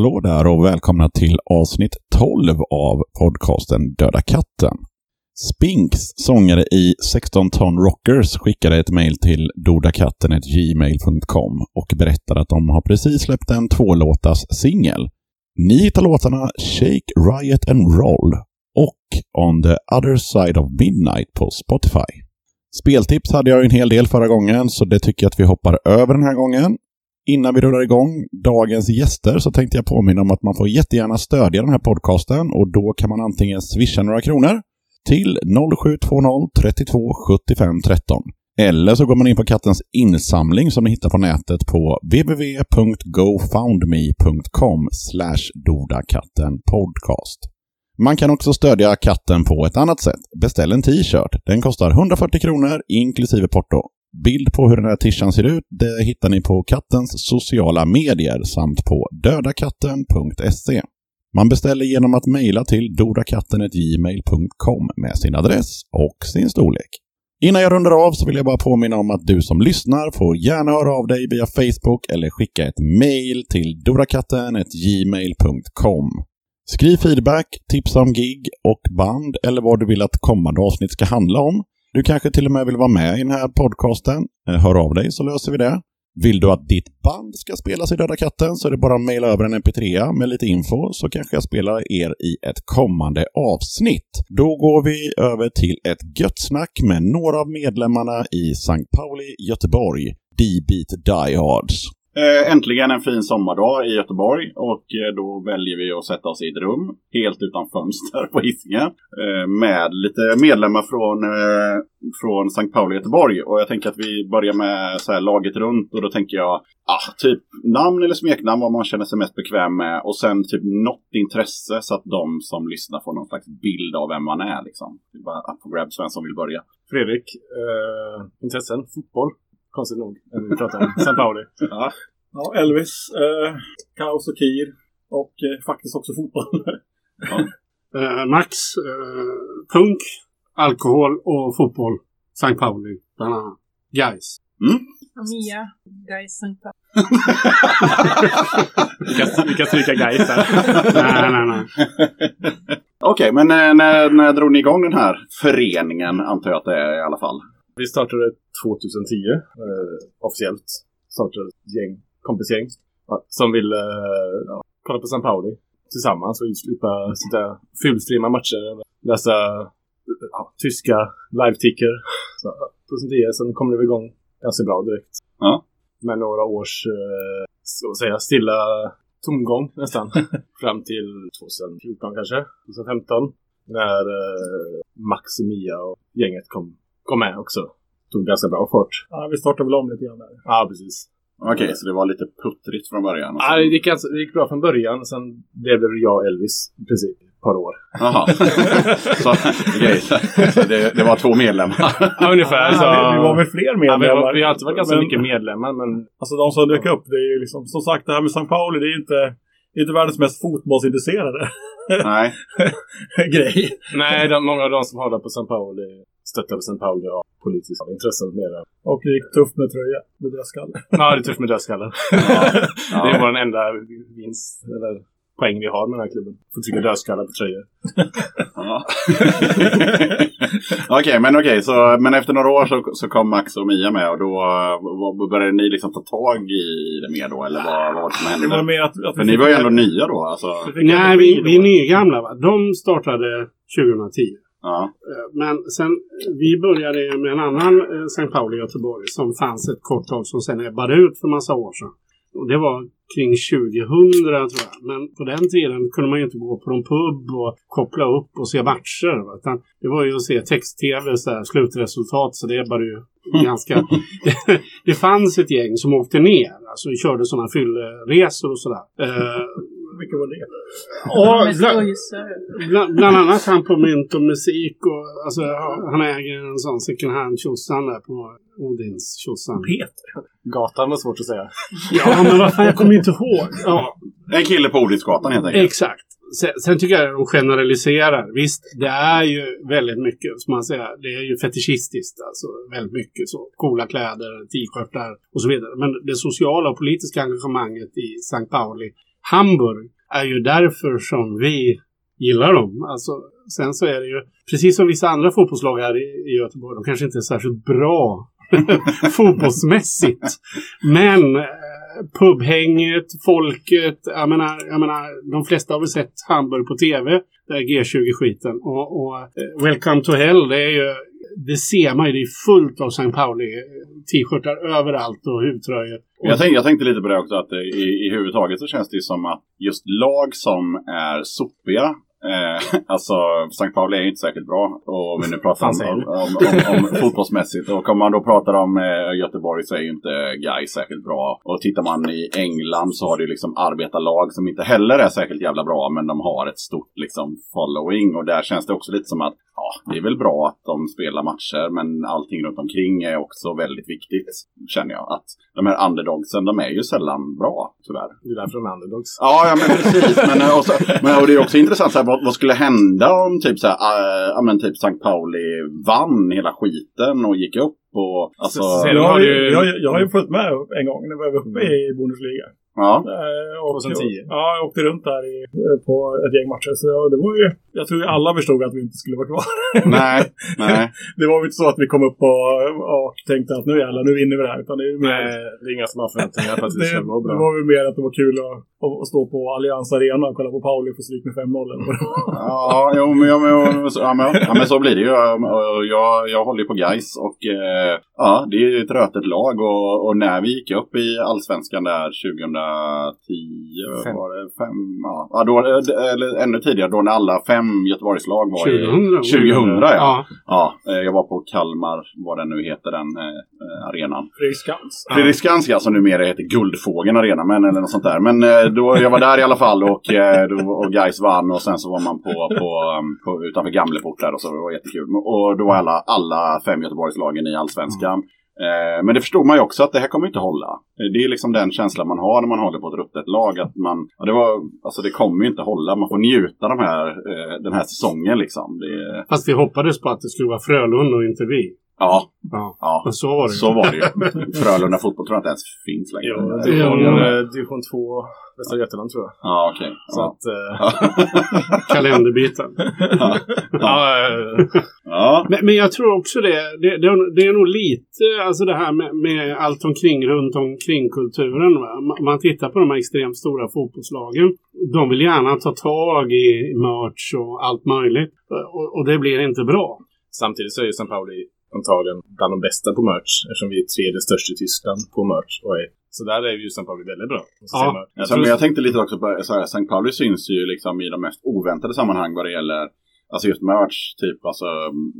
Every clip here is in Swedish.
Hallå där och välkomna till avsnitt 12 av podcasten Döda katten. Spinks, sångare i 16 Ton Rockers, skickade ett mejl till dodakatten.gmail.com och berättade att de har precis släppt en tvålåtas singel. Ni hittar låtarna Shake, Riot and Roll och On the other side of midnight på Spotify. Speltips hade jag en hel del förra gången, så det tycker jag att vi hoppar över den här gången. Innan vi rullar igång dagens gäster så tänkte jag påminna om att man får jättegärna stödja den här podcasten och då kan man antingen swisha några kronor till 0720 32 75 13. Eller så går man in på kattens insamling som ni hittar på nätet på www.gofoundme.com dodakattenpodcast. Man kan också stödja katten på ett annat sätt. Beställ en t-shirt. Den kostar 140 kronor inklusive porto. Bild på hur den här tishan ser ut det hittar ni på kattens sociala medier samt på dödakatten.se. Man beställer genom att mejla till dodakatten.gmail.com med sin adress och sin storlek. Innan jag rundar av så vill jag bara påminna om att du som lyssnar får gärna höra av dig via Facebook eller skicka ett mejl till dorakatten.gmail.com. Skriv feedback, tipsa om gig och band eller vad du vill att kommande avsnitt ska handla om. Du kanske till och med vill vara med i den här podcasten. Eh, hör av dig så löser vi det. Vill du att ditt band ska spelas i Döda katten så är det bara att mejla över en mp3 med lite info så kanske jag spelar er i ett kommande avsnitt. Då går vi över till ett gött snack med några av medlemmarna i St. Pauli, Göteborg, D-Beat Diehards. Eh, äntligen en fin sommardag i Göteborg och eh, då väljer vi att sätta oss i ett rum helt utan fönster på Hisingen eh, med lite medlemmar från, från St. Pauli Göteborg. Och jag tänker att vi börjar med så här, laget runt och då tänker jag ah, typ namn eller smeknamn vad man känner sig mest bekväm med och sen typ något intresse så att de som lyssnar får någon slags bild av vem man är liksom. Det är bara up for grabs vem som vill börja. Fredrik, eh, intressen, fotboll. Konstigt nog, när vi pratar om St. Pauli. Ja. Ja, Elvis, eh, Kaos och Kir och eh, faktiskt också fotboll. Eh, Max, eh, punk, alkohol och fotboll. St. Pauli, bland annat. Guys. Mia, guys, Sankt Pauli. Vi kan, vi kan stryka Gais där. nej, nej, nej. Okej, men eh, när, när drog ni igång den här föreningen antar jag att det är i alla fall? Vi startade 2010, eh, officiellt. Startade ett gäng, kompisgäng. Som ville eh, ja, kolla på St. Pauli tillsammans och slippa sitta fulstreama matcher. Läsa ja, tyska live-ticker. 2010, sen kom det igång ganska bra direkt. Ja. Med några års, eh, ska man säga, stilla tomgång nästan. Fram till 2014 kanske, 2015. När eh, Max och Mia och gänget kom, kom med också. Tog ganska bra fart. ja, vi startade väl om lite grann där. Ja, precis. Okej, så det var lite puttrigt från början? Ja, det, gick ganska, det gick bra från början. Sen blev det jag och Elvis i princip. Ett par år. Jaha. så, okej, så, så det, det var två medlemmar? Ja, ungefär. Så, Ja, vi, vi var väl fler ja, vi, medlemmar. har, vi har alltid varit ganska Men- mycket medlemmar, men Alltså de som dök upp, det är ju liksom, som sagt det här med St. Pauli, det är ju inte, det är inte världens mest fotbollsintresserade Nej. grej. nej, de, många av de som håller på St. Pauli stöttar på St. Pauli av politiska intressen mer. Och det gick tufft med tröja, med dödskalle. Ja, det är tufft med dödskallar. Ja. Det är vår enda vinst, eller poäng vi har med den här klubben. Får trycka dödskallar på tröjor. Ja. okej, men okej. så, men efter några år så, så kom Max och Mia med och då eh, vad- började ni liksom ta tag i det mer då? Eller vad, vad som Det var hände? mer att, att För ni var ju ändå nya då alltså. Nej, vi, vi är nygamla. Va? De startade 2010. Ja. Eh, Men sen, vi började med en annan eh, St. Pauli i Göteborg som fanns ett kort tag som sen ebbade ut för massa år sedan. Och det var kring 2000 tror jag. Men på den tiden kunde man ju inte gå på någon pub och koppla upp och se matcher. Utan det var ju att se text-tv, slutresultat, så det ebbade ju ganska... det fanns ett gäng som åkte ner, alltså körde sådana fyllresor och sådär. Eh, Vilket var det? och bland, bland, bland annat han på mynt och musik och alltså, han äger en sån second hand tjosan där på Odins tjosan. Peter. Gatan var svårt att säga. Ja, men vad fan, jag kommer inte ihåg. Ja, En kille på Odinsgatan helt enkelt. exakt. Sen, sen tycker jag att de generaliserar. Visst, det är ju väldigt mycket, som man säger, det är ju fetischistiskt. Alltså väldigt mycket så. Coola kläder, t-shirtar och så vidare. Men det sociala och politiska engagemanget i St. Pauli Hamburg är ju därför som vi gillar dem. Alltså, sen så är det ju, precis som vissa andra fotbollslag här i, i Göteborg, de kanske inte är särskilt bra fotbollsmässigt. Men pubhänget, folket, jag menar, jag menar, de flesta har väl sett Hamburg på tv, det här G20-skiten. Och, och eh, Welcome to Hell, det är ju, det ser man ju, det är fullt av St. Pauli eh, t-shirtar överallt och huvtröjor. Jag tänkte, jag tänkte lite på det också, att eh, i, i huvudtaget så känns det ju som att just lag som är sopiga Eh, alltså, St. Pauli är ju inte särskilt bra. Och om vi nu pratar om, om, om, om, fotbollsmässigt. Och om man då pratar om eh, Göteborg så är ju inte Gais särskilt bra. Och tittar man i England så har det ju liksom arbetarlag som inte heller är särskilt jävla bra. Men de har ett stort liksom following. Och där känns det också lite som att ja, det är väl bra att de spelar matcher. Men allting runt omkring är också väldigt viktigt. Känner jag. Att de här underdogsen, de är ju sällan bra tyvärr. Det är därför de är underdogs. Ja, ja men precis. Men, eh, och, så, men, och det är också intressant, så här, vad, vad skulle hända om typ, så här, äh, men typ St. Pauli vann hela skiten och gick upp? Och, alltså, Så- så- Jag har, ju, jag, jag har ju följt med en gång när vi var uppe i Bundesliga. ja. Eh, och, 2010. Ja, jag åkte runt där i, på ett gäng matcher. Så det var ju, jag tror ju alla förstod att vi inte skulle vara kvar. Nej, nej. det var ju inte så att vi kom upp och, och tänkte att nu jävlar, nu vinner vi det här. Utan det är mer, Nej, det är inga som har förväntningar på att det det, ska det bra. var väl mer att det var kul att, att stå på Allians Arena och kolla på Pauli få stryk med 5-0 eller vad det var. Ja, jo, men, ja, men, ja, men, ja, men så blir det ju. Och Jag, jag håller ju på Gais och eh, ja, det är ju ett rötet lag. Och, och när vi gick upp i Allsvenskan där 2010, Fem. var det fem? Ja, ja då, eller ännu tidigare då när alla fem Göteborgslag var i 2000. 2000 ja. ja. Ja, eh, jag var på Kalmar, vad den nu heter, den eh, eh, arenan. Fredrik Skans. Fredrik Skanska som numera heter Guldfågeln Arena, men, eller något sånt där. Men eh, då, jag var där i alla fall och, eh, och Gais vann och sen så var man på, på, um, på utanför Gamleport där och så det var jättekul. Och då var alla, alla fem Göteborgslagen i Allsvenskan. Eh, men det förstod man ju också att det här kommer inte hålla. Eh, Det är liksom den känslan man har när man håller på ett ruttet lag. Att man, ja, det, var, alltså det kommer ju inte hålla. Man får njuta de här, den här säsongen liksom. Det, Fast vi hoppades på att det skulle vara Frölunda och inte vi. Ja, Ja. ja. Men så var det ju. Så var det ju. Frölunda fotboll tror jag inte ens finns längre. Jo, division, Ja. eh, division 2, Västra Götaland tror jag. Ja, okej. Så Ja. att... eh, Kalenderbiten. ja, ja. Men, men jag tror också det, det, det, är- det är nog lite, alltså det här med, med allt omkring, runt omkring kulturen. Va? Ma- Man tittar på de här extremt stora fotbollslagen. De vill gärna ta tag i merch och allt möjligt. Och, och det blir inte bra. Samtidigt så är ju St. Pauli antagligen bland de bästa på merch eftersom vi är tredje störst i Tyskland på merch. Och är, så där är ju St. Pauli väldigt bra. jag Ja. säga. Alltså, men jag tänkte lite också på så här, St. Pauli syns ju liksom i de mest oväntade sammanhang vad det gäller Alltså just merch, typ alltså mm,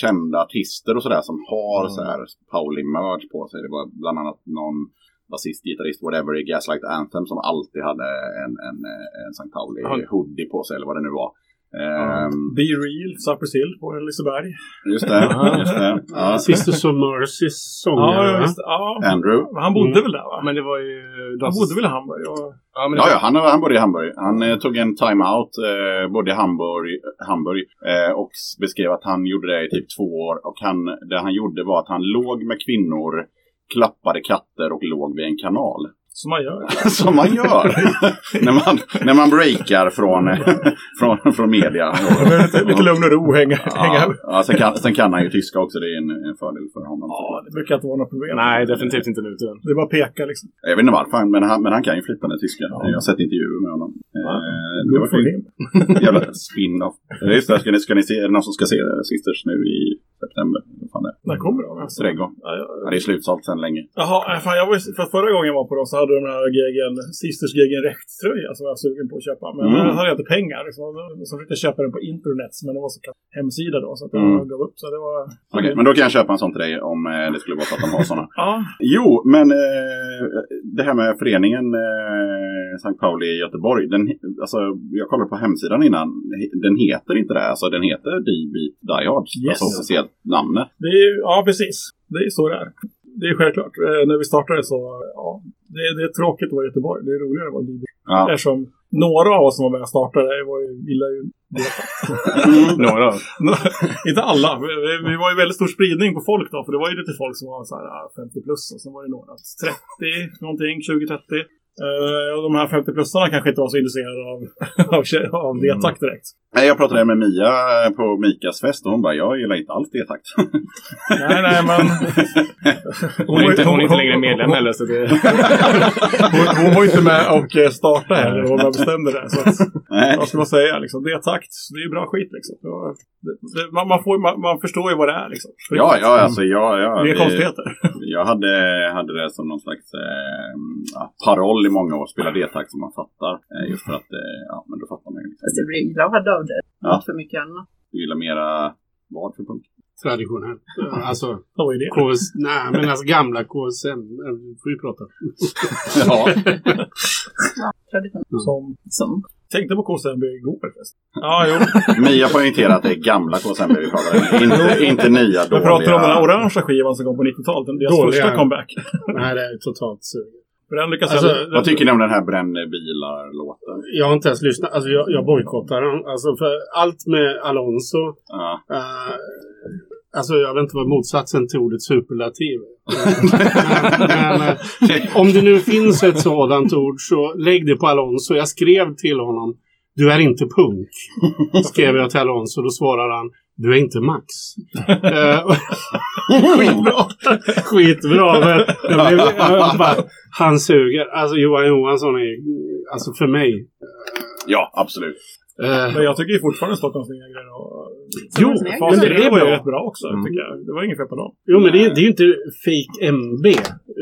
kända artister och sådär som har Mm. så här Pauli-merch på sig. Det var bland annat någon basist, gitarrist, whatever i Gaslight Anthem som alltid hade en, en, en St. Pauli Ja. hoodie på sig eller vad det nu var. Ehm, Be Real, Cypress på Liseberg. just det, just det. Ja. Sisters of Mercys sångare. Ja, visst. Ja. Andrew. Han bodde Mm. väl där va? Men det var ju... Han bodde väl i Hamburg? Och... Ja, Ja, var- ja han, han bodde i Hamburg. Han eh, tog en time-out, eh, bodde i Hamburg, Hamburg eh, och beskrev att han gjorde det i typ två år. Och han, det han gjorde var att han låg med kvinnor, klappade katter och låg vid en kanal. Som man gör. Som man gör när, man, när man breakar från, från, från media. Lite, lite lugn och ro hänga. Ja, ja, sen, kan, sen kan han ju tyska också, det är en, en fördel för honom. Ja, det brukar inte vara något problem. Nej, definitivt inte nu. Det är bara att peka liksom. Jag vet inte varför, men han, men han kan ju flytande tyska. Jag har sett intervjuer med honom. Eh, det var him. Jävla spin-off. Ja, Just det, ska ni, ska ni se, är det någon som ska se Sisters nu i september? När kommer de? Trädgård. Ja, ja. Ja, det är slutsålt sedan länge. Jaha, fan, jag var, för förra gången jag var på dem så hade de den här gegen, Sisters Gegen Rätt-tröja som jag var sugen på att köpa. Men Mm. jag hade inte pengar. Liksom. Så försökte jag köpa den på internet, men det var så kallad hemsida då. Så att jag Mm. gav upp. Så det var... Okej, men då kan jag köpa en sån till dig om eh, det skulle vara så att de har såna. Ja, Jo, men eh, det här med föreningen eh, St. Pauli i Göteborg. Den, alltså, jag kollade på hemsidan innan. Den heter inte det. Alltså, den heter D-Beat Die Hard. Yes. Alltså officiellt namnet. det är, ju- ja, precis. Det är så det är. Det är självklart. Eh, när vi startade så, ja, det, det är tråkigt att vara i Göteborg. Det är roligare att vara i Ja. Eftersom några av oss som var med och startade var ju, gillar ju. Några. inte alla. Vi, vi- var ju väldigt stor spridning på folk då. För det var ju lite folk som var så här ah, 50 plus och sen var det några 30 någonting, 20-30. Eh, och de här 50-plussarna kanske inte var så intresserade av, av, av D-takt direkt. Nej, jag pratade med Mia på Mikas fest och hon bara, jag gillar inte alls det takt. Nej, nej, men... Hon är inte, hon är inte längre medlem heller. Så det... Hon, hon var ju inte med och eh, startade heller. Hon bara bestämde det. Så att, vad ska man säga? Liksom? D-takt, det är bra skit liksom. Det det, det, man, man, får, man, man förstår ju vad det är liksom. För Ja, ja, alltså jag... jag Det är vi- konstigheter. Jag hade, hade det som någon slags eh, ja, paroll i många år, spela D-takt som man fattar. Eh, just för att, eh, ja, men då fattar man ju. Fast jag blir glad av det. Ja. Inte för mycket annat. Du gillar mera vad för punk? Traditionellt. Alltså, Vad är det? KS, nej, men alltså gamla KSM. eh, Vi får ju prata. Ja, Traditionellt. Som Som. tänkte på KCMB igår förresten. Ja, jo. Mia poängterar att det är gamla KSMB vi pratar om. Inte, inte nya Jag dåliga. pratar om den här orangea skivan som kom på 90-talet. den- Deras Dåliga. första comeback. Nej, det är totalt sug. Alltså, jag... Vad tycker ni om den här bränn bilar-låten? Jag har inte ens lyssnat. Alltså, jag, jag bojkottar den. Alltså, för allt med Alonso. Ja. eh, alltså, jag vet inte vad motsatsen till ordet superlativ men, eh, om det nu finns ett sådant ord så lägg det på Alonso. Jag skrev till honom. Du är inte punk. Skrev jag till Alonso. Då svarar han. Du är inte Max. Eh, Skitbra. Skitbra. Men jag blev, jag bara, han suger. Alltså Johan Johansson är, alltså för mig. ja, absolut. eh, Men jag tycker ju fortfarande Stockholms Negrer och... Jo, men det 3 är var ju bra. rätt bra också, Mm. tycker jag. Det var inget fel på dem. Jo, men det är, det är ju inte fake MB.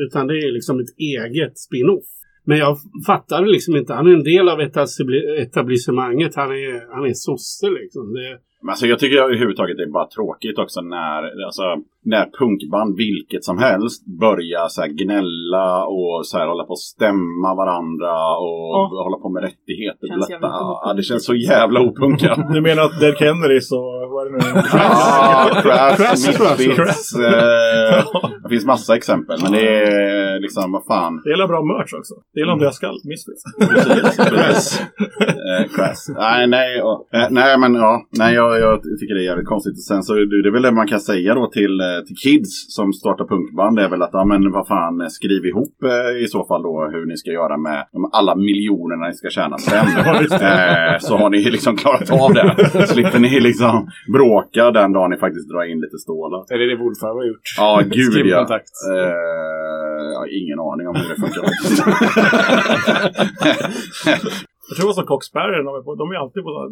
Utan det är liksom ett eget spin-off. Men jag fattar liksom inte. Han är en del av etabli- etablissemanget. Han är, han är sosse liksom. Det, men alltså, jag tycker överhuvudtaget det är bara tråkigt också när, alltså, när punkband, vilket som helst, börjar så här gnälla och så här, hålla på att stämma varandra och Ja. hålla på med rättigheter. Känns Ja, det känns så jävla opunkat. Du menar att Dead Kennedys och vad är det nu? Ah, Crash, Crash, jag. Misfits. Eh, det finns massa exempel, men det är liksom, vad fan. Det gäller bra merch också. Det gäller om deras skall, Misfits. Precis, precis. Eh, Crash. Nej, nej, och, eh, nej, men ja, nej, jag, jag tycker det är jävligt konstigt. Och sen så det är väl det man kan säga då till, eh, till kids som startar punkband. Det är väl att, ja men vad fan, skriv ihop eh, i så fall då hur ni ska göra med de alla miljonerna ni ska tjäna sen. eh, så har ni liksom klarat av det. Slipper ni liksom bråka den dagen ni faktiskt drar in lite stålar. Är det det Wolfram har gjort? Ja, gud ja. Eh, jag har ingen aning om hur det funkar. Jag tror det var som Coxberry, de de är alltid på så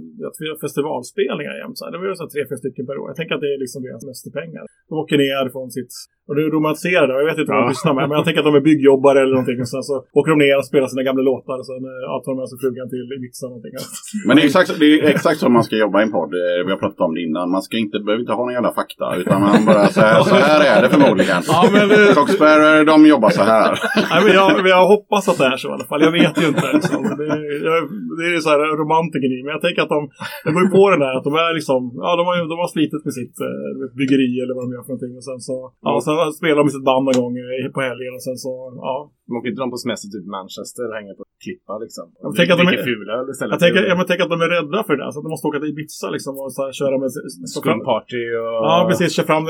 festivalspelningar jämt. Så var ju så tre, fyra stycken per år. Jag tänker att det är liksom deras mesta pengar. De åker ner från sitt... Och det är romantiserar det. Jag vet inte vad de lyssnar med. Men jag tänker att de är byggjobbare eller någonting. Och sen så åker de ner och spelar sina gamla låtar. Och sen eh, ja, tar de med sig frugan till Ibiza någonting. Men det är, exakt, det är exakt som man ska jobba i en podd. Eh, Vi har pratat om det innan. Man ska inte, behöver inte ha någon jävla fakta. Utan man bara så här, så här är det förmodligen. Ja, men, eh, Coxbearer, de jobbar så här. Nej, men jag, jag hoppas att det är så i alla fall. Jag vet ju inte. Liksom. Det, jag, det är så här romantiken i Men jag tänker att de, de går ju på den där att de är liksom, ja de har, de har slitit med sitt eh, byggeri eller vad de gör för någonting. Och sen så, ja, sen spelar de med sitt band någon gång på helgen och sen så, ja. De åker inte de på semester typ Manchester och hänger på klippa liksom. Jag tänker att de är- fulöl istället. Jag tänker, jag men, tänker att de är rädda för det. Så att de måste åka till Ibiza liksom och så här, köra med... Skumparty och... ja, precis. Köra fram,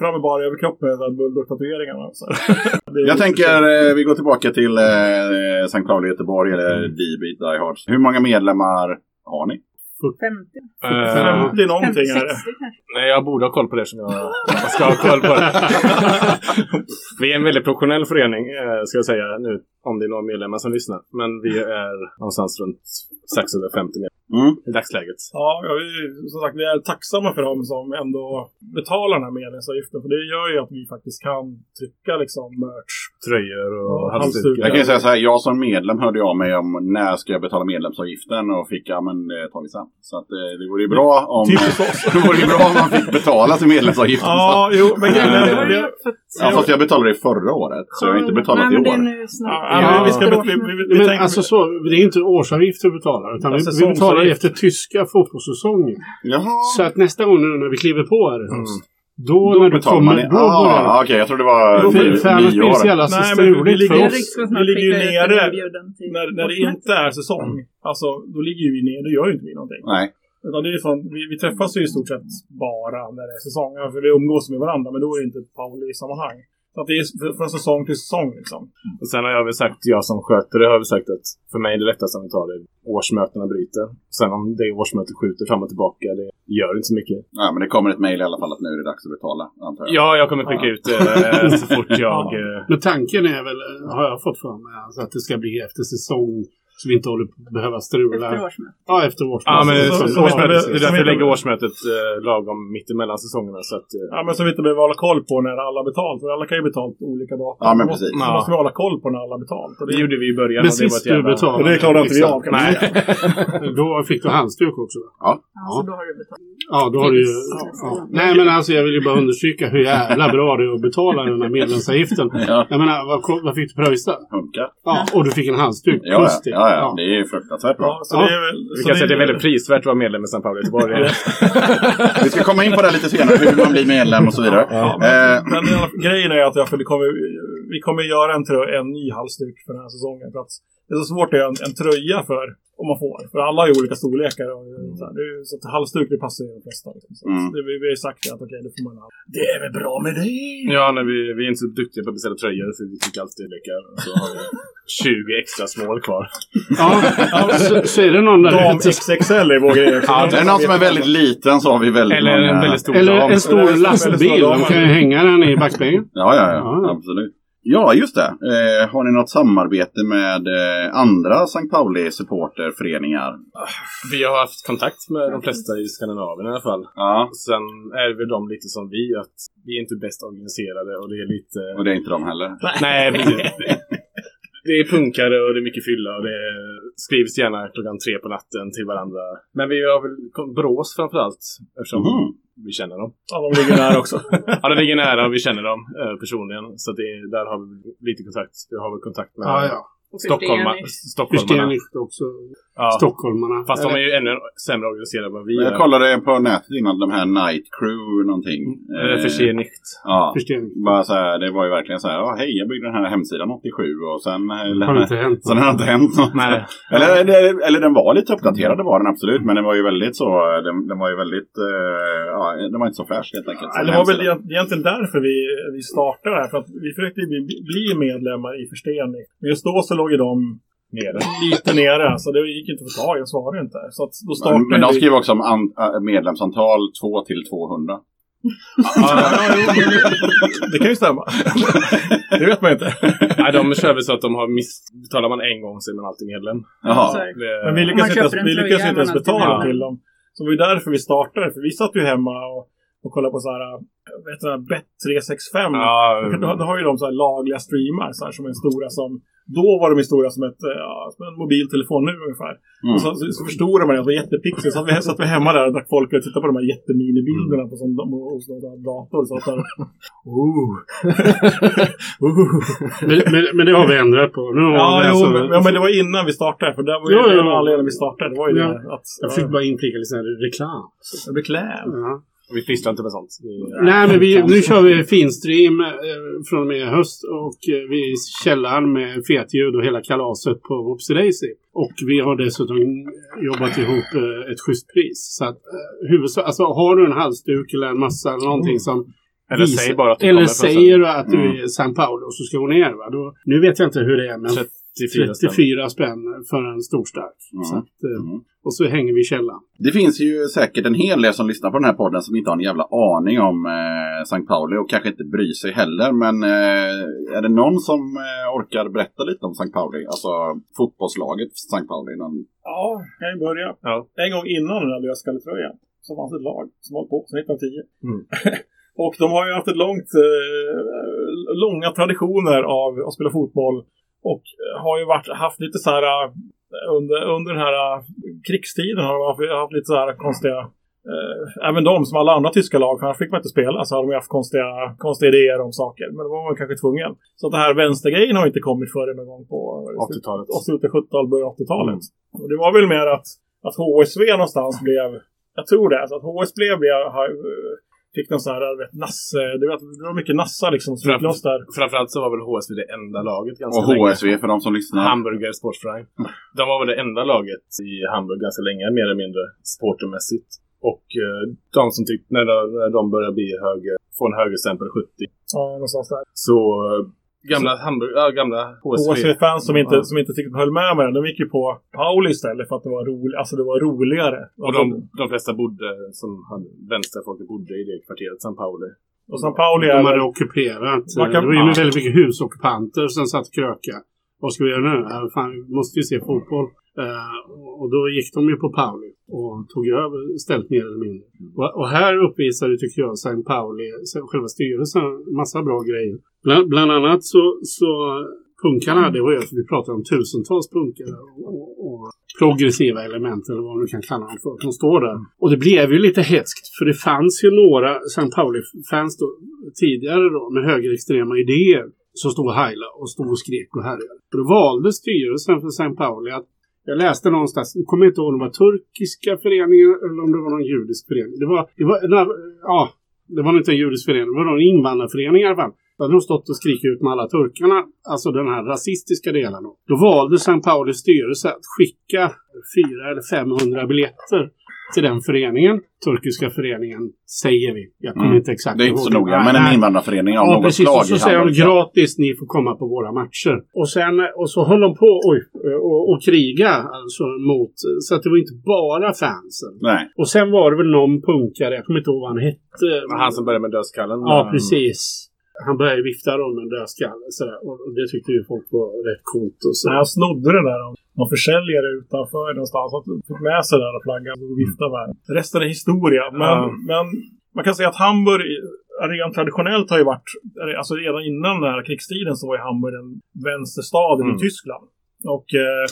fram med bara överkropp med bulldog-tatueringarna. är- Jag tänker, eh, vi går tillbaka till eh, St. Pauli, Göteborg eller D-Beat, Die Hards. Hur många medlemmar har ni? 50. Eh, 50 någonting 50, är det. 60 kanske. Nej, jag borde ha koll på det som jag, jag ska ha koll på. Det. vi är en väldigt professionell förening, eh, ska jag säga nu, om det är några medlemmar som lyssnar. Men vi är någonstans runt strax över 50 medlemmar Mm. i dagsläget. Ja, ja, vi, som sagt, vi är tacksamma för dem som ändå betalar den här medlemsavgiften. För det gör ju att vi faktiskt kan trycka liksom merch. Tröjor och Ja, halsdukar. Jag kan ju säga så här, jag som medlem hörde av mig om när ska jag betala medlemsavgiften och fick, ja men det tar vi sen. Så att eh, det vore ju bra om... Typiskt oss. det vore ju bra om man fick betala sin medlemsavgift. Ja, jo, men grejen är... det- Ja, fast jag betalade det förra året, så jag har inte betalat Nej, i men det är år. nu snart. Ja, men vi ska... Ja. Vi, vi, vi, Men tänker, alltså så, det är inte årsavgift vi betalar. Utan Ja, vi, betalar efter tyska fotbollssäsonger. Jaha. Så att nästa gång nu när vi kliver på här i höst. Då, Mm. Då när du betalar kommer, man i... då börjar Ah, Okej, jag trodde det var nio blir det så år. jävla Nej, men vi struligt för Det oss. vi ligger ju nere när, när det inte är säsong, alltså då ligger ju vi ner, då gör ju inte vi någonting. Nej. Utan det är sån, vi, vi träffas ju i stort sett bara när det är säsong. Ja, För vi umgås med varandra, men då är det inte Pauli i sammanhang. Så att det är från säsong till säsong liksom. Och sen har jag väl sagt, jag som sköter det, har väl sagt att för mig är det lättast om vi tar det årsmötena bryter. Sen om det årsmötet skjuter fram och tillbaka, det gör inte så mycket. Ja, men det kommer ett mejl i alla fall att nu är det dags att betala, antar jag. Ja, jag kommer skicka ut det eh, så fort jag... eh, Men tanken är väl, har jag fått för mig, alltså att det ska bli efter säsong. Så vi inte håller på att behöva strula. Efter årsmötet. Ja, efter årsmötet. Ja, men det, så- så, så- årsmötet, så- det är därför så- lägger årsmötet eh, lagom mitt emellan säsongerna. Så att, eh, Ja, men som vi inte behöver hålla koll på när alla har betalt. För alla kan ju betalt olika datum. Ja, men precis. Så måste vi hålla koll på när alla har betalt. Och det gjorde vi i början. Men det var sist du betalade. Och det klarade inte vi av. kan Nej. Då fick du halsduk också. va? Ja. Ja, så då har du betalt. Ja, då har du ju... Ja. Ja. Nej, men alltså jag vill ju bara understryka hur jävla bra det är att betala den här medlemsavgiften. Ja. Jag menar, vad, vad fick du pröjsa? Hunka. Ja, och du fick en halsduk. Ja, ja, det. Ja, ja. Det är ju fruktansvärt bra. Ja, så Ja. det är väl... Vi så kan säga att det är väldigt prisvärt att vara medlem i San Paolo Göteborg. Vi ska komma in på det lite senare, hur man blir medlem och så vidare. Ja, men, Eh, men grejen är att jag, kommer, vi kommer göra en, en ny halsduk för den här säsongen. För att det är så svårt att göra en, en tröja för, om man får. För alla har ju olika storlekar. Och, så, här, det är, ju- så att halsduk det passar ju de flesta. Liksom. Så att Mm. det, vi, vi har ju sagt att okej, det får man ha. Det är väl bra med det. Ja, nej, vi, vi är inte så duktiga på att beställa tröjor för vi tycker alltid det lekar. Så har vi 20 extra smål kvar. Ja, så, så är det någon där Dam ute. XXL är vår grej ja, det är någon som är väldigt liten så har vi väldigt Eller många... en väldigt stor Eller dam. en stor lastbil. De kan ju hänga den i backspegeln. Ja, ja, ja. Ja. Absolut. Ja, just det. Eh, har ni något samarbete med eh, andra St. Pauli-supporterföreningar? Vi har haft kontakt med de flesta i Skandinavien i alla fall. Ja, Sen är väl de lite som vi, att vi är inte bäst organiserade och det är lite... och det är inte de heller. Nej, precis. Det är punkare och det är mycket fylla och det skrivs gärna klockan tre på natten till varandra. Men vi har väl Borås framförallt eftersom Mhm. vi känner dem. Ja, de ligger nära också. Ja, det ligger nära och vi känner dem eh, personligen. Så det, där har vi lite kontakt. Vi har väl kontakt med Ja, ja. Stockholmarna. Försteligt också. Ja. Stockholmarna. Fast de är ju ännu sämre organiserade än vad vi Men är. jag kollade på nätet innan, de här Night Crew någonting. Eh, För sig nicht. Ja, bara så här, det var ju verkligen så här, ja, hej, jag byggde den här hemsidan 87 och sen... Eller, Har det inte hänt Sen har inte hänt något. Nej. Eller, eller, eller den var lite uppdaterad, det var den absolut. Men den var ju väldigt så, den, den var ju väldigt, eh, ja, den var inte så fräsch helt enkelt. Nej, det var väl egent- egentligen därför vi, vi startade det här. För att vi försökte bli, bli medlemmar i Förstening. Men just då så låg ju de Nere. lite nere. Så det gick inte att få tag i. Jag svarade inte. Så att då startade Men, men de skriver också om an, äh, medlemsantal 2 till 200. Ja, jo, men det kan ju stämma. det vet man inte. Nej, de kör väl så att de har miss... Betalar man en gång så är man alltid medlem. Jaha. Men vi lyckas inte ens, vi lyckas inte ens betala till dem. Så det var ju därför vi startade. För vi satt ju hemma och, och kollade på så här, vet du, Bet365. Ja, Då, då har ju de så här lagliga streamar så här, som är stora som... Då var de ju stora som, ett, eh, ja, som en mobiltelefon nu ungefär. Mm. Och så, så, så förstorar man det, det var jättepixel. Så vi satt vi hemma där och drack folk och tittade på de här jätteminibilderna på sån, hos någon där dator. Så att där, oh. oh. Men, men, men det har vi ändrat på. Nu har Ja, jo, alltså- men, ja, men det var innan vi startade. För det var ju Jo, en jo. anledning vi startade. Det var ju Ja. det att... Jag fick bara inflika lite sån här reklam. Kläm. Ja. Vi pysslar inte med sånt. Vi... Nej, men vi, nu kör vi finstream eh, från och med höst och eh, vi är i källaren med fetljud och hela kalaset på Whoopsie Daisy. Och vi har dessutom jobbat ihop eh, ett schysst pris. Så att eh, huvudsak, alltså har du en halsduk eller en massa eller någonting som Eller visar- säg bara att du eller säger du att du Mm. är i San Paulo och så ska gå ner. Va? Då, nu vet jag inte hur det är, men 34 spänn. 34 spänn för en storstark. Mm. Så att, eh, Mm. Och så hänger vi i källaren. Det finns ju säkert en hel del som lyssnar på den här podden som inte har en jävla aning om eh, St. Pauli och kanske inte bryr sig heller. Men eh, är det någon som eh, orkar berätta lite om St. Pauli? Alltså fotbollslaget St. Pauli. Någon... Ja, kan jag börja? Ja. En gång innan den här löskalletröjan så fanns ett lag som hållit på sedan 1910. Mm. och de har ju haft ett långt, eh, långa traditioner av att spela fotboll. Och har ju varit, haft lite så här eh, under, under den här eh, krigstiden har de haft, haft lite så här konstiga eh, även de som alla andra tyska lag, för annars fick man inte spela, så har de haft konstiga, konstiga idéer om saker. Men då var man kanske tvungen. Så att det här vänstergrejen har inte kommit förrän någon gång på 80-talet. 80 70-tal, början av 80-talet. Och det var väl mer att, att HSV någonstans blev, jag tror det, alltså att HSB blev, har, fick någon sån här, vet, nasse, vet, det var mycket nassar liksom som fick loss där. Framförallt så var väl HSV det enda laget ganska Och länge. HSV för de som lyssnar. Hamburger Sportverein. De var väl det enda laget i Hamburg ganska länge, mer eller mindre sportermässigt. Och eh, de som tyckte, när de, när de började bli höger få en högerstämpel 70. Ja, någonstans där. Så eh, gamla Hamburg, ja, gamla HSV. HSV-fans som inte, som inte riktigt höll med mig, de gick ju på Pauli istället för att det var, roligt, alltså det var roligare. Och de, de flesta bodde, som hade vänsterfolket bodde i det kvarteret, San Pauli. och San Pauli är De hade ockuperat. Man kan- det var ju väldigt mycket husockupanter som satt kröka. Vad ska vi göra nu? Ja, fan, vi måste ju se fotboll. Eh, och- då gick de ju på Pauli och tog över ställt mer eller mindre. Och, och här uppvisade, tycker jag, St. Pauli, själva styrelsen, massa bra grejer. Bland, bland annat så, så punkarna, det var ju, vi pratade om tusentals punkare och, och progressiva element eller vad man kan kalla dem för, som står där. Och det blev ju lite hetskt för det fanns ju några St. Pauli-fans tidigare då med högerextrema idéer som stod och heilade och stod och skrek och härjade. Och då valde styrelsen för St. Pauli att jag läste någonstans, jag kommer inte ihåg om det var turkiska föreningar eller om det var någon judisk förening. Det var, det var, ja, det var inte en judisk förening, det var någon invandrarförening i alla fall. Då hade de stått och skrikit ut med alla turkarna, alltså den här rasistiska delen. då. Då valde St. Paulis styrelse att skicka 400 eller 500 biljetter till den föreningen. Turkiska föreningen, säger vi. Jag kommer Mm. inte exakt Det är inte så ihåg. noga. Men en invandrarförening av Ja, något precis. slag Och så säger de gratis, ni får komma på våra matcher. Och sen och så höll de på oj, och, och kriga alltså mot, så att det var inte bara fansen. Nej. Och sen var det väl någon punkare, jag kommer inte ihåg vad han hette. Han som började med dödskallen. Ja, Mm. precis. Han började vifta dem med en dödskalle sådär. Och det tyckte ju folk var rätt coolt. Och så. Nej, jag snodde den där av någon försäljare utanför någonstans. Han fick med sig den där flaggan och viftade med den. Resten är historia. Men, Ja. men man kan säga att Hamburg rent traditionellt har ju varit, alltså redan innan den här krigstiden så var ju Hamburg den vänsterstaden Mm. i Tyskland. Och eh,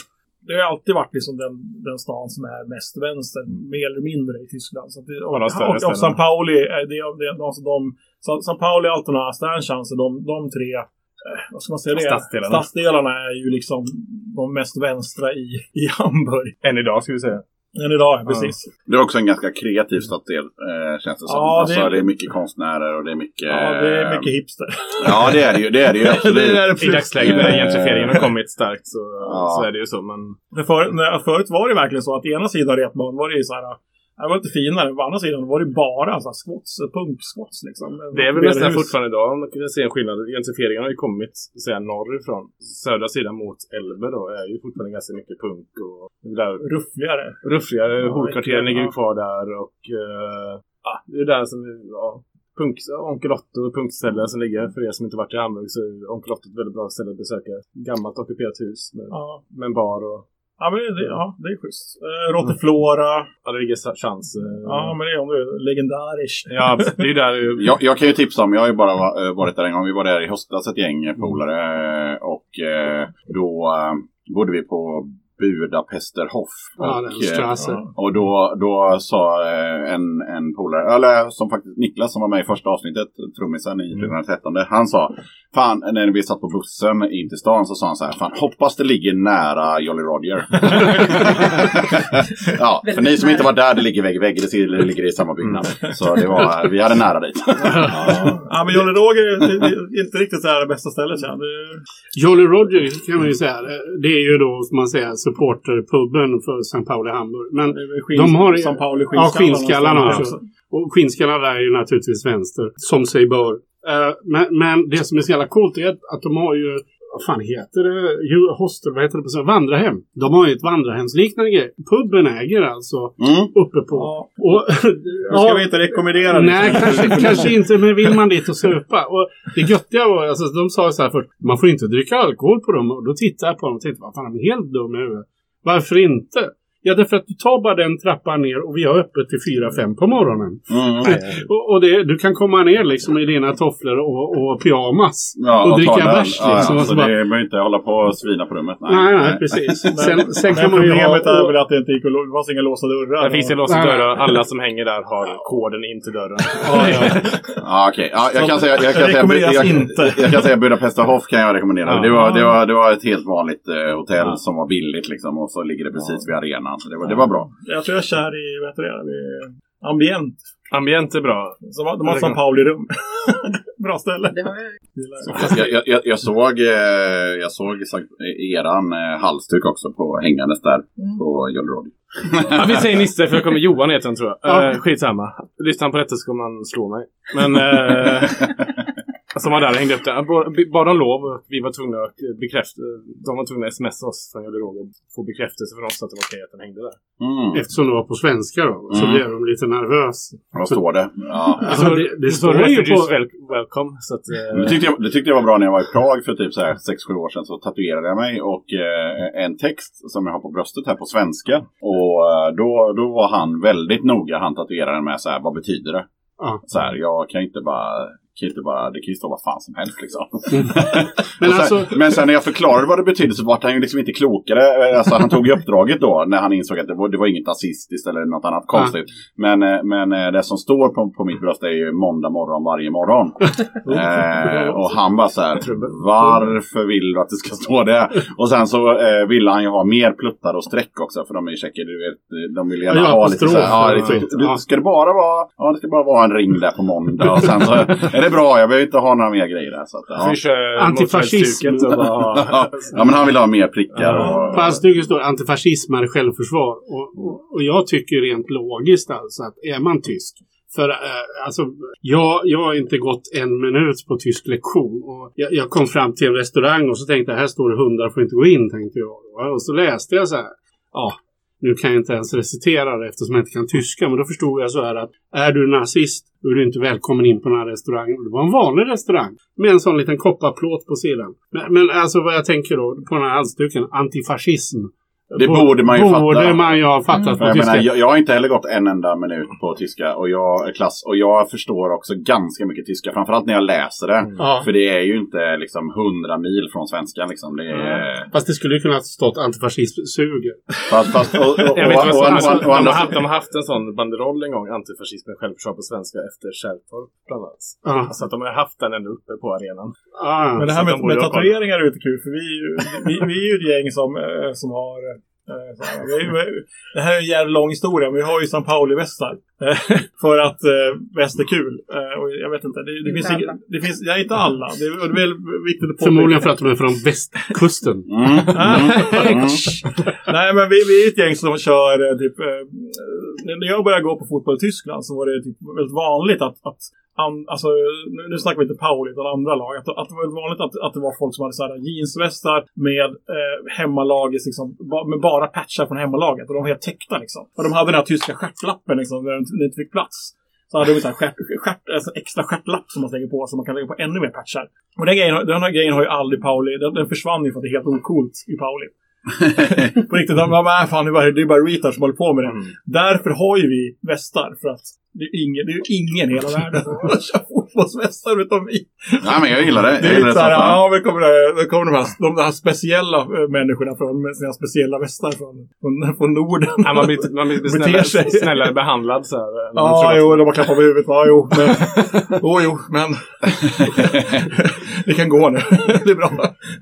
det har alltid varit liksom den, den stan som är mest vänster, mer eller mindre i Tyskland. Så att det, och, och, och. San Pauli, är det, det, alltså de, San, Pauli, Altona, Sternchance, de, de tre eh, vad ska man säga det? Stadsdelarna. Stadsdelarna är ju liksom de mest vänstra i, i Hamburg. Än idag ska vi säga. Än idag, precis. Det är också en ganska kreativ stadsdel, eh, känns det som. Ja, alltså, det- det... är mycket konstnärer och det är mycket... Ja, det är eh, mycket hipster. Ja, det är det ju. Det är det ju absolut. det är I dagsläget när Eh, gentrifieringen har kommit starkt så, Ja. så är det ju så. Men för, när, förut var det verkligen så att ena sidan repbanan var det ju så här det var lite finare. På andra sidan var det bara så här squats, punksquats liksom. det är väl Ockuperade nästan fortfarande idag man kan se en skillnad. Gentrifieringen har ju kommit så norrifrån. Södra sidan mot Elbe då är ju fortfarande ganska mycket punk och där Ruffligare. ruffligare Ja, horkvarteren ligger ju kvar där och uh, ja, det är där som ja, punk, Onkel Otto och punkställen som ligger. För er som inte varit i Hamburg så är Onkel Otto ett väldigt bra ställe att besöka. Gammalt ockuperat hus med, Ja, med en bar och ja men det, ja, det är schysst. Uh, Rotteflora. ja, det ligger chans. eh, Ja, men det är om du är legendariskt. Ja, det är där Jag, jag kan ju tipsa om, jag har ju bara eh, varit där en gång. Vi var där i höstas ett gäng polare. eh, Och eh, då eh, bodde vi på Budapesterhof. Ja, och, eh. Och då, då sa eh, en, en polare, eller som faktiskt Niklas som var med i första avsnittet, trummisen i 2013, han sa Fan, när vi satt på bussen in till stan så sa han så här, fan hoppas det ligger nära Jolly Roger. ja, för ni som inte var där, det ligger vägg i vägg, det ligger i samma byggnad. Så det var, vi hade nära dit. Ja, men Jolly Roger är inte riktigt så här det bästa stället. Jolly Roger kan man ju säga. Det är ju då, som man säger, supporterpubben för St. Pauli Hamburg. Men skins, De har- San Pauli Ja, skinnskallarna. skinnskallarna också. Och skinnskallarna där är ju naturligtvis vänster, som sig bör. Eh, men, men det som är så jävla coolt är att de har ju, vad fan heter det? Hostel, vad heter det på svenska? Vandrarhem. De har ju ett vandrarhemsliknande grej. Pubben äger alltså Mm. uppe på. Ja. Och, Nu ska vi inte rekommendera det. Nej, kanske, kanske inte, men vill man dit och supa. Och det göttiga var, alltså, de sa så här först, man får inte dricka alkohol på dem. Och då tittade jag på dem och tänkte, vad fan, de är helt dumma i huvudet. Varför inte? Ja, därför att du tar bara den trappan ner och vi har öppet till 4-5 på morgonen. Mm. Och, och det, du kan komma ner liksom i dina tofflor och, och pyjamas. Ja, och dricka en öl. bärs liksom. Ja, och så så bara, det behöver inte hålla på och svina på rummet. nej, nej, precis. Sen, sen kan man ju ha... problemet är väl att det inte gick lå- det fanns inga låsta dörrar. Det finns ju låsta Nej, nej. dörrar. Alla som hänger där har koden in till dörren. Ja, okej. Ja, jag, kan säga, jag, kan säga, rekommenderas jag, inte. jag kan säga Budapest Hof kan jag rekommendera. Ja. Det, var, det, var, det var ett helt vanligt eh, hotell Ja. som var billigt liksom. Och så ligger det precis vid arenan. Så det var, det var bra. Jag tror jag är kär i, vad heter det? I Ambient. Ambient är bra. Så de har San Pauli-rum. Bra ställe. Jag såg, eh, jag såg eran eh, halsduk också på hängandes där Mm. på Jollerod. Ja, vi säger Nisse för jag kommer Johan heter han tror jag. Ja. Eh, skitsamma. Lyssnar han på detta så kommer han slå mig. Men... Eh, som var där och hängde upp det. Han bad- om lov och vi var tvungna att bekräfta. De var tvungna att smsa oss från Roger och få bekräftelse från oss att det var okej att den hängde där. Mm. Eftersom det var på svenska då, så Mm. blev de lite nervös. Vad står det? Ja. Alltså, det, det så står ju refugees på... wel welcome. Så att, eh, Det tyckte, jag, det tyckte jag var bra när jag var i Prag för typ 6-7 år sedan. Så tatuerade jag mig och eh, en text som jag har på bröstet här på svenska. Och eh, då, då var han väldigt noga, han tatueraren med så här, vad betyder det? Ja. Så här, jag kan inte bara, kan inte bara, det kan ju stå vad fan som helst liksom. Men sen, alltså, men sen när jag förklarade vad det betydde så var han ju liksom inte klokare. Alltså han tog ju uppdraget då när han insåg att det var, det var inget nazistiskt eller något annat konstigt. Men, eh, men eh, det som står på, på mitt bröst är ju måndag morgon varje morgon. eh, och han bara så här, varför vill du att det ska stå det? Och sen så eh, ville han ju ha mer pluttar och streck också för de är ju tjecker, du vet, de vill gärna Ja, ha lite så här, ja, lite, Ja. ska det bara vara, ja det ska bara vara en ring där på måndag och sen så är det bra, jag behöver inte ha några mer grejer där. Så att, ja. Antifascism. bara, ja, men han vill ha mer prickar. Och, på stycke står antifascism är självförsvar. Och, och, och jag tycker rent logiskt alltså att är man tysk för eh, alltså, jag, jag har inte gått en minut på tysk lektion. Och jag, jag kom fram till en restaurang och så tänkte jag här står det hundar får inte gå in, tänkte jag. Och så läste jag så här. Ja, nu kan jag inte ens recitera det eftersom jag inte kan tyska. Men då förstod jag så här att är du nazist då är du inte välkommen in på den här restaurangen. Det var en vanlig restaurang med en sån liten kopparplåt på sidan. Men, men alltså vad jag tänker då på den här halsduken, antifascism. Det borde man ju fatta. Borde man ju ha fattat på jag, tyska. menar, jag, jag har inte heller gått en enda minut på tyska och jag är klass och jag förstår också ganska mycket tyska. Framförallt när jag läser det. Ja. För det är ju inte liksom hundra mil från svenskan. Liksom. Det är, Fast det skulle ju kunna ha stått antifascism suger. fast, fast, och, och, och, Jag vet vad som och- alltså, och- och- de, har haft, de har haft en sån banderoll en gång, antifascism med självförsvar på svenska efter Kärrtorp bland annat. Ja. Så att de har haft den ändå uppe på arenan. Men det här de med, borde med tatueringar är lite kul för vi, är ju- vi, vi är ju ett gäng som, eh, som har Eh, det här är en jävla lång historia, men vi har ju San Pauli-västar. För att eh, väst är kul. Eh, Och jag vet inte, det, det Inte finns alla. det finns, ja, inte alla. Det är, det är viktigt att Förmodligen för att de är från västkusten. Mm, mm. Nej, men vi, vi är ett gäng som kör eh, typ... Eh, när jag började gå på fotboll i Tyskland så var det typ väldigt vanligt att... att an, alltså, nu, nu snackar vi inte Pauli utan andra lag. Att, att det var väldigt vanligt att, att det var folk som hade så här jeansvästar med eh, hemmalagets liksom, ba, med bara patchar från hemmalaget. Och de var helt täckta liksom. Och de hade den här tyska stjärtlappen liksom, där de inte fick plats. Så hade de en här stjärt, stjärt, alltså extra stjärtlapp som man lägger på så man kan lägga på ännu mer patchar. Och den, grejen, den här grejen har ju aldrig Pauli, den, den försvann ju för att det är helt ocoolt i Pauli på riktigt, de bara, "Nej, fan, det är bara, det är bara retards som håller på med det. Därför har ju vi västar, för att det är ingen, det är ingen i hela världen som kör fotbollsvästar utom vi. Nej, men jag gillar det. Det Jag är gillar det som fan. ja, men kommer, det, det kommer de, här, de här speciella eh, människorna från med sina speciella västar från, från, från Norden. Ja, man blir, man blir snällare, sig. snällare behandlad så här. man Ja, jo, de har klappat på huvudet. Ja, jo, men, jo, jo, men det kan gå nu. det är bra.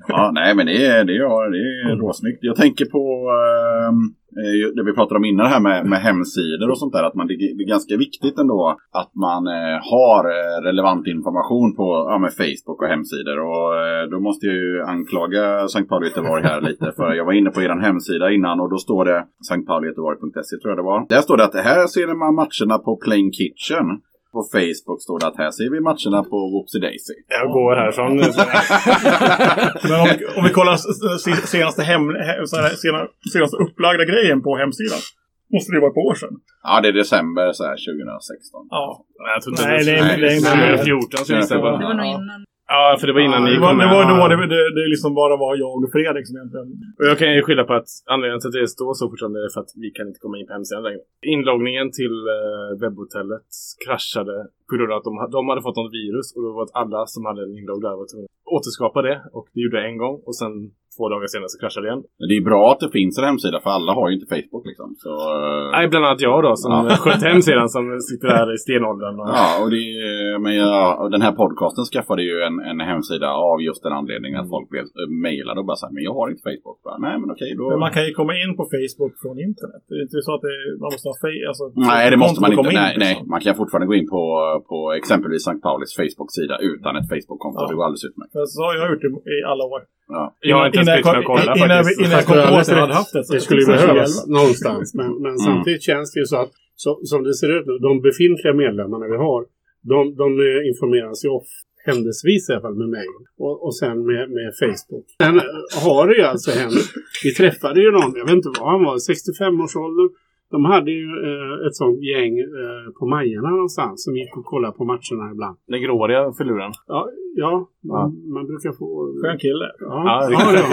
Ja, nej, men det är, det är, det är råsnyggt. Jag tänker på ehm, eh, det vi pratade om innan här med, med hemsidor och sånt där. Att man, det är ganska viktigt ändå att man eh, har eh, relevant information på ja, med Facebook och hemsidor. Och eh, då måste jag ju anklaga Sankt Pauli Göteborg här lite. För jag var inne på er hemsida innan och då står det sanktpauligöteborg.se tror jag det var. Där står det att här ser man matcherna på Plain Kitchen. På Facebook står det att här ser vi matcherna på Whoopsie Daisy. Jag går härifrån nu. Men om, vi- om vi kollar senaste, hem, senaste upplagda grejen på hemsidan. Måste det vara ett par år sedan. Ja, det är december så här 2016. Ja. Nej, jag tror inte Nej, det det är- det är- är nej. 14 så gissar jag på. Det var nog innan. Ja, för det var innan ni det, var, kom det var då det, det, det liksom bara var jag och Fredrik som egentligen... Och jag kan ju skylla på att anledningen till att det står så fortfarande är för att vi kan inte komma in på hemsidan längre. Inloggningen till eh, webbhotellet kraschade på grund av att de, de hade fått något virus och då var att alla som hade en inlogg där var tvungna att återskapa det. Och det gjorde jag en gång och sen två dagar senare så kraschade det igen. Det är bra att det finns en hemsida för alla har ju inte Facebook liksom. Så, eh, Nej, bland annat jag då som Ja. skötte hemsidan som sitter där i stenåldern. Och... Ja, och det, men ja, och den här podcasten skaffade ju en, en hemsida av just den anledningen att folk blev äh, mejlade och bara såhär, men jag har inte Facebook. Bara, Nej, men okej då. Men man kan ju komma in på Facebook från internet. Det är inte så att det, man måste ha fe- alltså, Nej, det måste man inte. Nej, in, nej, liksom. man kan fortfarande gå in på, på exempelvis St. Paulis Facebook-sida utan ett Facebook-konto. Ja. Det går alldeles utmärkt. Så har jag gjort det i alla år. Ja. Jag har inte ens brytt mig att kolla innan, faktiskt. innan jag kom det på att jag hade haft det. Det skulle ju 2011. behövas någonstans. Men, men Mm. samtidigt känns det ju så att så, som det ser ut nu, de befintliga medlemmarna vi har, de, de eh, informeras ju off händelsevis i alla fall med mig och, och sen med, med Facebook. Sen eh, har det ju alltså hänt. Vi träffade ju någon, jag vet inte vad han var, 65-årsåldern. De hade ju eh, ett sånt gäng eh, på Majerna någonstans som gick och kollade på matcherna ibland. Den gråriga filuren. Ja, ja, Ja. Man, man brukar få... Skön kille. Ja, Ja, ja, ja.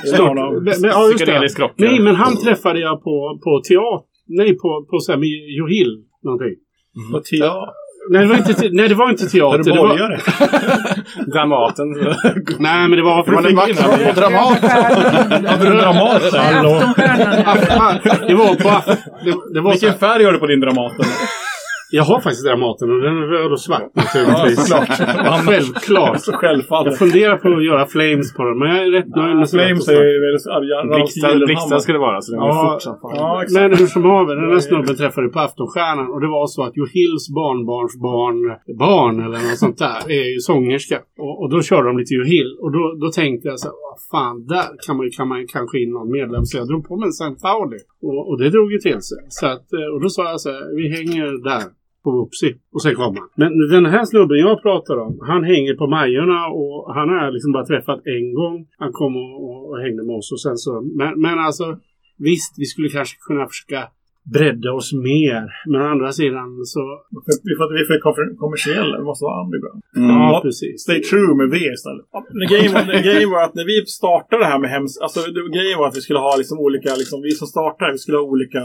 Men- ja, just det. Nej, men han träffade jag på, på teater. Nej, på, på så här, med Johill någonting. På TA. Nej, det var inte, te- nej, det var inte teater. Det var? Dramaten. nej, men det var... Det var en match på Dramat. Hade du Dramat? Nej, Hallå? Aftonstjärnan. Det var bara... Det, det var Vilken färg har du på din Dramaten? Jag har faktiskt Dramaten och den är röd och svart naturligtvis. såklart. Självklart. Självfallet. Jag funderar på att göra flames på den, men jag är rätt nöjd med Flames är väldigt. Blixtar, ska det vara. Så den Ja, fort som fan. Ja. Men hur som haver, den här snubben träffade på Aftonstjärnan och det var så att Johills barnbarns barn, barn eller något sånt där, är ju sångerska. Och, och då körde de lite Johill. Och då, då tänkte jag så här, vad fan, där kan man, ju- kan man kanske in någon medlem. Så jag drog på mig en St. Pauli. Och, och det drog ju till sig. Så att, eh, och då sa jag så här, vi hänger där. På Whoopsie. Och sen kom han. Men den här snubben jag pratar om, han hänger på Majorna och han har liksom bara träffat en gång. Han kom och, och, och hängde med oss och sen så. Men, men alltså Visst, vi skulle kanske kunna försöka bredda oss mer. Men å andra sidan så... För, vi får, vi får kommer- kommersiella. Det måste vara underground. Mm. Ja, precis. Stay true med V istället. Ja, grejen, var, grejen var att när vi startade det här med hems... Alltså grejen var att vi skulle ha liksom olika... Liksom, vi som startade, vi skulle ha olika,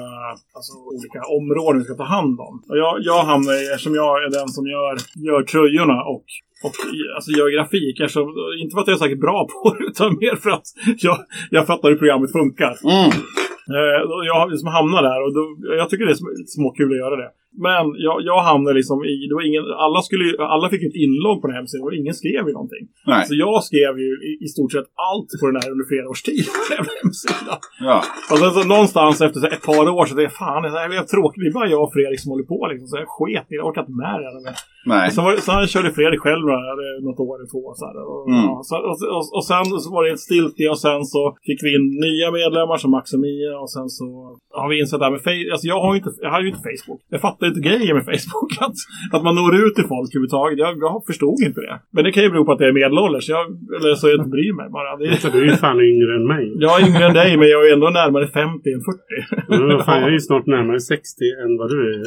alltså, olika områden vi ska ta hand om. Och jag, jag hamnar i, eftersom jag är den som gör, gör tröjorna och och alltså, gör grafik. Eftersom, inte för att jag är säkert bra på det, utan mer för att jag, jag fattar hur programmet funkar. Mm. Eh, jag liksom hamnar där och då, jag tycker det är sm- småkul att göra det. Men jag, jag hamnade liksom i, det var ingen, alla, skulle, alla fick ett inlogg på den här hemsidan och ingen skrev ju någonting. Nej. Så jag skrev ju i, i stort sett allt på den här under flera års tid på den här hemsidan. Ja. Och sen så någonstans efter så ett par år så tänkte jag fan, det här är tråkigt. Det är bara jag och Fredrik som håller på liksom. Så jag sket i det, jag orkar inte med det. Nej. Sen, var, sen körde Fredrik själv eh, något år eller två. Så här, och, Mm. ja, så, och, och, och sen så var det ett stiltje och sen så fick vi in nya medlemmar som Max och Mia och sen så har vi insett det här med Facebook. Alltså jag har ju inte, jag har ju inte Facebook. Jag fattar inte grejen med Facebook. Att, att man når ut till folk överhuvudtaget. Jag, jag förstod inte det. Men det kan ju bero på att jag är medelålders. Jag, eller så jag inte bryr mig bara. Det, Så du är ju fan yngre än mig. jag är yngre än dig men jag är ändå närmare 50 än 40. Men vad fan, jag är ju snart närmare 60 än vad du är.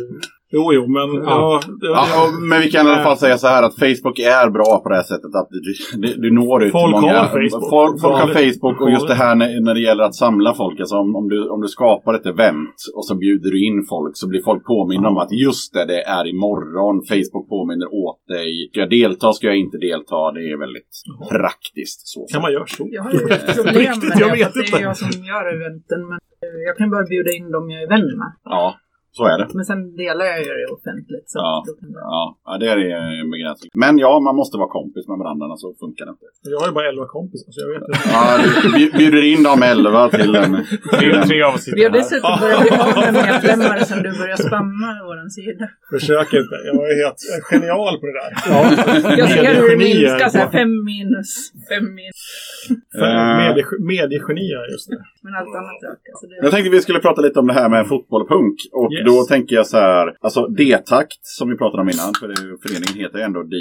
Jo, jo, men ja. Ja. det, Ja, men vi kan i alla fall säga så här att Facebook är bra på det här sättet att du, du, du når ut Folk många. har Facebook. Folk, folk har. Facebook och just det här när, när det gäller att samla folk. Alltså om, om, du, om du skapar ett event och så bjuder du in folk så blir folk påminna om att just det, det är imorgon. Facebook påminner åt dig. Ska jag delta, ska jag inte delta? Det är väldigt praktiskt. Så. kan man göra så? Jag har ju ett problem med jag det. vet för Det är jag som gör eventen. Men jag kan bara bjuda in dem jag är vän med. Ja, så är det. Men sen delar jag ju det offentligt. Så Ja. det... Ja, ja, det är en begränsning. Men ja, man måste vara kompis med varandra, så funkar det inte. Jag har ju bara 11 kompisar så jag vet inte. Ja, du bju- bjuder in dem elva till en... Till Tre, en tre avsnitt Vi har dessutom börjat bli av med medlemmar sen du började spamma vår sida. Försök inte. Jag är helt genial på det där. Jag ser hur det minskar så här fem minus, fem minus. Eh. Medie, mediegeni är jag just nu. Men allt annat ökar. Så det... Jag tänkte vi skulle prata lite om det här med fotboll och punk. Och Yes. då tänker jag så här, alltså D-takt som vi pratade om innan, för det, föreningen heter ju ändå D.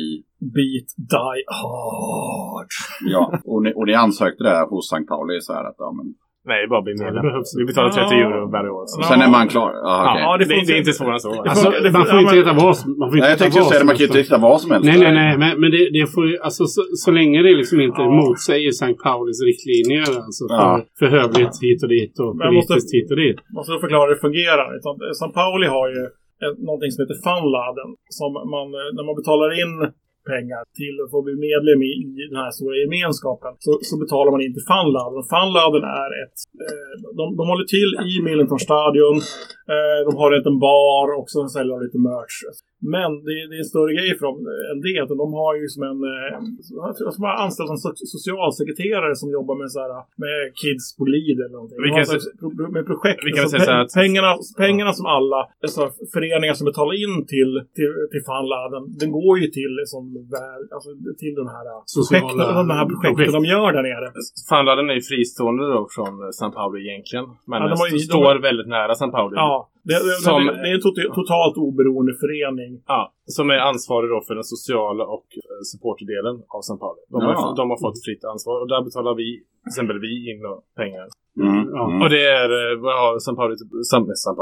Beat, die hard. Ja, och ni, och ni ansökte där hos St. Pauli så här att, ja men. Nej, bara bli medlem. Vi betalar 30 Ja. euro varje år. Så. Sen är man klar. Ja, okej. Ja, Det, det, det, är inte svårare än så. Alltså, det man får- får inte heta vad som får inte Nej, jag heta tänkte säga det, man kan ju inte helst. rikta vad som helst. Nej, nej, nej. Men, men det, det får ju, alltså, så, så länge det liksom inte Ja. motsäger St. Paulis riktlinjer. Alltså för, Ja. för hövligt hit och dit och jag måste- politiskt hit och dit. måste förklara hur det fungerar. Utan St. Pauli har ju någonting som heter Funladen. Som man, när man betalar in pengar till att få bli medlem i, i den här stora gemenskapen så, så betalar man in till Funladen. Funladen är ett... Eh, de, de håller till i Millenton Stadion. Eh, de har en liten bar och så säljer de lite merch. Men det, det är en större grej för dem än det. De har ju som en... Eh, som har anställt en so- socialsekreterare som jobbar med, så här, med kids på Lid eller någonting. Vi De kan så- med projekt. vi kan Så säga så här pe- att- pengarna, pengarna som alla alltså, föreningar som betalar in till, till, till Funladen, den går ju till, liksom, väl, alltså, till den här Sociala projekten, de här projekten projekt. de gör där nere. Fanladen är ju fristående då från eh, San Paolo egentligen. Men Ja, de har de står väldigt nära San Paolo. Ja, det, det, Som- det, det är en tot- totalt oberoende förening. Ja, som är ansvarig då för den sociala och eh, supporterdelen av San Paolo. De, har, Ja. de har fått fritt ansvar och där betalar vi, till exempel vi, in då pengar. Mm. Ja. Mm. Och det är, eh, vad har San Paolo, San, San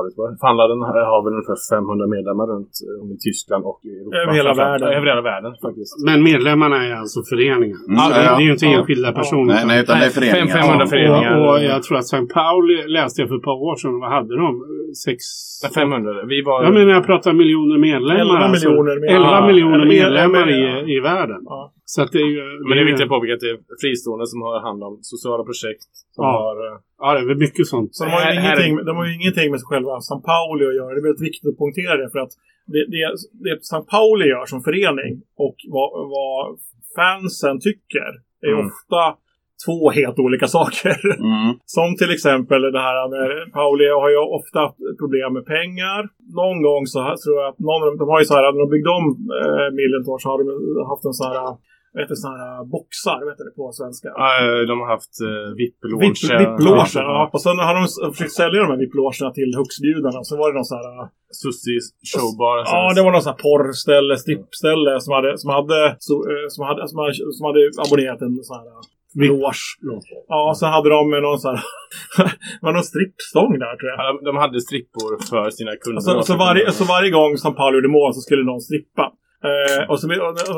Fanladen har väl ungefär 500 medlemmar runt eh, i Tyskland och i Europa. Över hela världen. Över hela världen faktiskt. Men medlemmarna är alltså föreningar. Mm, det, ja, det är ju inte ja. enskilda Ja. personer. Nej, nej, utan det är föreningar. fem- 500 Ja. föreningar. Och, och jag tror att St. Pauli läste jag för ett par år sedan. Vad hade de? Sex... Nej, 500. Vi var... Jag menar jag pratar miljoner medlemmar. 11 alltså. miljoner medlemmar. 11 Ja, miljoner eller- medlemmar i, i världen. Ja. Så att det är ju... Men det är viktigt att påpeka att det är fristående som har hand om sociala projekt. Som Ja. har... eh, Ja, det är väl mycket sånt. Så de har, ju Här- här är- ingenting, de har ju ingenting med själva San Pauli att göra. Det är väldigt viktigt att poängtera det. För att det, det, det San Pauli gör som förening och vad, vad fansen tycker är Mm. ofta två helt olika saker. Mm. Som till exempel det här med Pauli har ju ofta haft problem med pengar. Någon gång så här, tror jag att någon av dem, de har ju så här, när de byggde om eh, Millentor så har de haft en sån här, vad heter sån här eh, boxar, vet du på svenska? eh, de har haft uh, VIP-loger. Vipp- Vipp-loger, ja. Och sen har de försökt sälja de här vipp-logerna till högstbjudarna. Så var det någon sån här... äh, Sussi showbar. Ja, det var någon sån här porrställe, strippställe som hade, som hade, så, eh, som hade, som hade, som hade abonnerat en sån här äh, loge. Ja, så hade de någon sån här... var någon strippstång där tror jag. Ja, de- De hade strippor för sina kunder. Så, så, varje, så varje gång som Paolo gjorde mål så skulle någon strippa. Eh, och, så,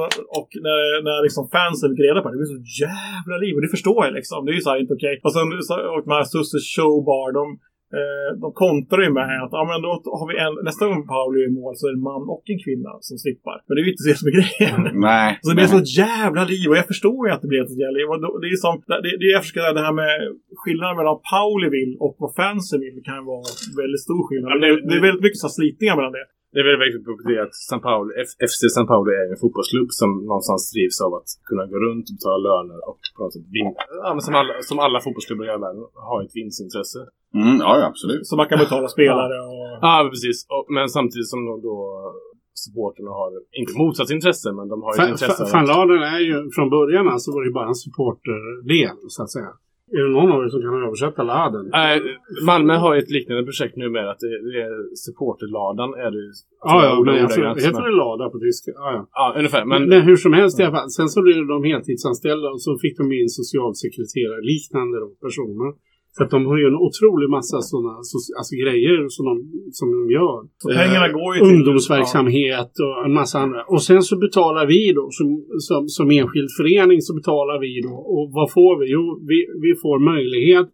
och, och när, när liksom fansen fick reda på det, det blev så jävla liv. Och det förstår jag liksom. Det är ju så här inte okej. Och sen så, och de här Susses showbar, de, eh, de kontrar ju med att ja, men då har vi en, nästa gång Paolo gör mål så är det en man och en kvinna som strippar. Men det är ju inte det som är grejen. Nej. Så det blir nej. så jävla liv och jag förstår ju att det blir ett jävla liv. Och då- Det är som, det, det jag försöker det här med skillnaden mellan Pauli vill och vad fansen vill kan vara väldigt stor skillnad. Ja, men det, det- det är väldigt mycket så här slitningar mellan det. Det är väldigt viktigt att att San Paolo, FC San Paolo är en fotbollsklubb som någonstans drivs av att kunna gå runt och betala löner och på något sätt vinna. Ja, men som, alla, som alla fotbollsklubbar i hela världen har ett vinstintresse. Mm, ja, absolut. Så man kan betala spelare och... Ja, precis. Och, men samtidigt som då, då supporterna har, inte motsatt intresse, men de har ju ett intresse Fanladen är ju från början alltså var det ju bara en supporterdel så att säga. Är det någon av er som kan översätta laden? Nej, Malmö har ju ett liknande projekt nu med att det, det är supporterladan är det ju. Ja, ja, men alltså, heter det lada på tyska? Ja, ja. Ja, ungefär. Men, Men, men hur som helst i alla fall. Sen så blev de heltidsanställda och så fick de in socialsekreterare, liknande då, personer. Så att de har ju en otrolig massa sådana alltså grejer som de, som de gör. Så pengarna går ju till- Ungdomsverksamhet och en massa andra. Och sen så betalar vi då, som, som, som enskild förening så betalar vi då. Och vad får vi? Jo, vi, vi får möjlighet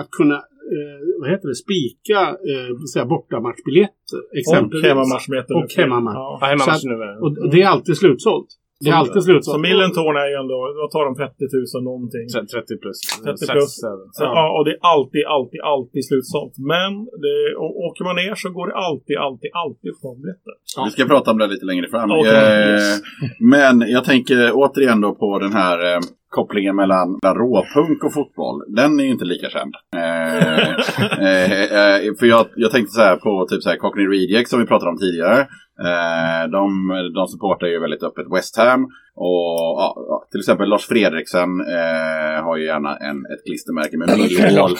att kunna eh, vad heter det, spika eh, bortamatchbiljetter Och hemmamatch Och hemmamatch. Ja. hemma. Och det är alltid slutsålt. Det är alltid slutsålt. Så Millentorn är ju ändå, vad tar de 30 000 någonting? 30 plus. 30 Sex, plus. Så, ja. och det är alltid, alltid, alltid slutsålt. Men det, och, åker man ner så går det alltid, alltid, alltid få biljetter. Vi ska prata om det lite längre fram. Okej, Eh, yes. Men jag tänker återigen då på den här eh, kopplingen mellan, mellan råpunk och fotboll. Den är ju inte lika känd. Eh, eh, eh, för jag, jag tänkte så här på typ så här Cockney Rejects som vi pratade om tidigare. Eh, de, de supportar ju väldigt öppet West Ham. Och ja, ja, till exempel Lars Fredriksen eh, har ju gärna en, ett klistermärke med Millwall.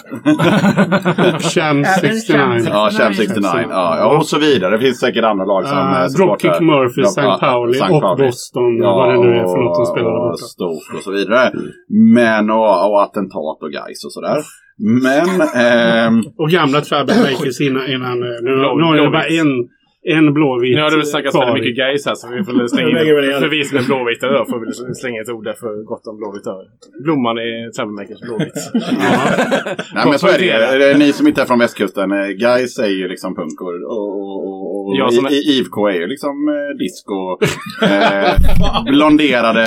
Sham Även 69. Sham Ja, Champ 69. Ja, ja, och så vidare. Det finns säkert andra lag som Uh, Dropkick Murphy, St. Pauli St. och. Boston. vad det nu är för något de spelar där och borta. Stoke och så vidare. Men, och, och attentat och guys och sådär. Men, ehm, Och gamla Troublemakers innan... innan eh, nu, nu har det bara en, en blåvit Nu har snackats kvar. väldigt mycket guys här så vi får slänga in det. för vi som är blåvita då får vi slänga ett ord där för gott om blåvitt över. Blomman är Troublemakers blåvitt. nej men så är det. det är Ni som inte är från västkusten, eh, guys är ju liksom punk och, och, och, och Och Jag som är- i, i IFK är ju liksom eh, disco. Eh, blonderade,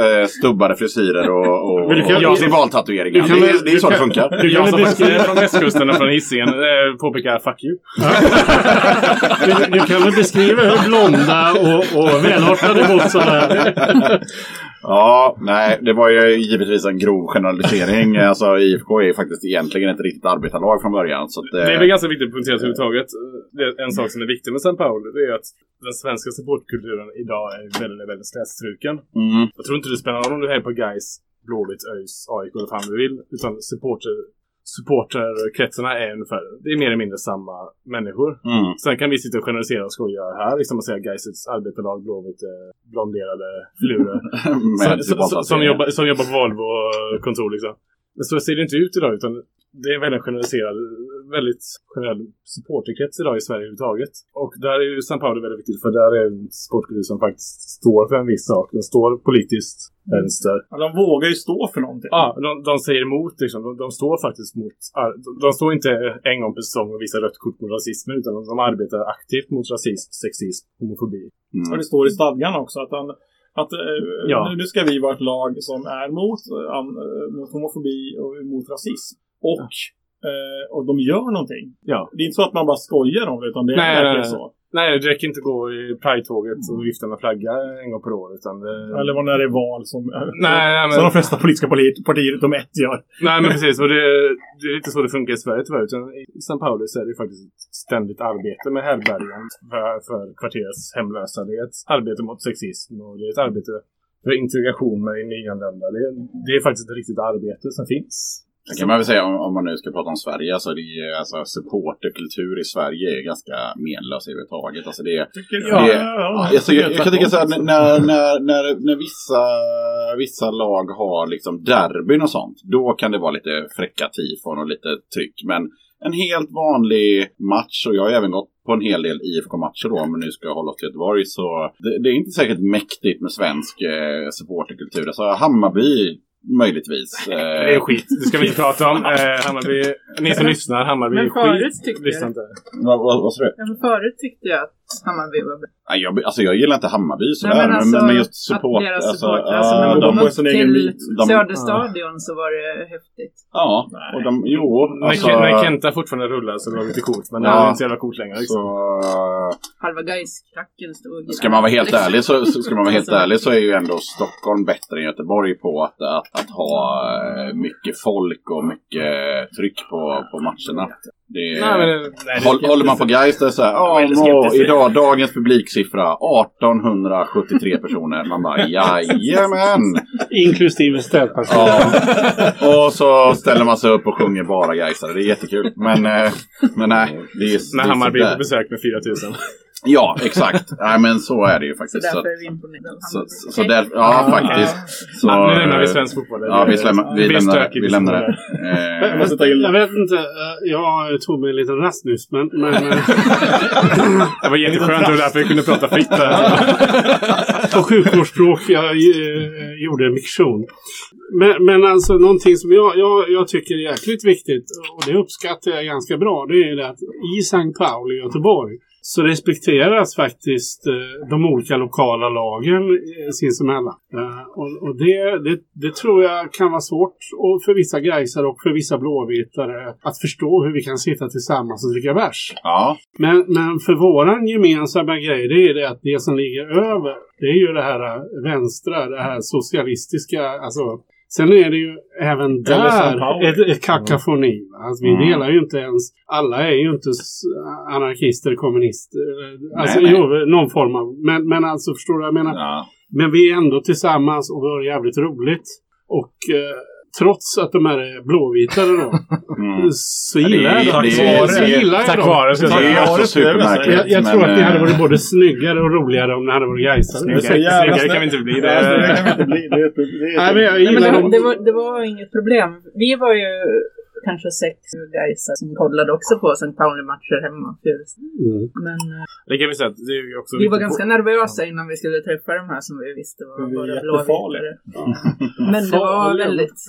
eh, stubbade frisyrer och, och, du kan- och jag- festivaltatueringar. du kan Det, är- det är så det kan- funkar. Du kan Jag som beskriva, är från västkusten och från Hisingen eh, påpekar fuck you. du, du kan väl beskriva hur blonda och, och välartade gossarna är? Ja, nej, det var ju givetvis en grov generalisering. Alltså IFK är ju faktiskt egentligen ett riktigt arbetarlag från början. Så eh, Det är väl ganska viktigt att poängtera överhuvudtaget. Det en sak som är viktig med San Paolo det är att den svenska supportkulturen idag är väldigt, väldigt slätstruken. mm, Jag tror inte det spelar någon roll om du är på Gais, Blåvitt, ÖIS, AIK eller vad fan du vill. Utan supporter, supporterkretsarna är ungefär, det är mer eller mindre samma människor. mm, Sen kan vi sitta och generalisera och skoja här, liksom och säga Gaisets arbetarlag, Blåvitt, eh, blonderade filurer. med som, som, som, jobbar, som jobbar på Volvo-kontor liksom. Men så ser det inte ut idag utan det är väldigt generaliserad, väldigt generell supporterkrets idag i Sverige överhuvudtaget. Och där är ju San Paolo väldigt viktigt för där är en sportkultur som faktiskt står för en viss sak. Den står politiskt vänster. Ja, de vågar ju stå för någonting. Ja, de, de säger emot liksom. De, de står faktiskt mot... De, de står inte en gång per säsong och visar rött kort mot rasismen utan de, de arbetar aktivt mot rasism, sexism, homofobi. Mm. Och det står i stadgarna också att, han, att eh, Ja. nu ska vi vara ett lag som är mot, eh, an, eh, mot homofobi och mot rasism. Och, eh, och de gör någonting. Ja. Det är inte så att man bara skojar om det utan det är Nej, nej, verkligen så. Nej, det räcker inte att gå i Pride-tåget och vifta med flagga en gång per år utan det... Eller när det är val som, Nej, men- som de flesta politiska partier, utom ett gör. Nej men precis, och det, det är inte så det funkar i Sverige tyvärr. Utan I San Paulo så är det faktiskt ett ständigt arbete med härbärgen för, för kvarterets hemlösa. Det är ett arbete mot sexism och det är ett arbete för integration med nyanlända. Det, är- det är faktiskt ett riktigt arbete som finns. Det kan man väl säga om, man nu ska prata om Sverige. Alltså, det är, alltså supporterkultur i Sverige är ganska menlös överhuvudtaget. Alltså det ja, Alltså, jag, jag kan tycka så här, när, när, när, när vissa, vissa lag har liksom derbyn och sånt, då kan det vara lite fräcka tifon och lite tryck. Men en helt vanlig match, och jag har även gått på en hel del IFK-matcher då, om vi nu ska hålla oss till Göteborg, så det, det är inte säkert mäktigt med svensk eh, supporterkultur. Alltså Hammarby, möjligtvis. Det är skit, det ska vi inte prata om. Eh, Hammarby, ni som lyssnar, Hammarby Men förut skit. tyckte Lyssna inte. vad, vad, vad sa du? Ja, men förut tyckte jag att Hammarby var bra. Nej, jag, alltså jag gillar inte Hammarby sådär, Nej, men alltså, men, men just support. att deras alltså, support, ja, alltså när man de, kom till. De- Söderstadion så var det häftigt. ja, och de, jo, När, alltså, Ken- när Kenta fortfarande rullar så var det lite coolt, men det Ja. är inte så jävla coolt längre. så, Liksom. Halva Gais-klacken stod Ska man vara helt ärlig så, så, ska man vara helt Alltså- ärlig så är ju ändå Stockholm bättre än Göteborg på att, att, att ha eh, mycket folk och mycket tryck på, på matcherna. Det, Nej, men, nej, det- håll, håller man på Gais det så här, ja, lite dagens publiksiffra 1873 personer. Man bara jajamän! Inklusive städpaket. Ja. Och så ställer man sig upp och sjunger bara Gaisare. Det är jättekul. Men, eh, men nej, det är, När det är Hammarby är på besök med 4000. Ja, exakt. Nej, men så är det ju faktiskt. Så, därför är vi imponerade så, så, så där, ja, faktiskt. Så, Ja, nu lämnar vi eh, svensk fotboll. Ja, vi lämnar, vi lämnar, vi lämnar det. Jag Eh, Jag vet inte, eh, jag tog mig en liten rast nyss, men... men eh, Det var jätteskönt, det var därför vi kunde prata fritt där. på sjukvårdsspråk jag eh, gjorde en miktion. Men, men alltså någonting som jag, jag, jag tycker är jäkligt viktigt och det uppskattar jag ganska bra. Det är det att i St. Pauli i Göteborg så respekteras faktiskt eh, de olika lokala lagen eh, sinsemellan. Eh, och det, det, det tror jag kan vara svårt för vissa Gaisare och för vissa blåvitare att förstå hur vi kan sitta tillsammans och dricka bärs. ja, Men, men för våran gemensamma grej, det är det att det som ligger över, det är ju det här vänstra, det här socialistiska, alltså. Sen är det ju även där ett, ett kakafoni. Alltså, vi Mm. delar ju inte ens, alla är ju inte anarkister, kommunister. Alltså, Nej, nej. Jo, någon form av, men, men alltså förstår du vad jag menar? ja. Men vi är ändå tillsammans och det jävligt roligt. Och eh, trots att de här är blåvitare då, Mm. så gillar jag dem. Så- gillar jag dem. vare, ska jag Det är också supermärkligt. Jag, jag tror att det hade eh, varit både snyggare och roligare om det hade varit Gaisare. Snyggare, snyggare snyggt. kan vi inte bli. Kan vi inte det var inget problem. Vi var ju kanske sex guys som kollade också på St. Pauli-matcher hemma. Mm. Men eh, Det kan vi säga det är också vi var ganska på- nervösa innan vi skulle träffa de här som vi visste var våra blåvitare. Men det var väldigt...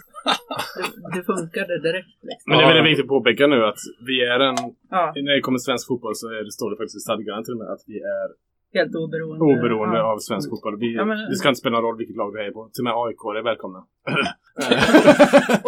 Det, det funkade direkt. Liksom. Men det är väldigt viktigt att påpeka nu att vi är en... Ja, När det kommer till svensk fotboll så är det, står det faktiskt i stadgarna till och med att vi är helt oberoende. oberoende ja. av svensk fotboll. Vi, Ja, men- det ska inte spela någon roll vilket lag vi är på. Till och med AIK är välkomna.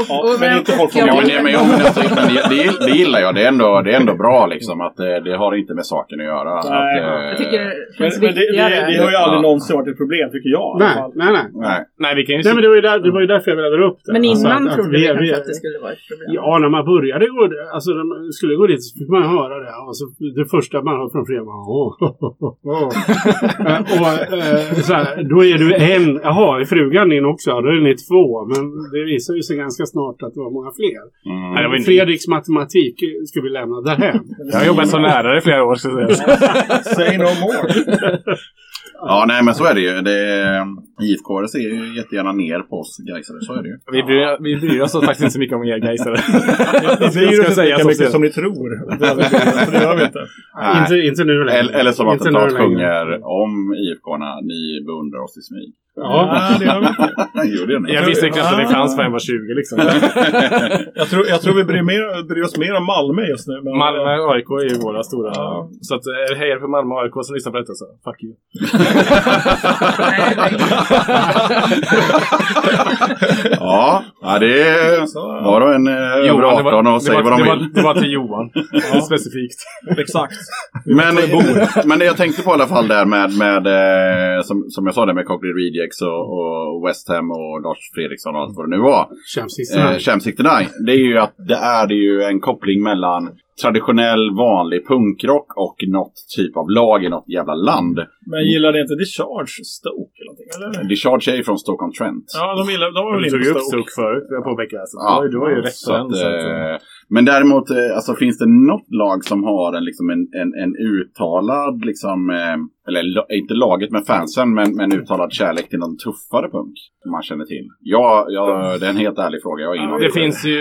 Ja, Och- men inte folk från Ja, men, jag- det, men, ja, men, alltså, men det, det, det gillar jag. Det är ändå, det är ändå bra liksom. Att det, det har inte med saken att göra. Nej, att, eh, Jag tycker det Men, men det, det, det har ju aldrig Ja. någonsin varit ett problem, tycker jag. Nej, nej, nej. Nej. Nej, vi kan ju... Nej, men det var ju, där, det var ju därför jag ville dra upp det. Men Alltså, innan att trodde vi, kanske att det skulle vara ett problem. Ja, när man började gå, alltså när man skulle gå dit så fick man höra det. Alltså, det första man hör från flera var åh, åh. Eh, Och eh, så här, då är du en. Jaha, är frugan din också? Ja, Då är ni två. Men det visar ju sig ganska snart att det var många fler. Mm. Nej, det var inte... Fredriks matematik ska vi lämna därhän. Jag har jobbat som lärare i flera år. Säga. Say no more. Ja, nej men så är det ju. Det, IFK ser ju jättegärna ner på oss Gaisare, så är det ju. Vi bryr, vi bryr oss faktiskt inte så mycket om er Gaisare. Vi bryr oss inte lika mycket som ni tror. Det, gör vi inte. Nej. Inte, inte nu längre. Eller, eller som Inte nu Attentat sjunger om IFK-arna, ni beundrar oss i smyg. Ja. Det gör vi inte. Det Jag visste knappt att det fanns förrän jag var 20 liksom. Jag tror, jag tror vi bryr, mer, bryr oss mer om Malmö just nu. Men, Malmö och AIK är ju våra stora. Ja. Så att eh, hejar för Malmö och AIK som lyssnar på detta så fuck you. Ja, ja det är... Var då en eh, över Johan, 18 och säger det var, vad de det vill. det var till Johan. Specifikt. Exakt. Men, men det jag tänkte på i alla fall där med, med eh, som, som jag sa där med Cockney Rejects och, och West Ham och Lars Fredriksson och allt vad det nu var. Champs League. Eh, Champs 69. Det är ju att det är ju en koppling mellan traditionell vanlig punkrock och något typ av lag i något jävla land. Men gillade inte Discharge Stoke eller någonting? Eller? Discharge är ju från Stoke-on-Trent. Ja, de, gillar, de var väl Du inne tog ju på upp Stoke. Stoke förut, vill jag påpeka. Så Ja, du var ju rätt så på den. att, Så att, men däremot, eh, alltså, finns det något lag som har en, liksom en, en, en uttalad, liksom, eh, eller inte laget med fansen, men, men uttalad kärlek till någon tuffare punk som man känner till? Ja, ja, det är en helt ärlig fråga. Jag aning. det finns ju,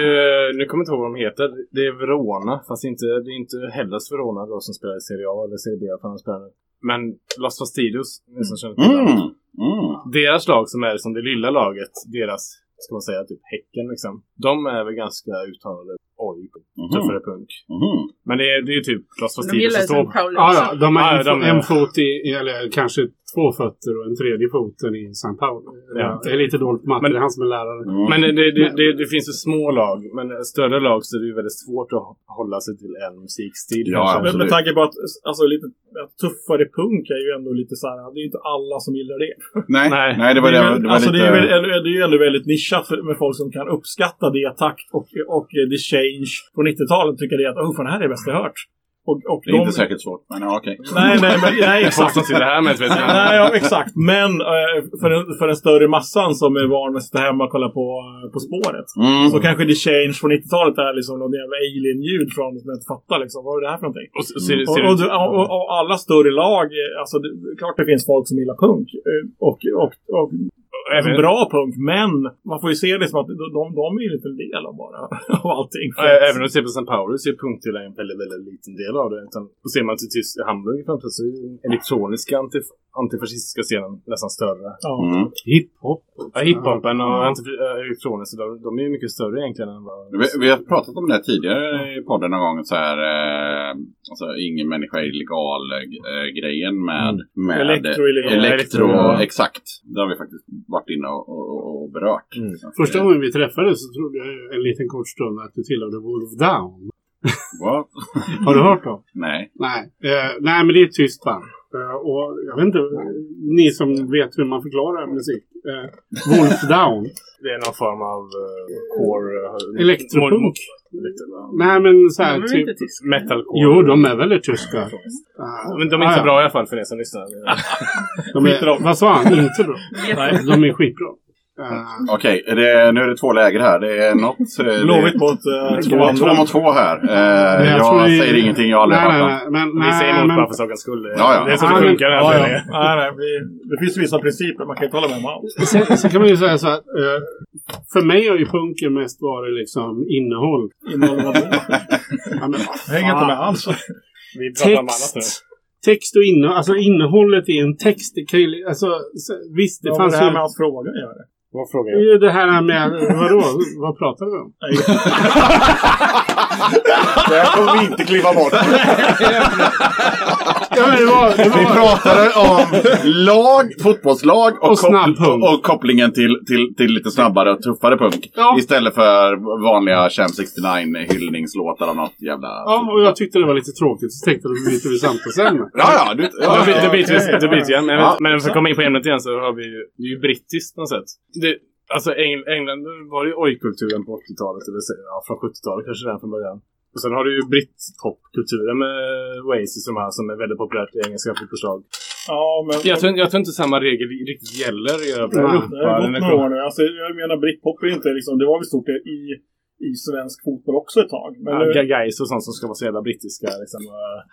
nu kommer jag inte ihåg vad de heter. Det är Verona, fast inte, det är inte Hellas Verona då som spelar i Serie A eller Serie B. För han spelar nu. Men Los Fastidios, ni som känner till. Mm, mm. Deras lag som är som det lilla laget, deras, ska man säga, typ Häcken liksom. De är väl ganska uttalade, oj, tuffare punk. Mhm. Men det är, det är ju typ De Fastidios som står St. Pauli Ja, ja, de har Ja, en, de är- en fot i, eller kanske två fötter och en tredje foten i San Paulo. Ja. Det är lite dåligt på matte, Men- det är han som är lärare. Mm. Men det, det, det, det finns ju små lag, men större lag så är det ju väldigt svårt att hålla sig till en musikstil. Ja. Men med tanke på att alltså, lite, att tuffare punk är ju ändå lite så här. Det är ju inte alla som gillar det. Nej, Nej. nej, det var, det, det, är, väl- det var alltså, lite... det, är väl, det är ju ändå väldigt nischat för, med folk som kan uppskatta det takt och, och eh, The Change på 90-talet. Tycker det att oh, fan, det här är det bästa jag hört. Och, och Det är inte säkert svårt, men ja, okej. Nej, nej, men, nej, Folk exakt. som sitter här med Nej, ja, exakt. Men eh, för, den, för den större massan som är van med att sitta hemma och kolla på, eh, på spåret. Mm. Så kanske The Change på 90-talet är liksom någon jävla alien-ljud från som jag inte fattar liksom. Vad är det här för någonting? Och, ser, ser, och, och, och, och alla större lag, eh, alltså det, klart det finns folk som gillar punk. Och, och, och, även, bra punk, men man får ju se det som att de, de, de är ju en liten del av bara av allting. Ä- Även om du ser på St. Pauli så är punk till en väldigt, väldigt liten del av det. Utan, och ser man till Tysk Hamburg framför så är den elektroniska antif antifascistiska scenen nästan större. Ja. Mm. Hiphop. Ja, hiphopen och äh, elektroniska, de, de är ju mycket större egentligen än vad... Vi, vi har pratat om det här tidigare i podden någon gång. Så här, eh, alltså, ingen människa är illegal eh, grejen med, med Elektro elektro Ja. Exakt. Det har vi faktiskt varit inne och, och, och berört. Mm. Första eh, gången vi träffades så trodde jag en liten kort stund att du tillhörde Wolf Down. What? Har du hört dem? Nej. Nej. Eh, nej, men det är ett tyst band. Eh, och jag vet inte, ni som vet hur man förklarar musik. Eh, Wolf Down. Det är någon form av uh, core... Uh, Elektropunk. Nej, men så här är typ. inte tyska. Metalcore. Jo, de är väldigt tyska. Ah, Men de är ah, inte ja. bra i alla fall för er som lyssnar. De är, vad sa han? Inte bra? Nej. De är skitbra. Eh, Okej, det- nu är det två läger här. Det är något... eh, det- Blåvitt mot uh, två Två, mot två här. Eh, jag jag vi- säger ingenting, jag har aldrig nej, hört nej, nej, men, Vi säger emot men, bara för sakens skull. Ja, ja. Det är så Ja, det funkar. här Ja, ja. Nej, nej, vi, det finns vissa principer man kan inte hålla med om allt. sen, sen kan man ju säga så att eh, för mig har ju punken mest varit liksom innehåll. Innehåller vad det Ja, men, Jag hänger inte med alls. Vi pratar om annat nu. text, text och innehåll, alltså innehållet i en text. Det kan ju, alltså, så- visst, det Vad har fanns det här ju... med hans fråga att göra? Vad frågar Det är jag? ju det här med, vadå, vad pratar vi om? Det här kommer vi inte kliva bort. Ja, men det var, det Vi pratade om lag, fotbollslag och, Och snabb koppl- punk. och, kopplingen till, till, till lite snabbare och tuffare punk. Ja. Istället för vanliga Champ 69 hyllningslåtar av något jävla... ja, och jag tyckte det var lite tråkigt. Så tänkte jag, då byter vi samtalsämne. Ja, ja. Du, ja, Ja, det, byter, vi- igen. Men, Ja. men för att komma in på ämnet igen så har vi ju, det är ju brittiskt på något sätt. Det, alltså Eng, England var ju oj-kulturen på 80-talet, eller ja, från 70-talet kanske redan från början. Och sen har du ju britpopkulturen med Oasis som, här, som är väldigt populärt i engelska fotbollslag. Ja, men... Jag tror, jag tror inte samma regel riktigt gäller i övriga Europa. Det har gått Den några år nu. Alltså, jag menar, britpop är inte liksom... Det var väl stort i, i svensk fotboll också ett tag. Men nu, Ja, Guys och sånt som ska vara så jävla brittiska. Liksom.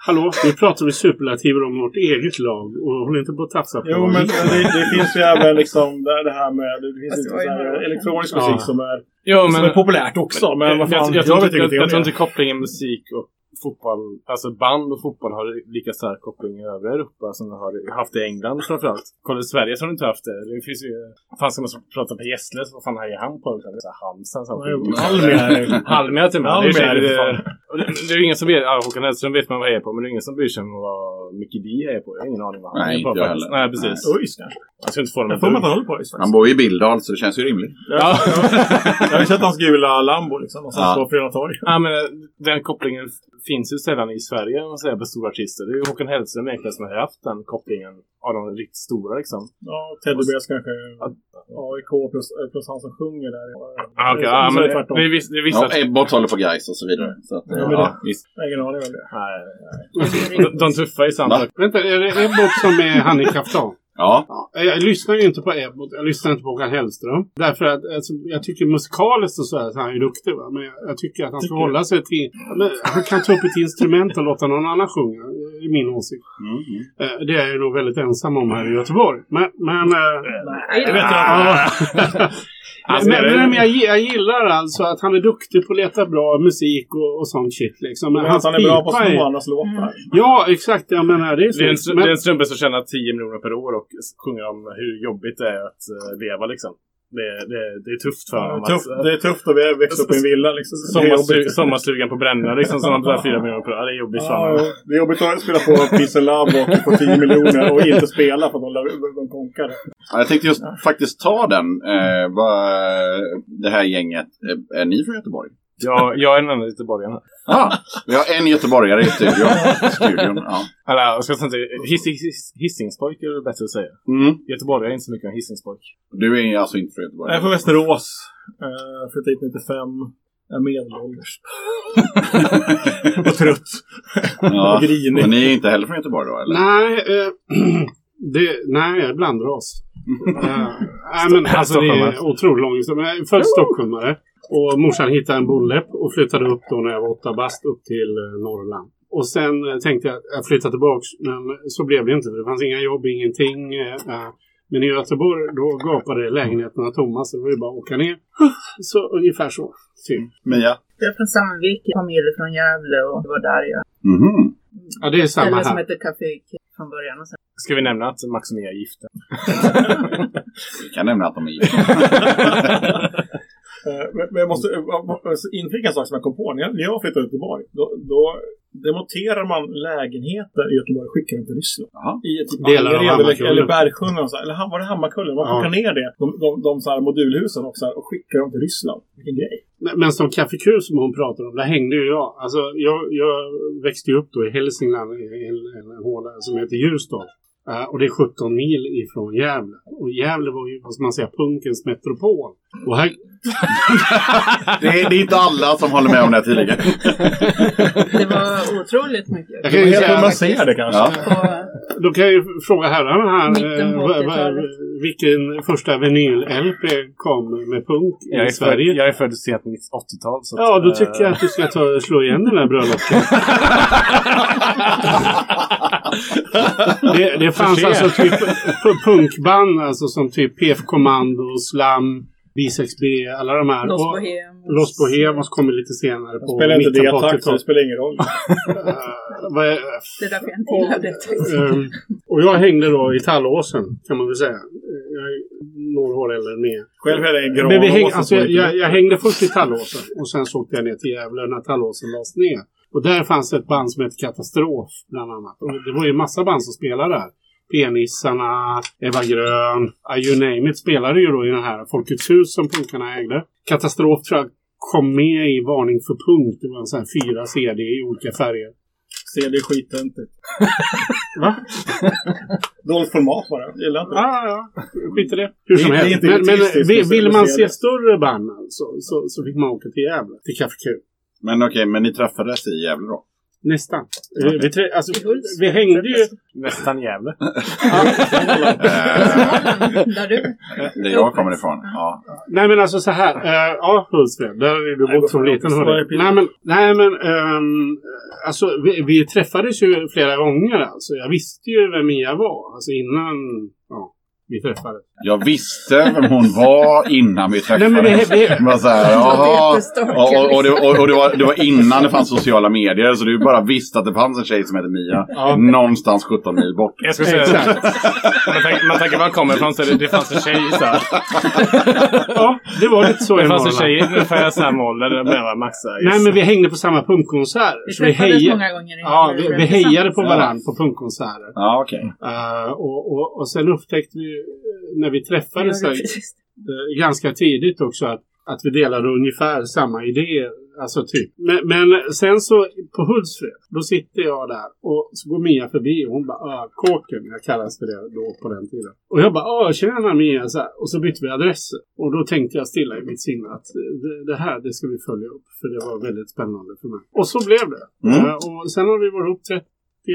Hallå, nu pratar vi superlativer om vårt eget lag och håller inte på att tafsa på jo, men det, det finns ju även liksom det, här med... Det finns var ju så elektronisk musik Ja. som är, Jo, som är populärt också. Men vad fan, jag, jag, jag, tror inte, jag, jag inte kopplingen musik och fotboll, alltså band och fotboll har lika stark koppling i övriga Europa som det har haft i England framförallt. Kolla i Sverige så har det inte haft det. Det finns ju, fan ska man prata på Gessle så vad fan är han på? Utan det är så här Halmstad. Så här. Almia. Halmia till och med. Det är, ju ingen som vet, ja, Håkan Hellström vet man vad jag är på men det är ingen som bryr sig om vad Mickey D är på. Jag har ingen aning vad han Nej, är på inte faktiskt. heller. Nej, precis. ÖIS kanske. Jag ska inte få dem Jag får mig han håller på ÖIS Han bor ju i Billdal så det känns ju rimligt. Ja. Jag har ju sett hans gula Lambo liksom. Och sen Ja. på Freda torg. Ja, men eh, den kopplingen finns ju sällan i Sverige om man säger på stora artister. Det är ju Håkan Hellström egentligen som har haft den kopplingen av de riktigt stora liksom. Ja, Teddy Bears kanske. AIK plus, plus han som sjunger där. Ah, okay. Ja, så men det det, det, är viss, det är vissa... Ja, Ebbot håller på Gais och så vidare. Så att, Ja, ja, det- visst. Ingen aning om det. Nej, nej. De, de tuffa i samma... Vänta, är det Ebbot som är han i kaftan? Ja, Ja, jag lyssnar ju inte på Ebbot, jag lyssnar inte på Håkan Hellström. Därför att alltså, jag tycker musikaliskt och så här så är han ju duktig. Va? Men jag, jag tycker att han ska hålla sig till... Men han kan ta upp ett instrument och låta någon annan sjunga. Det är min åsikt. mm, mm. Eh, Det är jag nog väldigt ensam om här i Göteborg. Men... men eh, Nej, Det vet jag men, det- men jag, jag gillar alltså att han är duktig på att leta bra musik och, och sånt shit liksom. Men Men han är bra på att är- andras låtar. Ja, exakt. Jag menar det är så. Det är, en, Men- det är en snubbe som tjänar 10 miljoner per år och sjunger om hur jobbigt det är att eh, leva liksom. Det, det, det är tufft för Ja, honom. tufft, att, det är tufft att vi växa upp i en villa liksom. Är sommarstugan på Bränna liksom som betalar 4 miljoner per år. Ja, Det är jobbigt för Ja, honom. det är jobbigt att spela på Peace and Love och få 10 miljoner och inte spela för att de, de konkar. Ja, Jag tänkte just faktiskt ta den. Eh, vad, det här gänget. Eh, Är ni från Göteborg? Jag, jag är den enda göteborgaren här. Ja, vi har en göteborgare i studion. studion ja. Eller jag ska säga hiss, hiss, Hisingspojk är det bättre att säga. mm. Göteborg är inte så mycket en Hisingspojk. Du är alltså inte från Göteborg? Jag är från Västerås. Uh, flyttade hit 95. Är medelålders. och trött. ja. och grinig. Men ni är inte heller från Göteborg då? Eller? Nej, eh, det, nej, jag är blandras. uh, nej, men alltså det är otroligt lång historia. Jag är född stockholmare. Och morsan hittade en bolläpp och flyttade upp då när jag var åtta bast upp till eh, Norrland. Och sen eh, tänkte jag att jag flyttar tillbaks. Men så blev det inte. Det fanns inga jobb, ingenting. eh. Men i Göteborg då gapade lägenheterna tomma. Så det var ju bara att åka ner. Så ungefär så. Typ. Mia? Jag är från Sandvik, familj från Gävle och det var där jag... Mhm. Ja, det är samma Ställe som här. heter Café från början. Och sen Ska vi nämna att Max och Mia är gifta? Jag kan nämna att de är gifta. Eh, Men jag måste eh, inflika en sak som jag kom på. När jag, flyttade till Göteborg, då, då demonterar man lägenheter i Göteborg och skickar dem till Ryssland. Jaha. I typ Delar av Angered eller, Hammarkullen. eller Bergsjön. Eller var det Hammarkullen? Man Ja. plockar ner det, de, de, de, så här modulhusen också, och skickar dem till Ryssland. Vilken grej. Men, men som kaffekur som hon pratar om, där hängde ju jag. Alltså, jag, jag växte ju upp då i Hälsingland i en, en, håla som heter Ljusdal. Eh, och det är 17 mil ifrån Gävle. Och Gävle var ju, vad ska man säga, punkens metropol. Och här, Det är, det är inte alla som håller med om det här tydligen. det var otroligt mycket. Jag kan ju säga- man ser det kanske. Ja. På då kan jag ju fråga herrarna här. Mitten på vad- vad- 80-talet. vilken första vinyl-LP kom med punk Jag i är, Sverige? född, jag är född sent 80-tal. så att, Ja, då eh, tycker jag att du ska ta slå igen den här bröllopet. det, det fanns alltså typ punkband alltså som typ PF Kommando, Slam, B6B, alla de här. Los Bohemos. Los Bohemos kommer lite senare på Spelar inte det takt så det 80-talet. spelar ingen roll. Vad är- Det är därför jag inte gillar det. Ehm, och jag hängde då i Tallåsen kan man väl säga. Jag är några år äldre än er. Själv är det en Men vi häng, alltså, jag, jag hängde först i Tallåsen och sen så åkte jag ner till Gävle när Tallåsen lades ner. Och där fanns ett band som hette Katastrof bland annat. Och det var ju massa band som spelade där. Penissarna, Eva Grön, you name it spelade ju då i den här Folkets hus som punkarna ägde. Katastrof tror jag kom med i Varning för punk. Det var en sån här fyra CD i olika färger. CD är skittöntigt. Va? Dåligt format bara. Gillar inte det. Ja, ja, ja. Skit i det. Hur som helst. Men, men vill, man se större band alltså, så, så fick man åka till Gävle. Till Café Q. Men okej, men ni träffades i Gävle då? Nästan. Vi, vi, trä- alltså, vi hängde ju... Nästan Gävle. Där du. Där jag kommer ifrån? Ja. Nej men alltså så här. Uh, ja, Hultsfred. Där är du vad fan, liten. Nej men, nej, men ehm, alltså, vi, vi träffades ju flera gånger. Alltså. Jag visste ju vem Mia var. Alltså innan ja, vi träffades. Jag visste vem hon var innan vi Nej, men vi, träffades. Det var så här, låter jaha. jättestalker, Och, och, och, det, liksom. och, och det, var, det var innan det fanns sociala medier, så du bara visste att det fanns en tjej som hette Mia. Ja. Någonstans 17 mil bort. Jag skulle säga Exakt. man tänker, man tänker var han kommer ifrån så det, det fanns en tjej så här. ja, det var lite så Det fanns en tjej ungefär samma ålder. Det Nej men vi hängde på samma punkkonsert. Vi Så vi hejade, många gånger. ja, vi, vi hejade på Ja. varandra på punkkonserter. Ja, okej. Uh, och, och, och sen upptäckte vi eh, när vi träffades där, Precis. eh, ganska tidigt också att, att vi delade ungefär samma idéer. Alltså typ. Men, men sen så på Hultsfred, då sitter jag där och så går Mia förbi och hon bara ah, kåken, jag kallas för det då på den tiden. Och jag bara ah, tjena Mia så här. Och så bytte vi adresser. Och då tänkte jag stilla i mitt sinne att eh, det, det här det ska vi följa upp. För det var väldigt spännande för mig. Och så blev det. Mm. Eh, och sen har vi varit ihop 30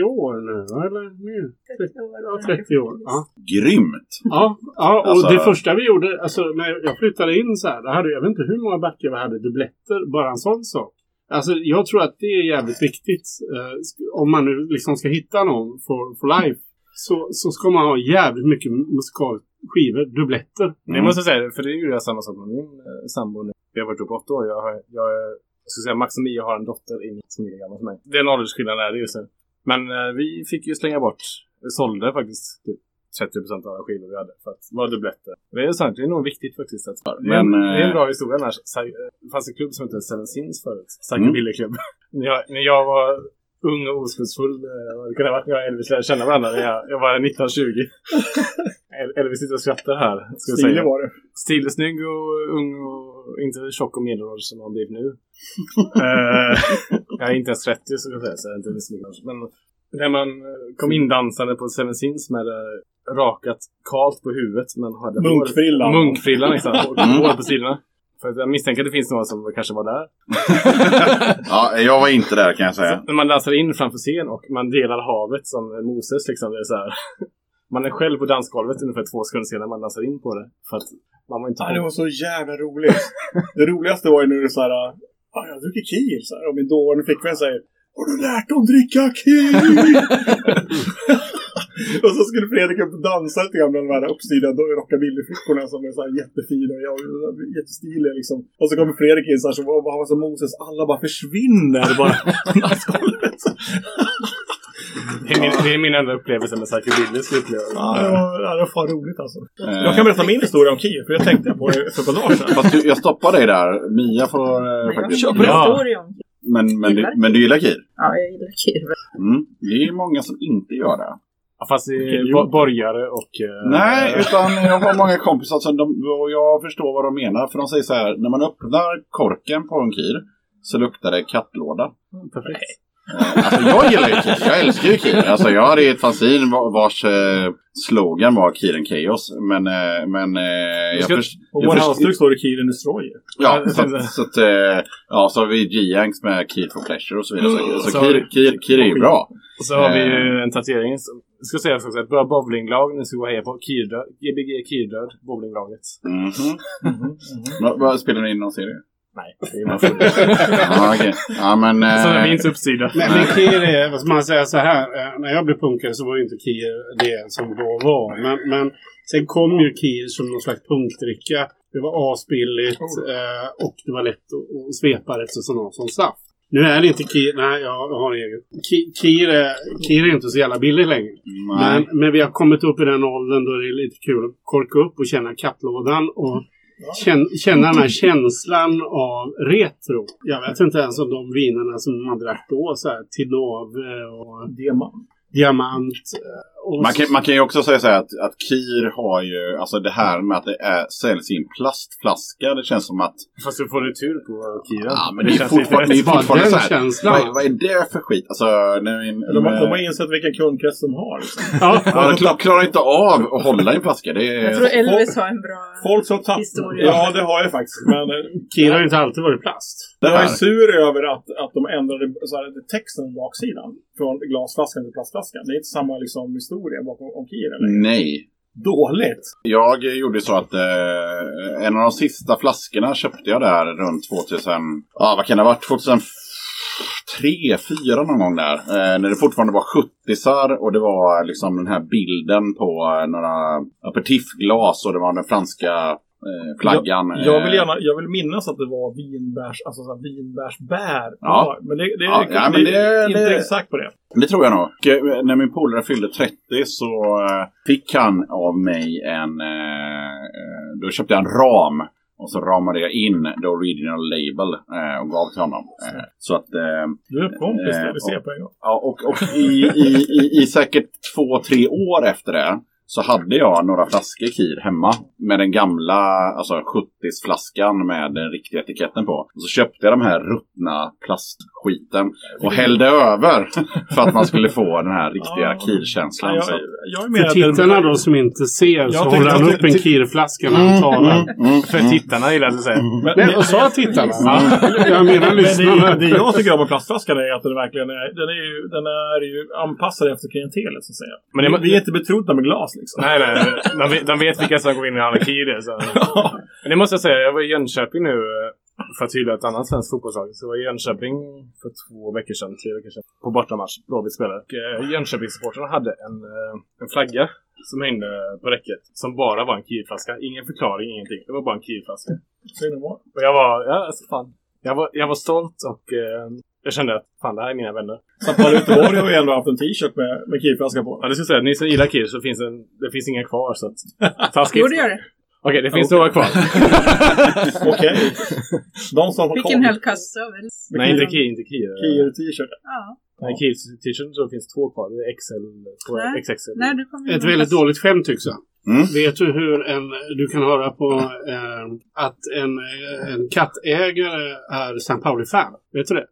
år nu, eller mer? 30, ja, 30 år. Ja. Grymt. Ja, ja och Alltså- det första vi gjorde, alltså när jag flyttade in så här, då hade jag vet inte hur många backar vi hade, dubbletter, bara en sån sak. Alltså jag tror att det är jävligt viktigt. Eh, om man nu liksom ska hitta någon för, för life så, så ska man ha jävligt mycket musikalskivor, dubbletter. Det måste jag säga, för det gjorde jag samma sak med min eh, sambo nu. Vi har varit upp åtta år. Jag, har, jag, är- jag skulle säga Max och Mia har en dotter in, som är gammal som mig. Det är en åldersskillnad är det just nu. Men eh, vi fick ju slänga bort, vi sålde faktiskt typ 30% av alla skivor vi hade för att vara dubbletter. Det är sant, det är nog viktigt faktiskt. Att, det, är en, Men, det är en eh, bra historia annars. Eh, Det fanns en klubb som hette Seven Sins förut. Mm. Psychobilly-klubb. när, jag, när jag var ung och oskuldsfull, eh, det kunde ha varit när jag och Elvis lärde känna varandra. Jag, jag var 1920. El- Elvis sitter och skrattar här. Stilig var det. Stilig, snygg och ung och inte tjock och medelålders som han blivit nu. Eh, jag är inte ens 30 så kan jag säga, så jag är inte ens medelålders. Men när man eh, kom in dansande på Seven Sins med eh, rakat kalt på huvudet men hade hår- Munkfrillan. Munkfrillan liksom. Och Mm. hår på sidorna. För att jag misstänker att det finns några som kanske var där. Ja, jag var inte där kan jag säga. När man dansar in framför scen och man delar havet som Moses liksom. Det är så här. Man är själv på dansgolvet ungefär två sekunder senare man dansar in på det. För att man var inte Ja, det var så jävla roligt. det roligaste var ju när du såhär, ah, jag dricker Kiel. Så här, och min dåvarande flickvän säger, har du lärt att dricka Kiel? och så skulle Fredrik upp och dansa lite grann bland de här uppstyrda rockabillyflickorna som är så här jättefina och ja, jättestiliga liksom. Och så kommer Fredrik in så här, så var han som Moses, alla bara försvinner bara. Det är min, det är min enda upplevelse med psychobilly skulle jag uppleva. Ja, det var, ja, det var fan roligt alltså. Eh, Jag kan berätta min historia om Kiel, för det tänkte jag på för ett par dagar sedan. Fast du, jag stoppar dig där. Mia får eh, Jag faktiskt... en Ja. historia om Men, men, du, men du gillar Kir? Ja, jag gillar Kir. Mm. Det är många som inte gör det. Ja, Fast det är bo- borgare och... eh, Nej, utan jag har många kompisar som de, och jag förstår vad de menar. För de säger så här, när man öppnar korken på en Kir så luktar det kattlåda. Perfekt. Alltså jag gillar ju Kir, jag älskar ju Kir. Alltså jag hade ett fanzine va- vars eh, slogan var Kiren Chaos. Men, eh, men eh, jag, ska- först, På jag vår halsduk står det Kiel Destroyer. Ja, så, att- så att, eh, ja, så har vi G-Yanks med Kir for Pleasure och så vidare. Så, så Så- Kir, Kir, Kir är ju bra. Och så har vi ju en tatuering Jag ska säga också ett bra bowlinglag ni ska gå heja på. Kirdöd, GBG Kirdöd, bowlinglaget. Mhm. Vad- Vad spelar ni in någon serie? Nej, det är bara Ja, okej. Ja, men... Så är eh, min uppsida. Men, men Kier är, vad ska man säga så här. eh, När jag blev punkare så var ju inte Kier det som då var. Men, men sen kom ju Kier som någon slags punkdricka. Det var asbilligt eh, och det var lätt att, svepa rätt så sån som saft. Nu är det inte Kier, nej jag har eget. Ki- Kier är, Kier är inte så jävla billig längre. Men, men vi har kommit upp i den åldern då det är lite kul att korka upp och känna kattlådan och känna, känna den här känslan av retro. Jag vet inte ens om de vinerna som man drack då, så här Tinove och Diamant. Diamant. Eh, Man kan, man kan ju också säga så här att, att Kir har ju, alltså det här med att det är, säljs i en plastflaska, det känns som att... Fast du får retur på Kira. Ja, men det, är känns fortfarande, det är fortfarande så här. Vad, vad är det för skit? Alltså, när min, De, de har insett vilken kundkrets de har. Liksom. Ja, ja, de klar, klarar inte av att hålla i en flaska. Det är... Jag tror Elvis har en bra... Folk som tappar... Historia. Ja, det har jag faktiskt. Men eh, Kir har ju inte alltid varit plast. jag är sur över att, att de ändrade så här, texten på baksidan. Från glasflaskan till plastflaskan. Det är inte samma liksom, historia bakom om Kir. Eller? Nej. Dåligt! Jag gjorde så att eh, en av de sista flaskorna köpte jag där runt 2000... Ja, vad kan det ha varit? 2003, 2004 någon gång där. Eh, när det fortfarande var 70 och det var liksom den här bilden på eh, några aperitifglas och det var den franska eh, flaggan. Jag, jag, vill eh, gärna, jag vill minnas att det var vinbärs, alltså så här, vinbärsbär. Ja. Men det, det, Ja, det, ja, men det, är inte det- exakt på det. Det tror jag nog. Och, När min polare fyllde 30 så eh, fick han av mig en... eh, Då köpte jag en ram. Och så ramade jag in the original label eh, och gav till honom. Eh, Så att... eh, Du är kompis, Eh, det vi ser på en gång. Ja, och, och i, i, i, i säkert två, tre år efter det så hade jag några flaskor Kir hemma med den gamla alltså 70-flaskan med den riktiga etiketten på. Och så köpte jag de här ruttna plastskiten och hällde över för att man skulle få den här riktiga Ja. Kir-känslan. Ja, För tittarna då som inte ser så håller han upp en Kir-flaska när han talar. Mm, För tittarna gillar jag att säga. Men, Nej, och sa tittarna? Ja. Jag menar Men det, lyssnarna. det jag tycker om med plastflaskan är att den verkligen är, den är, ju, den är ju anpassad efter klientelet så att säga. Men det- vi, vi är inte betrodda med glas liksom. Nej, nej. De vet, de vet vilka som går in i. Så. Men det måste jag säga, jag var i Jönköping nu eh, för att hylla ett annat svenskt fotbollslag. Så jag var i Jönköping för två veckor sedan, tre veckor sedan, på bortamatch. Blåvitt spelare. Och eh, Jönköpingssupportrarna hade en, eh, en flagga som hängde på räcket. Som bara var en Kiev-flaska. Ingen förklaring, ingenting. Det var bara en Kiev-flaska. Säg no more. Och jag var, ja alltså fan. Jag var, jag var stolt och eh, jag kände att fan, det här är mina vänner. Sappa Göteborg har ju ändå haft en t-shirt med, med Kir-flaska på. Ja, det ska jag säga. Ni som gillar Kiev så finns en, det finns inga kvar. Så att, taskigt. Jo, det gör det. Okej, det finns Okej. några kvar. Okej. De som har Vilken hel kassa väl? Nej, inte Kiev. Inte. Kir-t-shirt. Ja. Nej, Kiels t-shirt så finns två kvar. Det är XL. XXL. Nej, du kommer Ett väldigt dåligt skämt tycks jag. Mm. Vet du hur en, du kan höra på eh, att en, en kattägare är San Pauli-fan? Vet du det?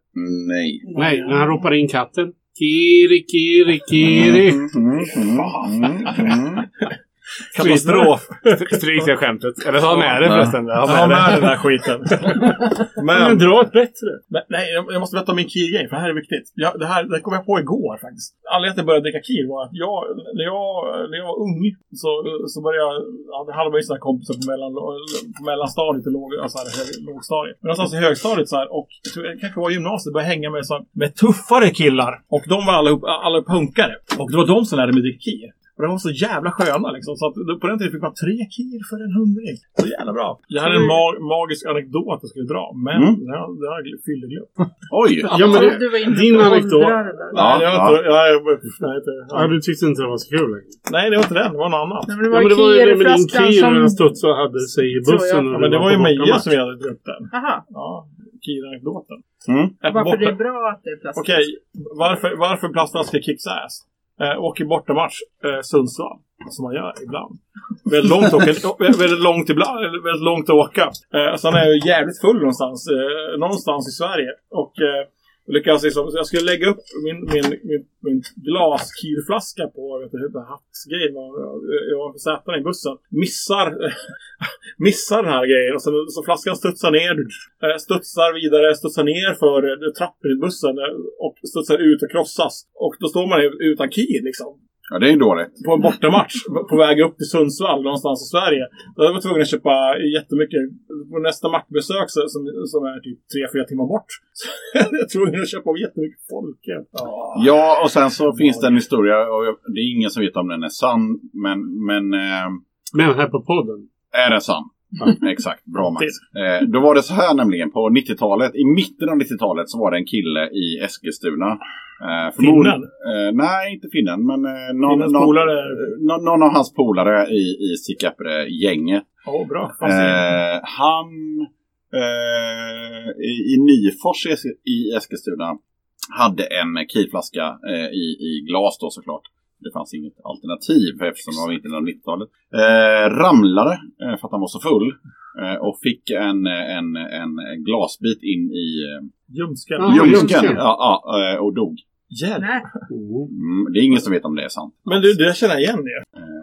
Nej. Nej, när han ropar in katten. Kiri, kiri, kiri. Mm, mm, mm, mm, mm. Katastrof. Stryk det skämtet. Eller ha med det förresten. Ha med med det. den där skiten. Men Men, dra ett bättre. men nej, jag jag måste berätta om min Kir-grej, för det här är viktigt. Jag, det här det kom jag på igår faktiskt. Anledningen till att jag började dricka Kir var att jag, när jag, när jag var ung, så, så började jag, ja, det hade man ju sådana kompisar på, mellan, på mellanstadiet och låg, alltså här, hög, lågstadiet. Men någonstans i högstadiet så här, och jag tror, jag kanske var i gymnasiet, började hänga med, så, här, med tuffare killar. Och de var alla, alla punkare. Och det var de som lärde mig dricka Kir. Och de var så jävla sköna liksom. Så att på den tiden fick man tre kir för en hundring. Så jävla bra. Jag hade en ma magisk anekdot jag skulle dra. Men Mm. det har jag fylleglömt. Oj! Ja, men det, du var inne din anekdot. Ja, Nej, det var ja. inte... Ja, jag, nej, inte Ja, ja. du tyckte inte det var så kul längre. nej, det var inte den. Det var något annat. Nej, men det Ja, var men det var ju det med din Kir som... studsade och hade sig i bussen. jag. Ja, men det var ju Meja som jag hade druckit den. Aha. Ja, Kir-anekdoten. Mm. Varför det är bra att det är plast. Okej, varför, varför plastflaskor kicks ass? Eh, åker bortamatch, eh, Sundsvall, som man gör ibland. Väldigt långt, åka, väldigt långt ibland, väldigt långt att åka. Eh, sen är jag ju jävligt full någonstans, eh, någonstans i Sverige. Och eh, lyckas liksom, jag skulle lägga upp min, min, min, min glaskirflaska på, vet du, hattgrejen. Jag var på sätena i bussen. Missar, missar den här grejen. Och så, så flaskan studsar ner, eh, studsar vidare, studsar ner för eh, trappen i bussen eh, och studsar ut och krossas. Och då står man ju utan kir liksom. Ja, det är dåligt. på en bortamatch på väg upp till Sundsvall någonstans i Sverige. Då var jag tvungen att köpa jättemycket. På nästa mackbesök som, som är typ 3-4 timmar bort. Så jag tvungen att köpa jättemycket folköl. Ja. Ja, och sen så finns det en historia, och jag- det är ingen som vet om den är sann, men, men eh, Men här på podden. är den sann? Exakt, bra Max. Eh, då var det så här nämligen, på 90-talet, i mitten av 90-talet så var det en kille i Eskilstuna. Eh, Finnen? Eh, nej, inte finnen, men eh, någon, någon, eh, någon, någon av hans polare i, i Sickabre-gänget. Åh, bra. Eh, han eh, i, i Nyfors i, Es- i Eskilstuna hade en kilflaska eh, i, i glas då såklart. Det fanns inget alternativ eftersom det var mitten av 90-talet. Eh, ramlade eh, för att han var så full. Eh, och fick en, en, en glasbit in i eh, Ljumsken. Ja, ljumsken. ljumsken. Ja, ja, eh, och dog. Hjälp. Nej. Mm. Mm, det är ingen som vet om det är sant. Men du, det känner jag igen det.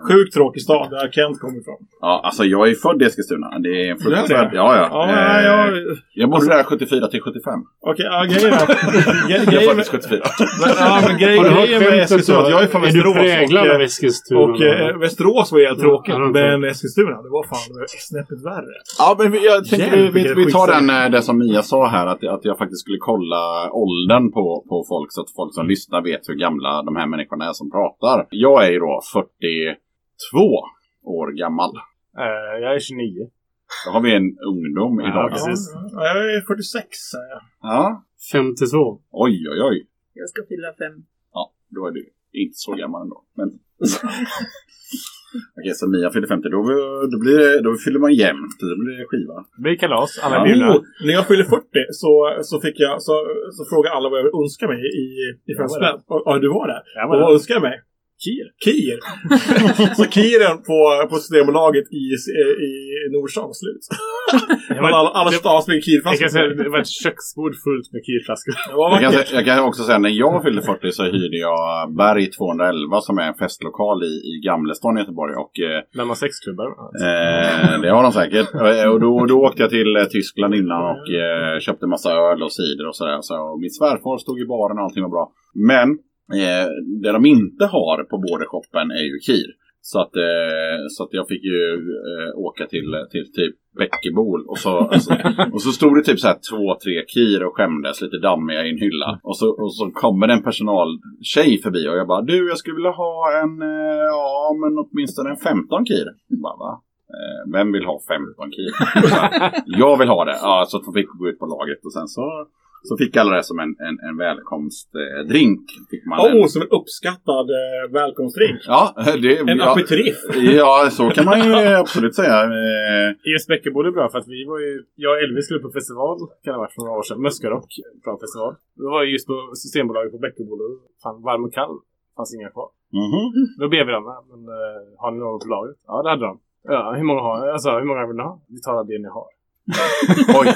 Sjukt tråkig stad där Kent kommer ifrån. Ja, alltså jag är född i Eskilstuna. Det är en fruktansvärd... det? Ja, ja. Ja, Eh, ja, Jag bodde där 74 till 75. Okej, ja, grejen är... gre- Jag är grejen född med- 74. Men, ja, men grej, Har du hört grejen med Eskilstuna, att jag är från Är du Västerås. präglad och, av eh, Eskilstuna? och eh, Västerås var helt tråkigt, Ja, men Eskilstuna, det var fan var snäppet värre. Ja, men vi- jag tänker vi, vi, vi tar den, eh, det som Mia sa här, att, att jag faktiskt skulle kolla åldern på, på folk så att folk som lyssnar vet hur gamla de här människorna är som pratar. Jag är ju då 42 år gammal. Eh, jag är 29. Då har vi en ungdom Ja, idag. precis. Ja, jag är 46 säger jag. Ja. 52. Oj, oj, oj. Jag ska fylla fem. Ja, då är du inte så gammal ändå. Men... Okej, så Mia fyller 50. Då, då, blir det, då fyller man jämnt. Då blir det skiva. Det blir kalas. Alla Ja. är bjudna. Oh, när jag fyllde 40 så, så fick jag, så, så frågade alla vad jag önskar mig i, i. Och- Ja, du var där. Jag Och var vad där. önskar jag mig? Kir. Kir! så kiren på, på Systembolaget i, i Nordstan var slut. Men alla, alla stas med Jag kirflaskor. kan säga, det var ett köksbord fullt med kirflaskor. Jag kan, jag kan också säga när jag fyllde 40 så hyrde jag Berg 211 som är en festlokal i, i Gamlestan i Göteborg. Och eh, När man sexklubbar. eh, det har de säkert. Eh, Och då, då åkte jag till eh, Tyskland innan och eh, köpte massa öl och cider och sådär. Så, och min svärfar stod i baren och allting var bra. Men eh, det de inte har på bordershoppen är ju kir. Så att, eh, så att jag fick ju eh, åka till, till typ Bäckebol och så, alltså, och så stod det typ så här två, tre kir och skämdes lite dammiga i en hylla. Och så, och så kommer det en personaltjej förbi och jag bara du jag skulle vilja ha en, eh, ja men åtminstone en 15 kir. Jag bara, va? Vem vill ha 15 kir? Jag vill ha det. Ja, så att vi fick gå ut på laget och sen så, så fick alla det som en, en, en välkomstdrink. Fick man en, Åh, som en uppskattad eh, välkomstdrink. ja, det, En ja, aperitif. ja, så kan man ju absolut säga. Eh, ES Bäckebol är bra för att vi var ju... Jag och Elvis skulle på festival, kan det ha varit för några år sedan. Möskarock, bra festival. Då var jag just på Systembolaget på Bäckebol och fan varm och kall. fanns inga kvar. mhm. Då ber vi dem, "Ja, men uh, har ni något på lagret? Ja, det hade de. Ja, hur många har Alltså, hur många vill ni ha? Vi tar det ni har. Oj.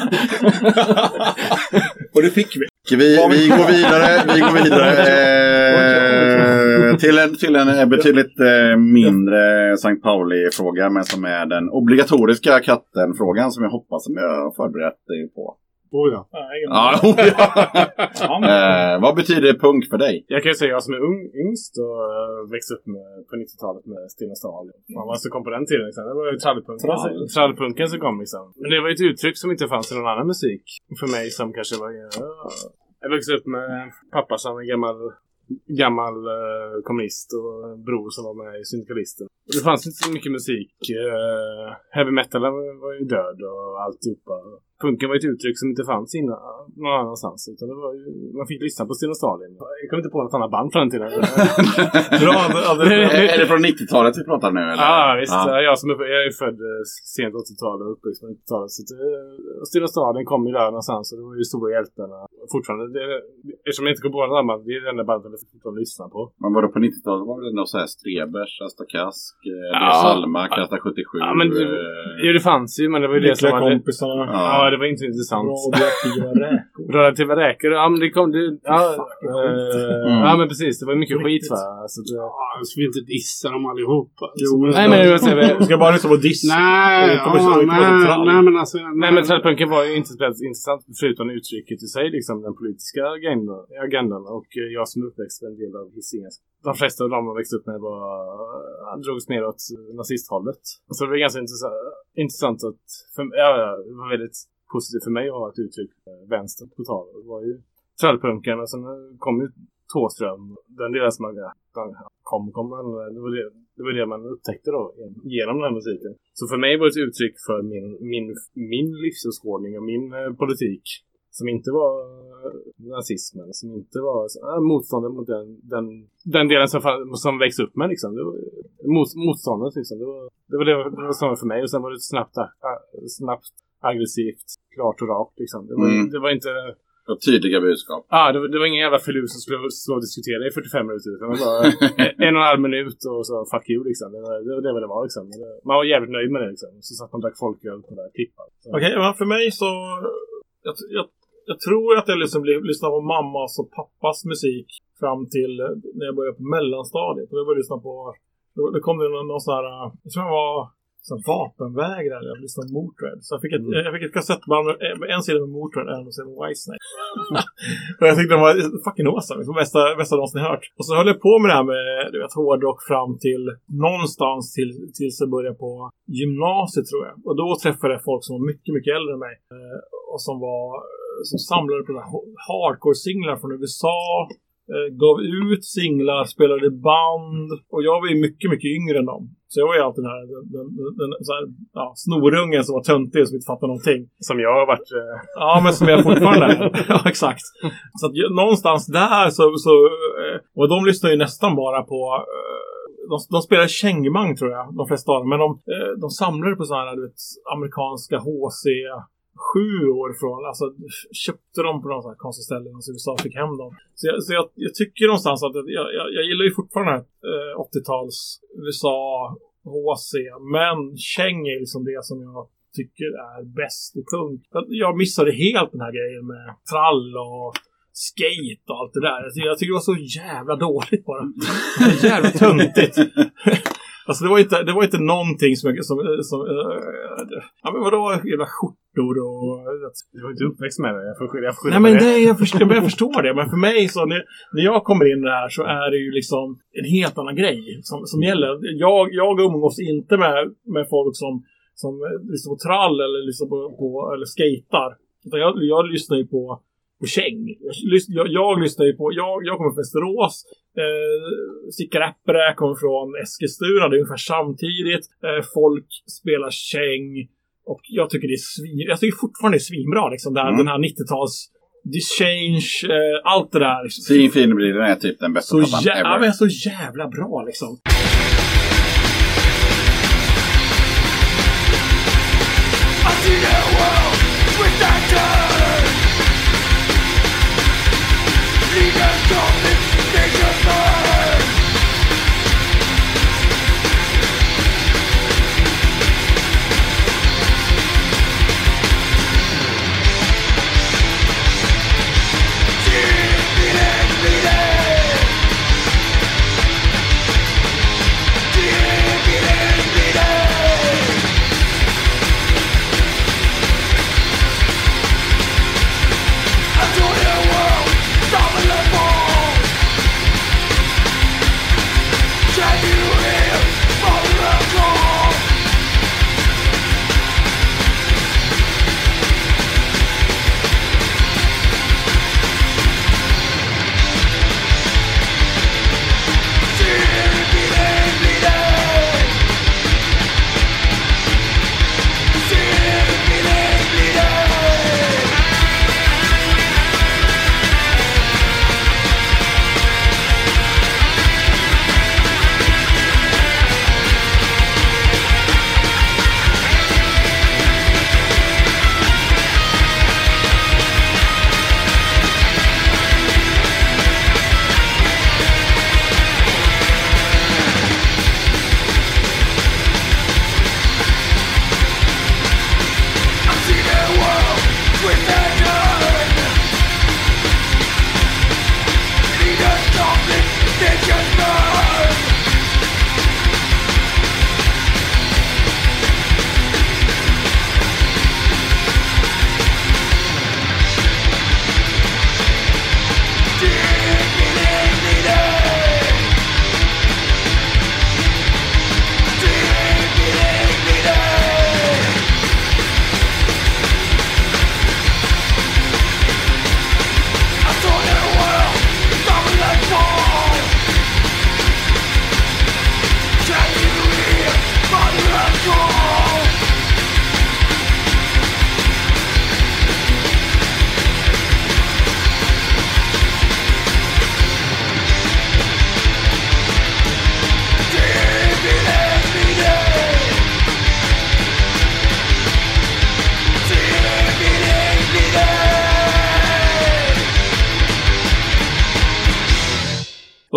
Och det fick vi. Vi, vi går vidare, vi går vidare eh, till, en, till en eh, betydligt eh, mindre St. Pauli-fråga, men som är den obligatoriska katten-frågan som jag hoppas som jag har förberett dig på. Oh, ja. Nej, ingen- Ja, Ja, eh, vad betyder punk för dig? Jag kan ju säga, jag som är ung, yngst och uh, växte upp med, på 90-talet med Stina Stahl. Fan vad som kom på den tiden liksom. Det var ju trallpunken, Trall. trallpunken som kom liksom. Men det var ju ett uttryck som inte fanns i någon annan musik. För mig som kanske var... ja, jag växte upp med pappa som en gammal, gammal uh, kommunist och bror som var med i Syndikalisten. Det fanns inte så mycket musik. Uh, heavy metal var ju död och alltihopa. Punken var ett uttryck som inte fanns innan, någon annanstans. Utan det var ju, man fick lyssna på Stina Stalin. Jag kom inte på något annat band från den tiden. Är, det från 90-talet vi pratar nu? Eller? Ja, visst. Ja. Jag, som är, jag är född eh, sent 80-tal och uppväxt på 90-talet. Så att, eh, Stilla staden kom ju där någonstans och det var ju stora hjältarna. Fortfarande, det, eftersom jag inte går på något annat, det är det enda bandet jag fortfarande lyssnar på. Men var det på 90-talet var det nog så här Strebers, Asta Kask, eh, Ja. Salma, Kasta 77. Ja, men det- eh, det fanns ju, men det var ju det som var... kompisarna. Ja, Ja, det var inte intressant. Radioaktiva räkor. Relativa räkor. Ja, men det kom... Det, ja, Mm. ja, men precis. Det var mycket skit Riktigt. va. Alltså, det, Ja, ska vi inte dissa dem allihopa? Jo, Så- men- nej, men jag säga... Du ska bara liksom vara diss. Nej, ja, så- så nej, nej, men alltså... Nej men trädpunken var ju inte speciellt intressant förutom uttrycket i sig, liksom den politiska agendan. agendan. Och eh, jag som uppväxt med en del av Hisingen. De flesta av dem jag växte upp med var, drogs mer åt nazisthållet. Så det var ganska intressant, intressant att, för, ja, ja, det var väldigt positivt för mig att ha ett uttryck, eh, vänster på tal. Det var ju trallpunken och sen kom ju Tåström, den delen som man, kom, kom, det var det, det var det man upptäckte då genom den här musiken. Så för mig var det ett uttryck för min, min, min livsåskådning och min eh, politik. Som inte var eh, nazismen, som inte var äh, motståndet mot den, den, den delen som, som växte upp med liksom. Det var, mot, motståndet liksom. Det var det var, det var, var för mig och sen var det snabbt, äh, snabbt aggressivt, klart och rakt liksom. Det var, Mm. det var inte Och tydliga budskap. Ah, det, var, det var ingen jävla filur som skulle stå och diskutera i 45 minuter. Utan det var en och en halv minut och så fuck you liksom. Det var det, var det, var det var liksom. Det, man var jävligt nöjd med det liksom. Så satt man och drack folköl på den där klippan. Okej, men för mig så... Jag, jag, jag tror att jag liksom lyssnade på mammas och pappas musik fram till eh, när jag började på mellanstadiet. Och jag började lyssna på... Då, då kom det någon, någon sån här... eh, Jag tror det var sån vapenvägrare. Jag lyssnade på Motörhead. Så jag fick ett, jag fick ett kassettband med, med en sida med Motörhead och en sida med Whitesnake. och jag tyckte de var fucking awesome. Det var bästa, bästa någonsin hört. Och så höll jag på med det här med du vet, hårdrock fram till någonstans till, tills jag började på gymnasiet tror jag. Och då träffade jag folk som var mycket, mycket äldre än mig. Eh, och som var som samlade på hardcore-singlar från USA. Eh, gav ut singlar, spelade band. Och jag var ju mycket, mycket yngre än dem. Så jag var ju alltid den här, den, den, här ja, snorungen som var töntig och som inte fattade någonting. Som jag har varit... Eh, Ja, men som jag fortfarande är. Ja, exakt. Så att någonstans där så... så eh, och de lyssnar ju nästan bara på... eh, De, de spelar kängmang tror jag, de flesta av dem. Men de, de samlade på sådana här, vet, amerikanska HC sju år från, alltså köpte dem på någon sån här konstig ställe i USA fick hem dem. Så jag, så jag, jag tycker någonstans att jag, jag, jag gillar ju fortfarande eh, 80-tals USA HC, men käng är liksom det som jag tycker är bäst i punk. Jag- missade helt den här grejen med trall och skate och allt det där. Alltså, Jag tycker det var så jävla dåligt bara. Jävla töntigt. Alltså det var inte, det var inte någonting som. Som, som, äh, ja men vadå jävla skjortor och... du var inte uppväxt med det. Jag får jag får Nej men det. det, jag, förstår, jag förstår det. Men för mig så när, när jag kommer in här så är det ju liksom en helt annan grej som, som gäller. Jag, jag umgås inte med, med folk som, som lyssnar på trall eller lyssnar på, på eller skatar. Utan jag, jag lyssnar ju på, på käng. Jag, jag, jag lyssnar ju på, jag, jag kommer från Västerås. Eh, Sicka Rappare kommer från Eskilstuna, det är ungefär samtidigt. Eh, folk spelar käng. Och jag tycker det är svin... Jag tycker fortfarande det är svinbra liksom. Det här, Mm. Den här 90-tals... Dischange, eh, allt det där. Liksom. Seeing Finnerblir är typ den bästa Så, plattan jä- ja, ever. men så jävla bra liksom.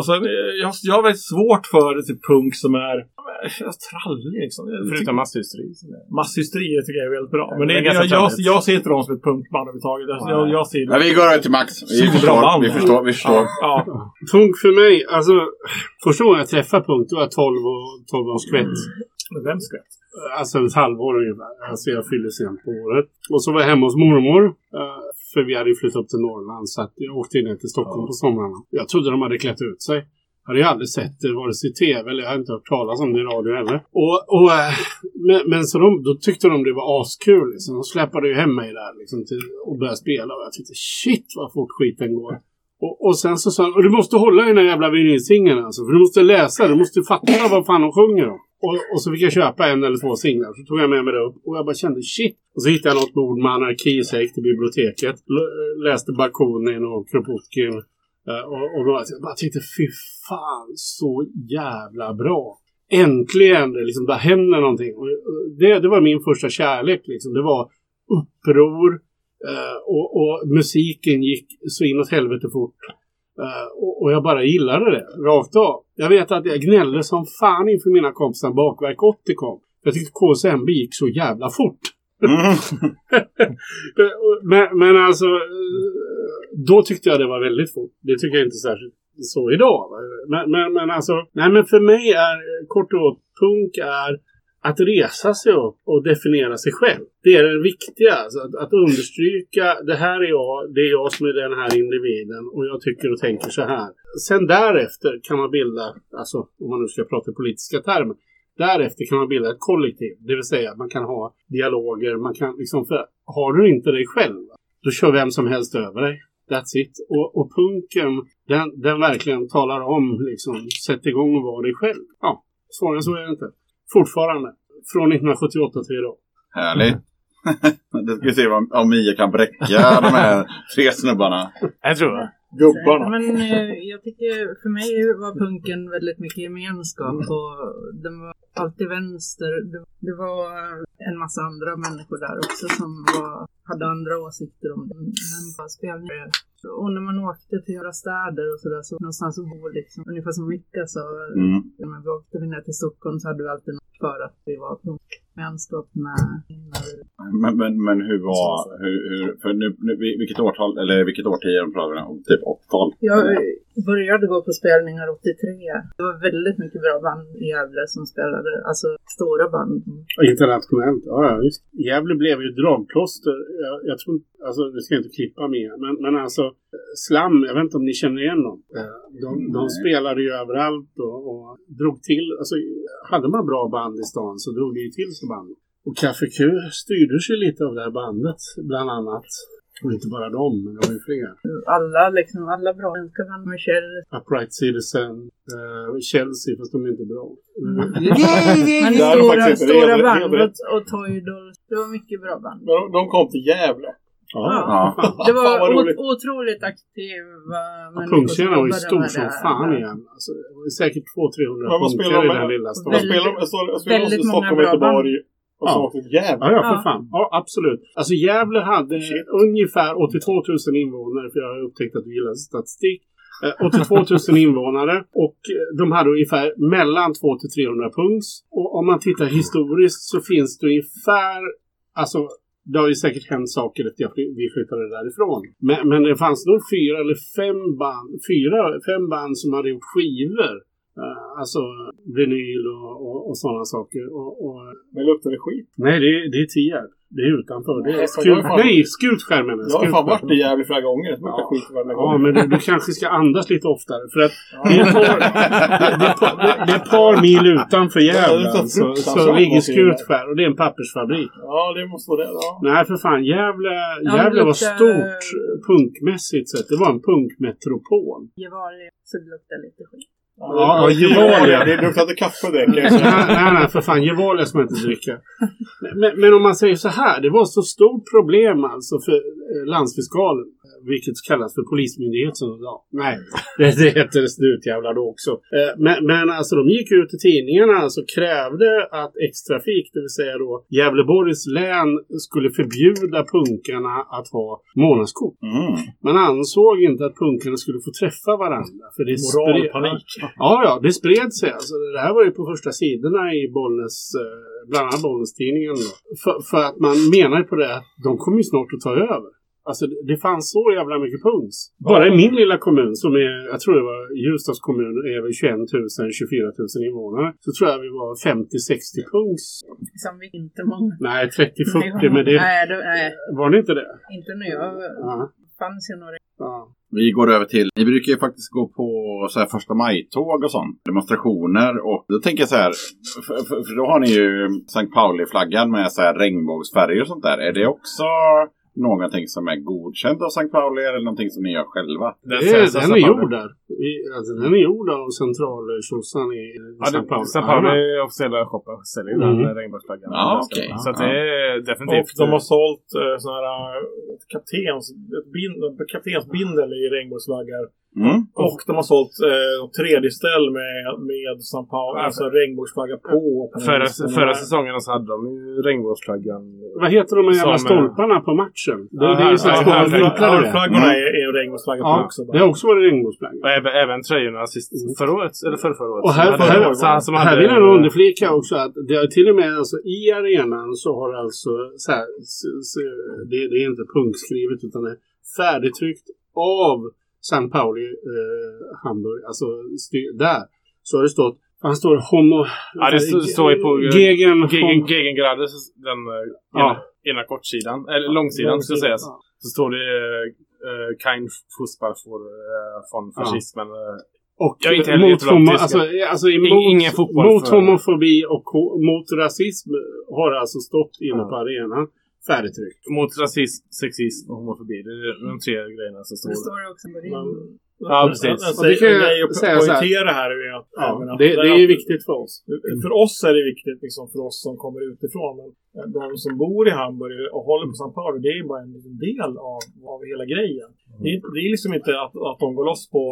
Sen, jag, jag har väldigt svårt för det till punk som är trallig liksom. Förutom masshysteri. Masshysteri tycker jag är väldigt bra. Men det det, jag, jag, jag ser inte dem som ett punkband överhuvudtaget. Jag, jag, jag ser Men vi går över till Max. Vi förstår. band. Vi förstår. Vi förstår. Ja, Punk för mig, alltså första gången jag träffade punk då var jag 12 och 12 och skvätt. men vem skvätt? Alltså ett halvår ungefär. Alltså jag fyllde sent på året. Och så var jag hemma hos mormor. eh, För vi hade ju flyttat upp till Norrland så att jag åkte ner till Stockholm på somrarna. Jag trodde de hade klätt ut sig. Jag hade ju aldrig sett det vare sig i tv eller jag har inte hört talas om det i radio heller. Och, och, eh, men, men så de, då tyckte de det var askul. Liksom. De släpade ju hem mig där liksom, till, och började spela. Och jag tyckte shit vad fort skiten går. Och, och sen så sa han, "Och du måste hålla i den här jävla vinylsingeln alltså. För du måste läsa, du måste fatta vad fan de sjunger om. Och, och så fick jag köpa en eller två singlar. Så tog jag med mig det upp och jag bara kände shit. Och så hittade jag något bord med anarki gick till biblioteket. L- läste Bakunin och Kropotkin. Eh, Och, och då, jag bara tänkte fy fan så jävla bra. Äntligen det liksom bara händer någonting. Och det, det var min första kärlek liksom. Det var uppror. Eh, och, och musiken gick så inåt helvete fort. Eh, och, och jag bara gillade det, rakt av. Jag vet att jag gnällde som fan inför mina kompisar Bakverk 80 kom. Jag tyckte KSMB gick så jävla fort. men, men alltså, eh, då tyckte jag det var väldigt fort. Det tycker jag inte särskilt så idag. Men, men, men alltså, nej men för mig är eh, kort och gott, punk är att resa sig upp och definiera sig själv. Det är det viktiga. Alltså att, att understryka, det här är jag, det är jag som är den här individen och jag tycker och tänker så här. Sen därefter kan man bilda, alltså om man nu ska prata i politiska termer, därefter kan man bilda ett kollektiv. Det vill säga man kan ha dialoger, man kan liksom, för har du inte dig själv, då kör vem som helst över dig. That's it. Och, och punken, den, den verkligen talar om, liksom, sätt igång och var dig själv. Ja, svårare än så är det inte. Fortfarande. Från 1978 till idag. Härligt. Då ska vi se om, om Mia kan bräcka de här tre snubbarna. Jag tror det. Gubbarna. Men eh, jag tycker, för mig var punken väldigt mycket gemenskap och den var alltid vänster. Det, var en massa andra människor där också som var, hade andra åsikter om den. Men bara spelningar. Och när man åkte till några städer och sådär, så någonstans att bo liksom. Ungefär som Micke sa, Mm. när vi åkte ner till Stockholm så hade vi alltid något för att vi var punkvänskap med Men, men, men hur var, hur, hur, för nu, nu, vilket årtal, eller vilket årtionde pratar vi om? Typ 80-tal? Jag började gå på spelningar 83. Det var väldigt mycket bra band i Gävle som spelade, alltså stora band. Internationellt, ja, ja visst. Gävle blev ju dragplåster. Jag, jag tror alltså det ska jag inte klippa med. Men, men alltså Slam, jag vet inte om ni känner igen dem. Eh, De, de spelade ju överallt och, och drog till. Alltså hade man bra band i stan så drog det ju till sig band. Och Café Q styrdes ju lite av det här bandet, bland annat. Och inte bara dem, men det var ju fler. Alla liksom, alla bra svenska band. Michelle. Upright Citizen, eh, Chelsea, fast de är inte bra. Mm. Men Det är stora, faktiskt inte stora helt- band helt och, rätt. och Toy Dolls. Det var mycket bra band. Men de- de kom till Gävle. Ja. Ja. Det var otroligt aktiva människor Punkscenen var ju stor som fan igen. Alltså, det var säkert 200-300 Men vad spelar punkare de i den lilla De stan. Väldigt- många bra Göteborg. Och så Ja. till Gävle. Ja, ja, för Ja. fan. Ja, absolut. Alltså Gävle hade ungefär 82 000 invånare, för jag har upptäckt att du gillar statistik. Eh, 82 000 invånare och eh, de hade ungefär mellan 200 till 300 punks. Och om man tittar historiskt så finns det ungefär, alltså det har ju säkert hänt saker efter att vi flyttade därifrån. Men, men det fanns nog fyra eller fem band, fyra, fem band som hade gjort skivor. Eh, alltså vinyl och, och, och sådana saker. Och, och, Men luktar det skit? nej, det det är Tierp. Det är utanför. Det är skut, jag har fan- nej, Skutskär menar Jag har fan varit i Gävle flera gånger. Det Ja. skit varje gång. Ja, men du, du kanske ska andas lite oftare. För att det par, det, det, är ett par, det, det är ett par mil utanför Ja, det Gävle så alltså, så fruktansvärt ligger någonting Skutskär och det är en pappersfabrik. Ja, det måste vara det. Ja. Nej, för fan. Gävle, Ja, Gävle det var stort punkmässigt sett. Det var en punkmetropol. Gevalia. Så det luktar lite skit. Ja, Gevalia. Det luktade kaffe det kan jag säga. nej, nej, för fan. Gevalia ska man inte dricka. Men, men om man säger så här. Det var så stort problem alltså för eh, landsfiskalen. vilket kallas för polismyndighet. Så, ja, nej, det, det heter snutjävlar då också. Eh, men, men alltså de gick ut i tidningarna och alltså, krävde att X-Trafik, det vill säga då Gävleborgs län, skulle förbjuda punkarna att ha månadskort. Mm. Man ansåg inte att punkarna skulle få träffa varandra. För det Moralpanik. Ja, ja, det spred sig. Alltså, det här var ju på första sidorna i Bollnäs, eh, bland annat Bollnäs-tidningen. För, för att man menar på det att de kommer ju snart att ta över. Alltså det, det fanns så jävla mycket punks. Bara i min lilla kommun som är, jag tror det var Ljusdals kommun, är väl 21 000, 24 000 invånare. Så tror jag vi var 50-60 punks. Som vi inte många. Nej, 30-40 men det Nej, det, nej, var det inte det? inte när jag Ja fanns ju några. ja. Vi går över till, ni brukar ju faktiskt gå på så här första maj-tåg och sånt. Demonstrationer och då tänker jag så här, för, för, för då har ni ju Sankt Pauli-flaggan med så här regnbågsfärger och sånt där. Är det också någonting som är godkänt av St. Pauli eller någonting som ni gör själva? Det är, den är gjord där. I, alltså, den är gjord av centraltjossan i Ja, St. det, Pauli. St. Pauli är officiella shoppen säljer ju Mm. den regnbågsflaggan. Ja, okej. Så att det är definitivt... Och de har sålt eh, såna här eh, kaptens, ett bind, ett kaptensbindel i regnbågsflaggar. Mm. Och de har sålt eh, tredje ställ med, med São Paulo, alltså regnbågsflagga på. Förra, förra säsongen så hade de ju regnbågsflaggan. Vad heter de här jävla stolparna på matchen? Det, är ju här- så här här- små flaggorna är, regnbågsflagga på också. det har också varit regnbågsflagga. Och även, även tröjorna sist, förra året, eller förra, förra året. Och här, här, här vill jag nog underflika också att det är till och med alltså, i arenan så har det alltså så här, det är inte punktskrivet utan det är färdigtryckt av St. Pauli eh, Hamburg, alltså styr, där. Så har det stått, han står homo... Ja, det st- står ju på, eh, Gegen... Gegen, Gegengrade, den eh, Ja. ena, ena kortsidan, eller långsidan ska sägas. Ja. Så står det uh, Kein Fußball för, uh, från Ja. fascismen. eh. Och Jag är inte mot, homo, alltså, alltså, emot, mot homofobi och mot rasism har det alltså stått inne Ja. på arenan. Färdigtryckt. Mot rasism, sexism och homofobi. Det är de tre grejerna som står Det där. står det också på din. Ja, precis. Och det kan jag säga så här. poängtera här är att, Ja, att det, det är viktigt för oss. För oss är det viktigt, liksom, för oss som kommer utifrån. Men eh, de som bor i Hamburg och håller på São Paulo, det är bara en del av, av hela grejen. Det, är, det är liksom inte att, att de går loss på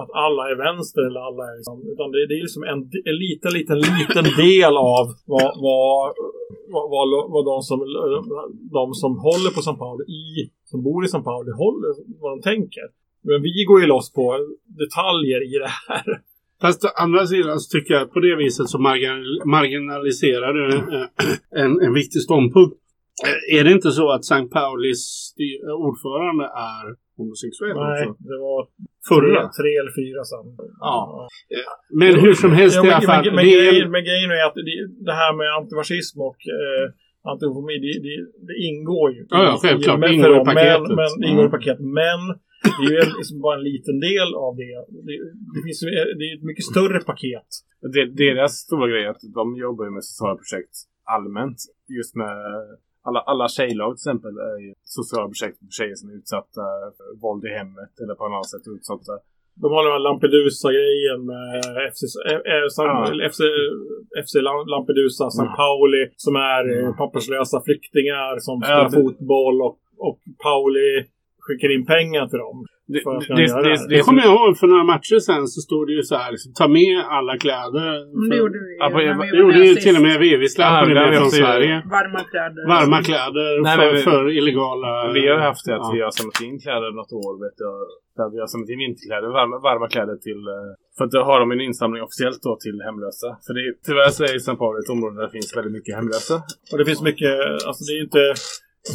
att alla är vänster eller alla är liksom, utan det, det är liksom en, en liten, liten, liten del av vad, vad, vad, vad, de, som, de som håller på São Paulo i, som bor i São Paulo, håller, vad de tänker. Men vi går ju loss på detaljer i det här. Fast å andra sidan så tycker jag på det viset så margin- marginaliserar du eh, en, en viktig ståndpunkt. Eh, Är det inte så att St. Paulis ordförande är homosexuell Nej, också? det var Förra? Tre, tre eller fyra sen. Ja. Men hur som helst Ja, i men, alla fall. men, men, grejen, men grejen är att det, det här med antifascism och eh, antihomofobi, det, det, det ingår ju. Ja, ja, självklart. Men, Det ingår i men, paketet. Men, det ingår i paketet. Men det är ju liksom bara en liten del av det. Det, det, finns, det är ett mycket större paket. Det, deras stora grej är att de jobbar ju med sociala projekt allmänt. Just med alla, alla tjejlag till exempel är ju sociala projekt för tjejer som är utsatta för våld i hemmet eller på annat sätt utsatta. De har den här Lampedusa-grejen med FC, eh, eh, San- Ja. FC, FC Lam- Lampedusa, San Pauli, som är eh, papperslösa flyktingar som Ja, spelar fotboll och, och Pauli skickar in pengar till dem. Det, För det, det, det, kommer jag ihåg för några matcher sen så stod det ju så här, liksom, ta med alla kläder. Men det gjorde vi Ja, på- när vi gjorde ju till och med vi. Vi släppte Ja, det från. Sverige. Varma kläder. Varma kläder Nej, för, vi- för illegala... vi har haft det att Ja. vi har samlat in kläder något år vet jag. Där vi har samlat in vinterkläder, varma, varma kläder till... eh, För att då har de en insamling officiellt då till hemlösa. För det, är- tyvärr så är St. Pauli ett område där det finns väldigt mycket hemlösa. Och det finns mycket, alltså det är ju inte...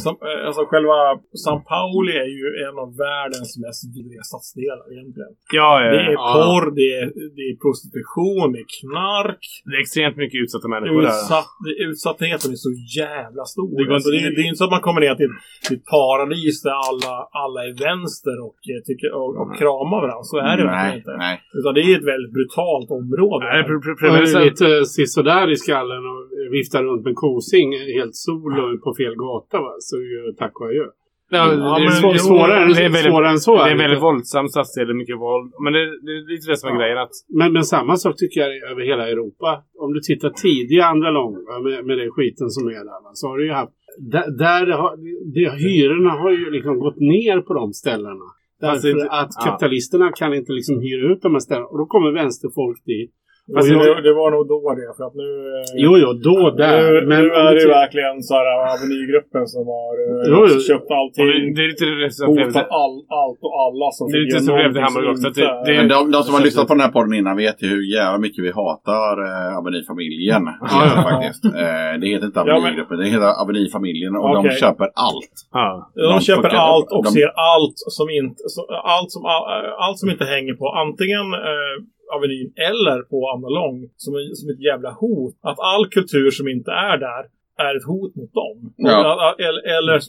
Som- eh, Alltså själva San Pauli är ju en av världens mest vidriga stadsdelar egentligen. Ja, eh, Det är Ja. porr, det är, det är prostitution, det är knark. det är extremt mycket utsatta människor där. Utsatt, det, utsattheten är så jävla stor. Det går alltså, inte- det, är- det är inte så att man kommer ner till, till ett paradis där alla, alla är vänster och, eh, tycker, och, och kramar varandra. Så är det verkligen Nej, inte. nej. Utan det är ett väldigt brutalt område. Nej, är- lite sisådär i skallen och viftar runt med kosing helt solo på fel gata va. Så är ju tack och adjö. Ja, Ja, det, men är, jo, svårare, det är väldigt, svårare än så. det är väldigt inte. våldsam stadsdel, mycket våld. Men det, det är lite det som är Ja. grejen. Att, Men, men samma sak tycker jag över hela Europa. Om du tittar tidiga andra lång va, med, med den skiten som är där. Så har du ju haft... Där, där det har, det, hyrorna har ju liksom gått ner på de ställena. Därför att ja. kapitalisterna kan inte liksom hyra ut de här ställena. Och då kommer vänsterfolk dit. Fast jag- det, det var nog då det, för att nu... eh, Jo, jo, då där. Nu, men nu är du det ju verkligen så här Avenygruppen som har eh, Jo, jo. köpt allting. och det, det är lite det som Hotat all, allt och alla som Det är lite som problemet i Hamburg också, som det- inte det- Men de, de som har lyssnat på den här podden innan vet ju hur jävla mycket vi hatar eh, Avenir-familjen. Ja, ja. faktiskt. Eh, det heter inte Ja, Avenir-gruppen, det heter Avenir-familjen och de Okej. köper allt. Ja. De De köper allt och de- ser allt som inte, så, allt, som, allt som inte hänger på antingen eh, Avenyn eller på Andalong som, som ett jävla hot. Att all kultur som inte är där är ett hot mot dem. Ja. Eller, eller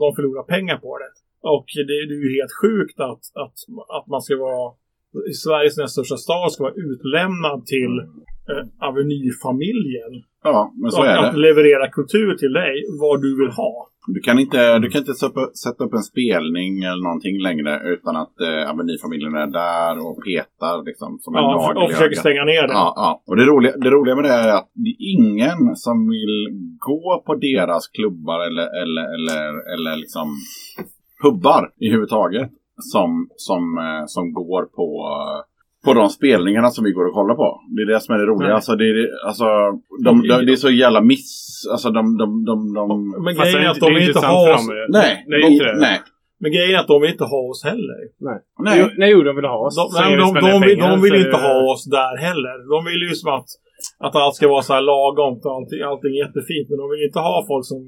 de förlorar pengar på det. Och det, det är ju helt sjukt att, att, att man ska vara i Sveriges näst största stad ska vara utlämnad till eh, Avenyfamiljen. Ja, men så Och är att det. leverera kultur till dig vad du vill ha. Du kan inte, du kan inte sätta upp, en spelning eller någonting längre utan att eh, Avenir-familjen är där och petar liksom som en Ja, nagel och försöker stänga ner det. Ja, ja. Och det roliga, det roliga med det är att det är ingen som vill gå på deras klubbar eller, eller, eller, eller liksom pubbar i huvud taget som, som, eh, som går på, eh, på de spelningarna som vi går och kollar på. Det är det som är det roliga. Nej. Alltså, det, är, alltså, de, de, det är så jävla miss... Alltså de... de, de, de Men grejen är att de inte intressant ha för oss. nej, de, inte det. Men grejen är att de vill inte ha oss heller. Nej. nej. Jo, nej, jo, de vill ha oss. De, nej, de, de, vill, pengar de vill inte det- ha oss där heller. De vill ju som att, att allt ska vara så här lagomt och allting, allting är jättefint. Men de vill inte ha folk som,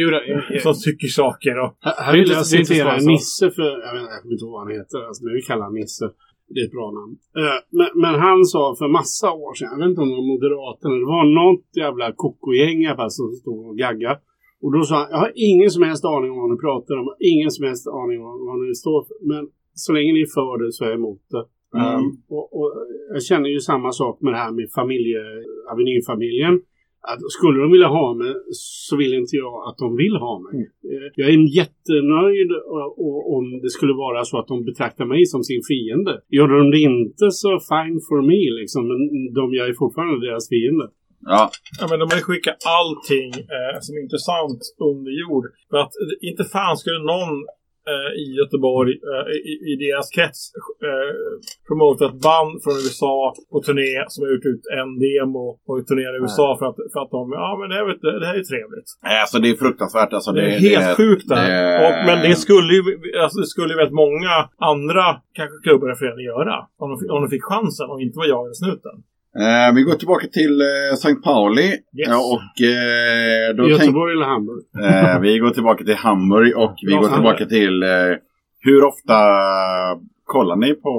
Jo, då, som tycker saker. Och, Här, här Det är vill inte- jag det är inte citera. Nisse för, jag vet jag kommer inte ihåg vad han heter, alltså, men vi kallar honom Nisse. Det är ett bra namn. Eh, men, men han sa för massa år sedan, jag vet inte om det var Moderaterna, det var något jävla kokogäng i alla fall som stod och gaggade. Och då sa han, jag har ingen som helst aning om vad ni pratar om, ingen som helst aning om vad ni står för. Men så länge ni är för det så är jag emot det. Mm. Um, och, och jag känner ju samma sak med det här med familje, Avenyrfamiljen. Att skulle de vilja ha mig så vill inte jag att de vill ha mig. Eh, Jag är jättenöjd och, om det skulle vara så att de betraktar mig som sin fiende. Gör de det inte så fine for me liksom. Men de, jag är fortfarande deras fiende. Ja, ja, men de vill skicka allting eh, som är intressant under jord. För att eh, inte fan skulle någon eh, i Göteborg, eh, i, i deras krets, eh, promota ett band från USA på turné som har gjort ut en demo och turnerar i USA för att, för att de, ja men det, här, vet det här är trevligt. Nej, alltså det är fruktansvärt. Alltså, Det är helt sjukt där. det- Och, men det skulle ju alltså, det skulle ju väldigt många andra kanske klubbar och föreningar göra. Om de, om de fick chansen och inte var jag eller snuten. Eh, vi går tillbaka till eh, St. Pauli. Yes. Ja, och eh, då tänk, Göteborg eller Hamburg? eh, vi går tillbaka till Hamburg och vi går tillbaka till eh, hur ofta kollar ni på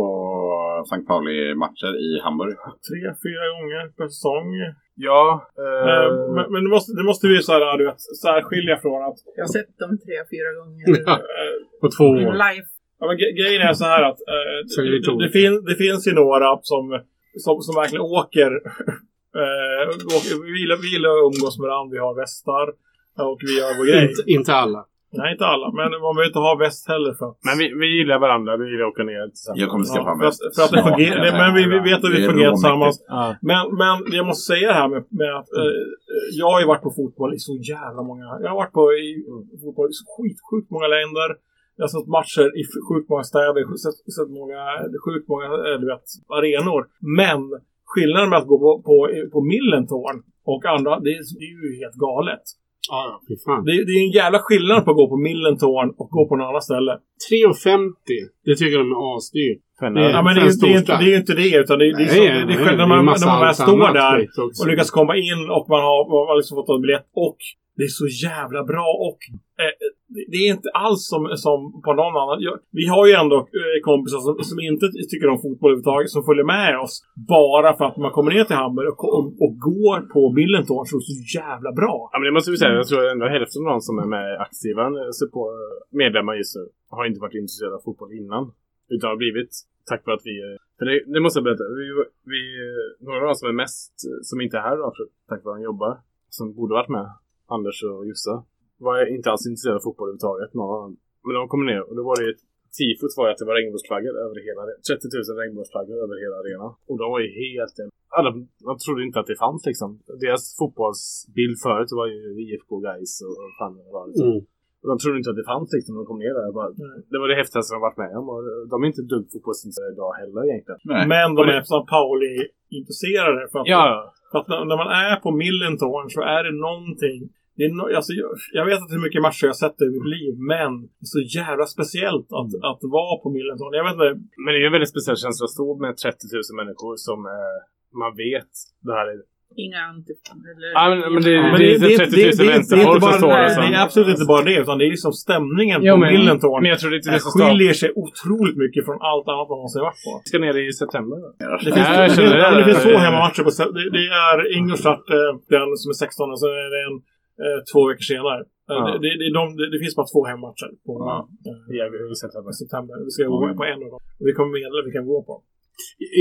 St. Pauli-matcher i Hamburg? Tre, fyra gånger per säsong. Ja. Eh, eh, men men det, måste, det måste vi så här, du vet, särskilja från att Jag har sett dem tre, fyra gånger. På två år. life. Ja, men gre- grejen är så här att eh, det det, fin, det finns ju några som, som, som verkligen åker. eh, åker vi, gillar, vi gillar att umgås med varandra. Vi har västar och vi gör vår grej. Inte, inte alla. Nej, inte alla. Men man behöver inte ha väst heller för att... men vi, vi gillar varandra. Vi gillar att åka ner tillsammans. Jag kommer skaffa Ja, mig för, att, för att det fungerar. Men vi, vi vet att vi fungerar tillsammans. Ja. Men, men jag måste säga det här med, med att eh, jag har ju varit på fotboll i så jävla många... Jag har varit på i, fotboll i så skit, sjukt många länder. Jag har sett matcher i sjukt många städer, sett, sett många, sjukt många eh, du vet, arenor. Men skillnaden med att gå på, på, på Millentorn och andra, det är, det är ju helt galet. Ja, fy fan. Det, är- det är en jävla skillnad på att gå på Millentorn och gå på något annat ställe. 3,50. Det tycker de är asdyrt. Ja, men det är, ju- det, är inte, det är ju inte det, utan det, är- det är, så, det är själv när man, när man väl står där och lyckas komma in och man har, man har liksom fått en biljett och det är så jävla bra och eh, det- är inte alls som, som på någon annan. Jag, vi har ju ändå eh, kompisar som, som inte tycker om fotboll överhuvudtaget som följer med oss bara för att man kommer ner till Hamburg och, och, och går på Millentorn så är det så jävla bra. Ja, men det måste vi säga. Jag tror ändå hälften av de som är med aktiva eh, på medlemmar just nu har inte varit intresserade av fotboll innan. Utan har blivit tack vare att vi... Eh, för det, det måste jag berätta. Vi, vi, några av de som är mest, som inte är här då, för- tack vare att han jobbar, som borde varit med, Anders och Jossa, var inte alls intresserade av fotboll överhuvudtaget. Någon. Men de kom ner och då var det ett tifot var ju att det var regnbågsflaggor över hela 30 000 regnbågsflaggor över hela arenan. Och de var ju helt... Alla, de trodde inte att det fanns liksom. Deras fotbollsbild förut var ju IFK Guys och, fan det var liksom. Mm. Och de trodde inte att det fanns liksom när de kom ner där. Bara, det var det häftigaste de varit med om. Och de är inte dugg fotbollsintresserade idag heller egentligen. Nej. Men de är San Pauli-intresserade. För att, Ja, för att när, när man är på Millentorn så är det någonting. Det är no, alltså, jag, jag vet inte hur mycket matcher jag sett i mitt liv, men det är så jävla speciellt att, att vara på Millentorn. Jag vet inte, Men det är ju en väldigt speciell känsla att stå med 30 000 människor som eh, man vet det här är... Inga antifan eller... Ja, men, men det, Men det, är inte 30 000 det är inte vänsterfolk som står som... Det är absolut inte bara det, utan det är liksom stämningen Jo, på men, Millentorn. men jag tror det är det Det skiljer sig otroligt mycket från allt annat man någonsin varit på. Vi ska ner i september. Det finns, Ja, det, det. ja, det finns två hemmamatcher. På, det, det är Ingolstadt, eh, den som är 16, och så är det en två veckor senare. Eh, Ja. Det, det, det, de, det, det finns bara två hemmamatcher på Ja. eh, I, september. september. Vi ska gå på en av dem. Vi kommer meddela vilka vi går på.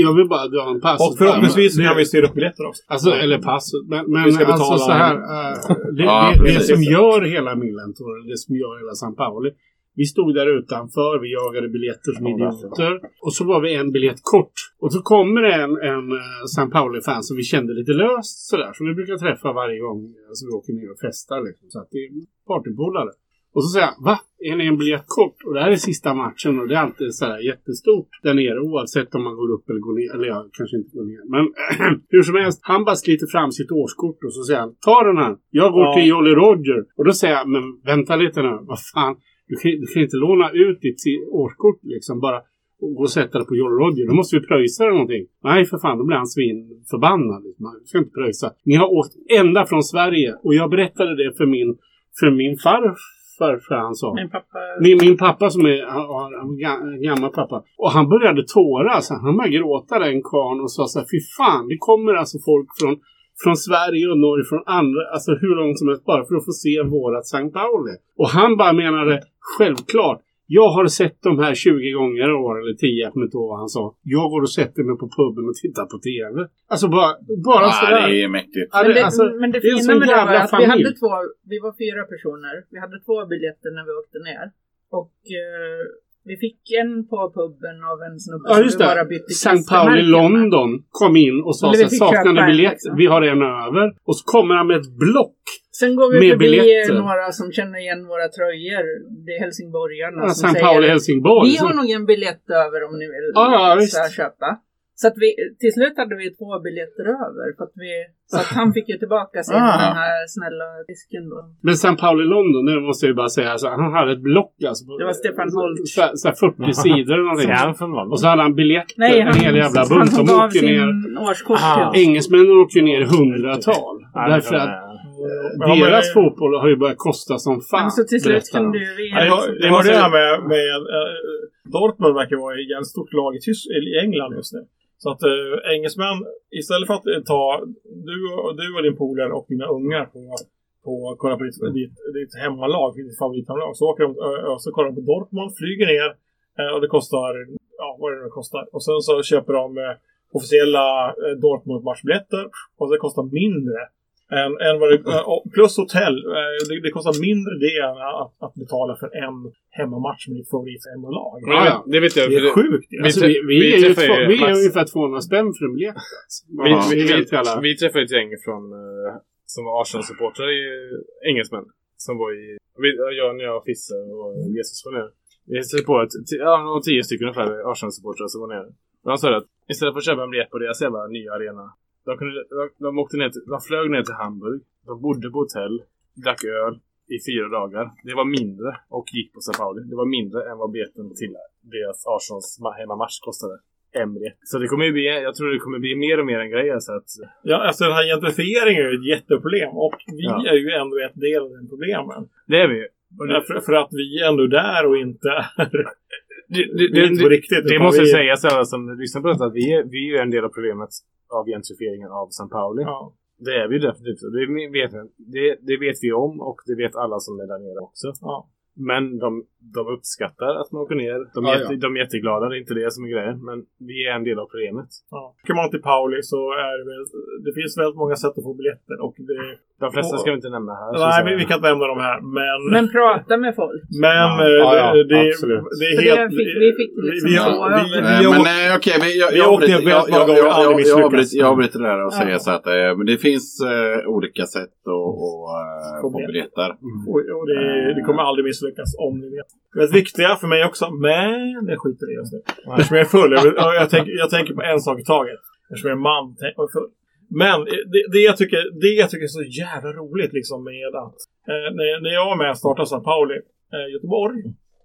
Jag vill bara dra en pass. Och förhoppningsvis Det- kan vi styra upp biljetter också. Alltså, eller pass. Men, men alltså så här. eh, det, Ja, det, det precis. som gör hela Millentor, det som gör hela San Pauli. Vi stod där utanför, vi jagade biljetter som idioter. Och så var vi en biljett kort. Och så kommer det en, en eh, San Pauli-fan som vi kände lite löst sådär. Som vi brukar träffa varje gång alltså, vi åker ner och festar. Liksom. Så att det är partypolare. Och så säger jag, va? Är ni en biljett kort? Och det här är sista matchen och det är alltid så här jättestort där nere oavsett om man går upp eller går ner. Eller ja, kanske inte går ner. Men hur som helst, han bara sliter fram sitt årskort och så säger han, ta den här. Jag går Ja. till Jolly Roger. Och då säger jag, men vänta lite nu. Vad fan? Du kan, du kan inte låna ut ditt årskort liksom bara och gå och sätta det på Jolly Roger. Då måste vi pröjsa eller någonting. Nej, för fan, då blir han svinförbannad. Liksom. Du ska inte pröjsa. Ni har åkt ända från Sverige och jag berättade det för min, för min farfar, för han sa. Min pappa... Min, min pappa som är han, han, han, ga- gammal pappa. Och han började tåras. Han började gråta den karln och sa så här, fy fan, det kommer alltså folk från, från Sverige och Norge, från andra, alltså hur långt som helst bara för att få se vårat St. Pauli. Och han bara menade, självklart, jag har sett de här 20 gånger i år, eller 10, jag kommer inte ihåg vad han sa. Jag går och sätter mig på puben och tittar på TV. Alltså bara, bara Ja, sådär. det är mäktigt. Ja, Men det, alltså, men det det är en fina med det var att vi familj. hade två, vi var fyra personer. Vi hade två biljetter när vi åkte ner. Och eh, vi fick en på puben av en snubbe Ja, som just vi bara bytte St. Klistermärken med. London kom in och sa så saknade biljett, liksom. vi har en över. Och så kommer han med ett block. Sen går vi Med förbi biljetter. några som känner igen våra tröjor. Det är helsingborgarna Ja, som St. säger Pauli Helsingborg. Vi har nog en biljett över om ni vill Ja, ja, köpa. Så att vi, till slut hade vi två biljetter över. För att vi, så att han fick ju tillbaka sin Ah. den här snälla disken då. Men St. Pauli London, det måste jag ju bara säga, alltså, han hade ett block alltså. Det var Stefan Holt. Så, så här 40 sidor eller någonting. Han? Och så hade han biljetter, Nej, han, en hel jävla han bunt. De gav åker sin ner. årskort Ah. Engelsmännen åker ju ner i hundratal. Därför att Ja, men- deras fotboll har ju börjat kosta som fan. Men så till slut de. kunde ju. Ja, jag, det jag hörde det här med, med eh, Dortmund verkar vara ett jävligt stort lag i, Tys- i England just nu. Så att uh, engelsmän, istället för att eh, ta du, och- du och din polare och dina ungar på, på kolla på ditt, ditt, ditt hemmalag, ditt favorithemmalag, så åker de eh, och så kollar de på Dortmund, flyger ner eh, och det kostar, ja vad är det nu kostar. Och sen så köper de eh, officiella eh, Dortmund-matchbiljetter och det kostar mindre än, än vad det, eh, och plus hotell. Eh, Det, det kostar mindre det än att, att betala för en hemmamatch med ditt favorithemmalag. Ja, ja. Det vet jag. Det är sjukt ju. Vi Alltså, vi, vi, vi är ju träffar två, ju vi är ungefär 200 spänn för en biljett. Alltså. Vi, vi, vi, träffade ett gäng från, eh, som var Arsenal-supportrar, i engelsmän. Som var i, vi, jag, när jag och Fisse och Jesus var nere. Vi hälsade på ett, ja, tio stycken ungefär Arsenal-supportrar som var nere. Och de sa att istället för att köpa en biljett på deras jävla nya arena. De, kunde, de, de, åkte ner till, de flög ner till Hamburg. De bodde på hotell. Drack öl i fyra dagar. Det var mindre och gick på Sao Pauli. Det var mindre än vad biljetten till deras Arsenals ma- hemmamatch kostade. Biljett. Så det kommer ju bli, jag tror det kommer bli mer och mer en grej. Så att, Ja, alltså den här gentrifieringen är ju ett jätteproblem och vi Ja. är ju ändå ett del av den problemen. det är vi ju. Det, För, för att vi är ändå där och inte är, det, det, är inte på det, riktigt. det måste vi, sägas alla som lyssnar på detta vi är, vi är en del av problemet av gentrifieringen av San Pauli. Ja. Det är vi ju definitivt. Det vet, det, det vet vi om och det vet alla som är där nere också. Ja. Men de, de uppskattar att man åker ner. De är, Ja, jätte, ja. de är jätteglada, det är inte det som är grejen. Men vi är en del av problemet. Ja. Åker man till Pauli så är det väl, det finns väldigt många sätt att få biljetter och det, De flesta ska vi inte nämna här. nej vi, vi kan inte nämna dem här men, men, Men prata med folk. eh, Ja, ja, det, det, absolut. det är helt... det fick, vi fick liksom vi, vi, vi, Eh, Men eh, okej, vi- jag, vi jag, jag, avbryter- jag avbryter det där och Ja. säger så att eh, men det finns eh, olika sätt att, eh, Få få biljetter. Och, och det, det kommer aldrig misslyckas om ni vet. Det är viktiga för mig också, men jag skiter i just det. Eftersom jag är full. Jag, jag, jag, tänker, jag tänker på en sak i taget. Eftersom jag är man och är full. Men det, det, jag tycker, det jag tycker är så jävla roligt liksom med att eh, när, när jag var med och startade St. Pauli, eh, Göteborg,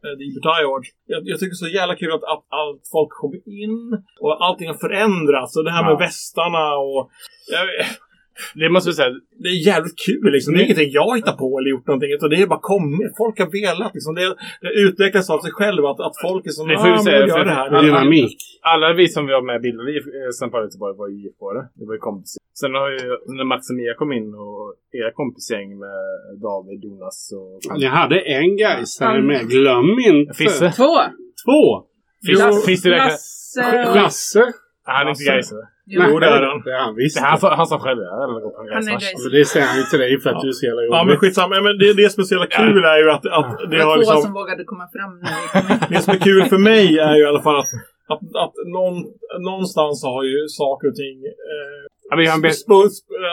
eh, Liberty Awards. Jag, jag tycker det är så jävla kul att, att allt folk kommer in och allting har förändrats. Och det här med Ja. västarna och... Jag, Det måste vi säga. det är jävligt kul liksom. Det är ingenting jag hittar på eller gjort någonting. Utan det är bara kommit. Folk har velat liksom. Det, det utvecklas av sig själv. Att, att folk är som Det får vi ah, säga, jag gör det här. Dynamik. Alla vi som var med bildade i eh, St. Pauli Göteborg var ju IFK. Det var ju kompisar. Sen har ju när Max och Mia kom in och era kompisgäng med David, Jonas och... Ni hade en gaisare med. Glöm inte. Fisse. Två! Två. Fisse. Lasse... Lasse. Han är inte gaisare. Jo, det är han. Det är han visst. Det här Han sa själv Han är. Men det säger han ju till dig för att du är så jävla Ja, men jobbig. skitsamma. Men det, det som är så jävla kul är ju att, att det var två liksom... som vågade komma fram när in. Det som är kul för mig är ju i alla fall att, att, att någon, någonstans har ju saker och ting... Eh, Ja, vi har en bättre...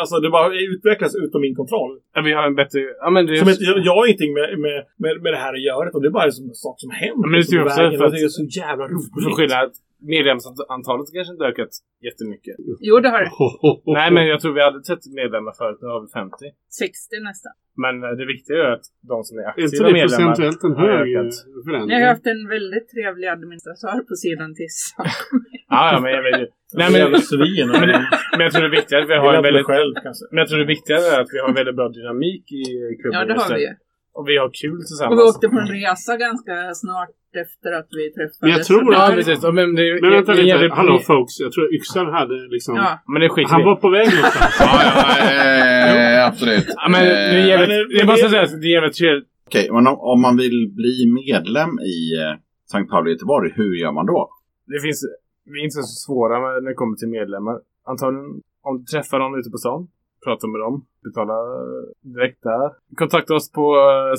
alltså det bara utvecklas utom min kontroll. Ja, vi har en bättre... Ja, men det Som inte, jag, jag har ingenting med, med, med, med det här att göra. Det är bara en sak som händer. Ja, men det jag också, vägen, för att- det är så jävla För roligt. skillnad. Medlemsantalet kanske inte ökat jättemycket. Jo, det har det. Nej, men jag tror vi hade 30 medlemmar förut. Nu har vi 50. 60 nästan. Men eh, det viktiga är att de som är Är inte aktiva det medlemmar procentuellt en har hög förändring? Jag har haft en väldigt trevlig administratör på sidan till Ja, ja, men jag vet ju. Nej, men, men, men, jag tror det är viktigare att vi har en väldigt själv. Men jag tror det viktigare är att vi har en väldigt bra dynamik i klubben. Ja, det har vi ju. Och vi har kul tillsammans. Och vi åkte på en resa ganska snart efter att vi träffades. Men jag tror Ja, det- precis. Men, det, Men vänta lite. Hallå folks. Jag tror Yxan hade liksom... Ja, Men det skiter Han vi var på väg någonstans. Ja, ja, eh, absolut. Ja, men det är Eh, jävligt... men Jag måste säga att det är jävligt trevligt. Okej, men om, om man vill bli medlem i eh, Sankt Pauli Göteborg, hur gör man då? Det finns... Vi är inte så svåra när det kommer till medlemmar. Antagligen, om du träffar någon ute på stan, prata med dem, betala eh, direkt där. Kontakta oss på eh,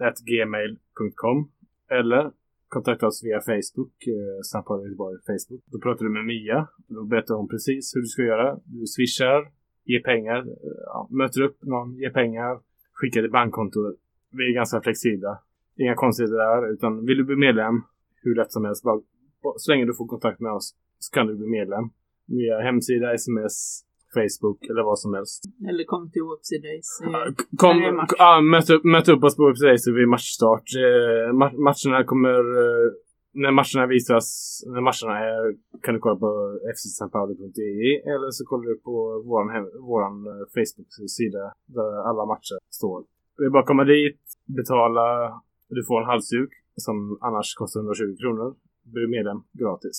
uh, gmail.com eller kontakta oss via Facebook, uh, Pauli Göteborg Facebook. Då pratar du med Mia. Då berättar hon precis hur du ska göra. Du swishar, ger pengar, ja, möter upp någon, ger pengar, skickar till bankkontot. Vi är ganska flexibla. Inga konstigheter där, utan vill du bli medlem, hur lätt som helst. Bara, så länge du får kontakt med oss så kan du bli medlem. Via hemsida, sms, Facebook eller vad som helst. eller kom till Whoopsie Days. i- Kom, ja, möt, upp, möt upp oss på Website vid matchstart. Eh, ma- matcherna kommer... Eh, när matcherna visas, när matcherna är, kan du kolla på fcsanpauli.de eller så kollar du på våran, hem- våran eh, Facebook-sida där alla matcher står. Det är bara att komma dit, betala, du får en halsduk som annars kostar 120 kronor. Blir medlem gratis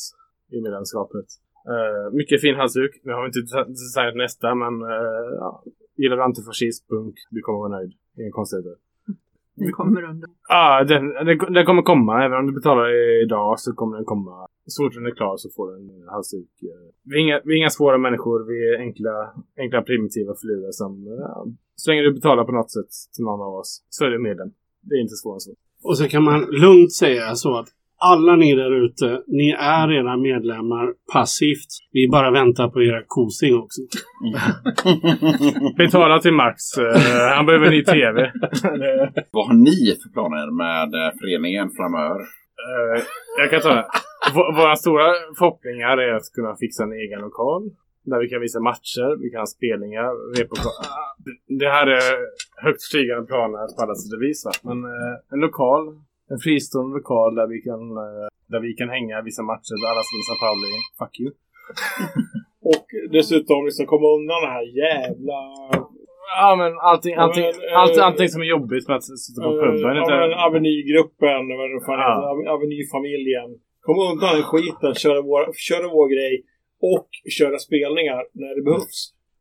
i medlemskapet. Uh, mycket fin halsduk. Nu har vi inte desi- designat nästa men uh, ja, gillar du antifascism, punk, du kommer vara nöjd. Inga konstigheter. Den kommer under. Ja, den, den, den kommer komma. Även om du betalar idag så kommer den komma. Så fort den är klar så får du en halsduk. eh. Vi är, inga, vi är inga svåra människor. Vi är enkla, enkla primitiva filurer som... Ja, så länge du betalar på något sätt till någon av oss så är du medlem. Det är inte svårare än så. Och så kan man lugnt säga så att alla ni där ute, ni är redan medlemmar passivt. Vi bara väntar på era kosing också. Betala till Max. eh, han behöver ny TV. Vad har ni för planer med eh, föreningen framöver? Eh, jag kan ta det. V- våra stora förhoppningar är att kunna fixa en egen lokal. Där vi kan visa matcher, vi kan ha spelningar, reportage. Det här är högt stigande planer på alla sätt och vis. Men en lokal, en fristående lokal där vi kan, eh, där vi kan hänga vissa matcher. Där alla som är Sao Pauli, fuck you. Och dessutom liksom komma undan den här jävla... Ja men allting, allting, men, eh, allt, allting som är jobbigt med att sitta på puben. Ja, inte- men Avenygruppen, vad det fan Ja. heter, Avenyfamiljen. Komma undan den skiten, köra vår, köra vår grej och köra spelningar när det behövs.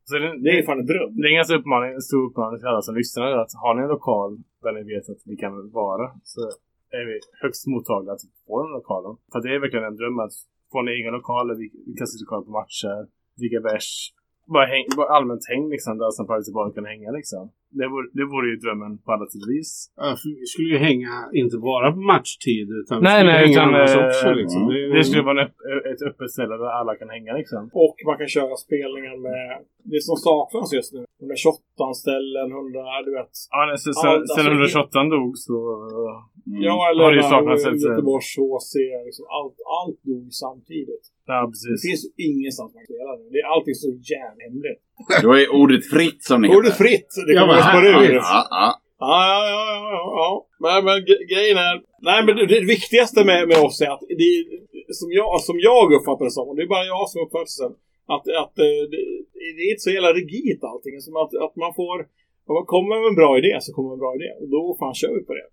Så det, Det är fan en dröm. Det är en ganska uppmaning, en stor uppmaning till alla som lyssnar. Att har ni en lokal där ni vet att vi kan vara så är vi högst mottagliga att få den lokalen. För det är verkligen en dröm att få en egen lokal där vi, vi kan sitta och kolla på matcher, dricka bärs, bara, häng, bara allmänt häng liksom där som faktiskt bara kan hänga liksom. Det vore, det vore ju drömmen på alla sätt vis. Ja, vi skulle ju hänga inte bara på matchtid utan vi Nej, skulle nej, hänga annars eh, också. Liksom. mm. Det, Det skulle vara ett öppet ställe där alla kan hänga liksom. Och man kan köra spelningar med det som saknas just nu. 128-ställen, 100, du vet. Ja, nej, sen, Ja, sen, alltså, sen det- 128 dog så... Mm. Ja, eller Har det ju saknats ett- Göteborgs HC, liksom, allt, allt dog samtidigt. Ja, Det precis. finns ju ingenstans man kan spela nu. Det är allting så järnhemligt. Då är ordet fritt som det heter. Ordet fritt, det kommer jag spara ur. Ja, ja. Ja, ja, ja, ja, ja, ja. Men, men gre- grejen är... Nej, men det, det viktigaste med, med oss är att det som jag, som jag uppfattar det som, och det är bara jag som uppfattar det som, att, att eh, det, det är inte så jävla rigid allting. Som att, att man får... Om man kommer med en bra idé så kommer en bra idé. Och då fan kör vi på det.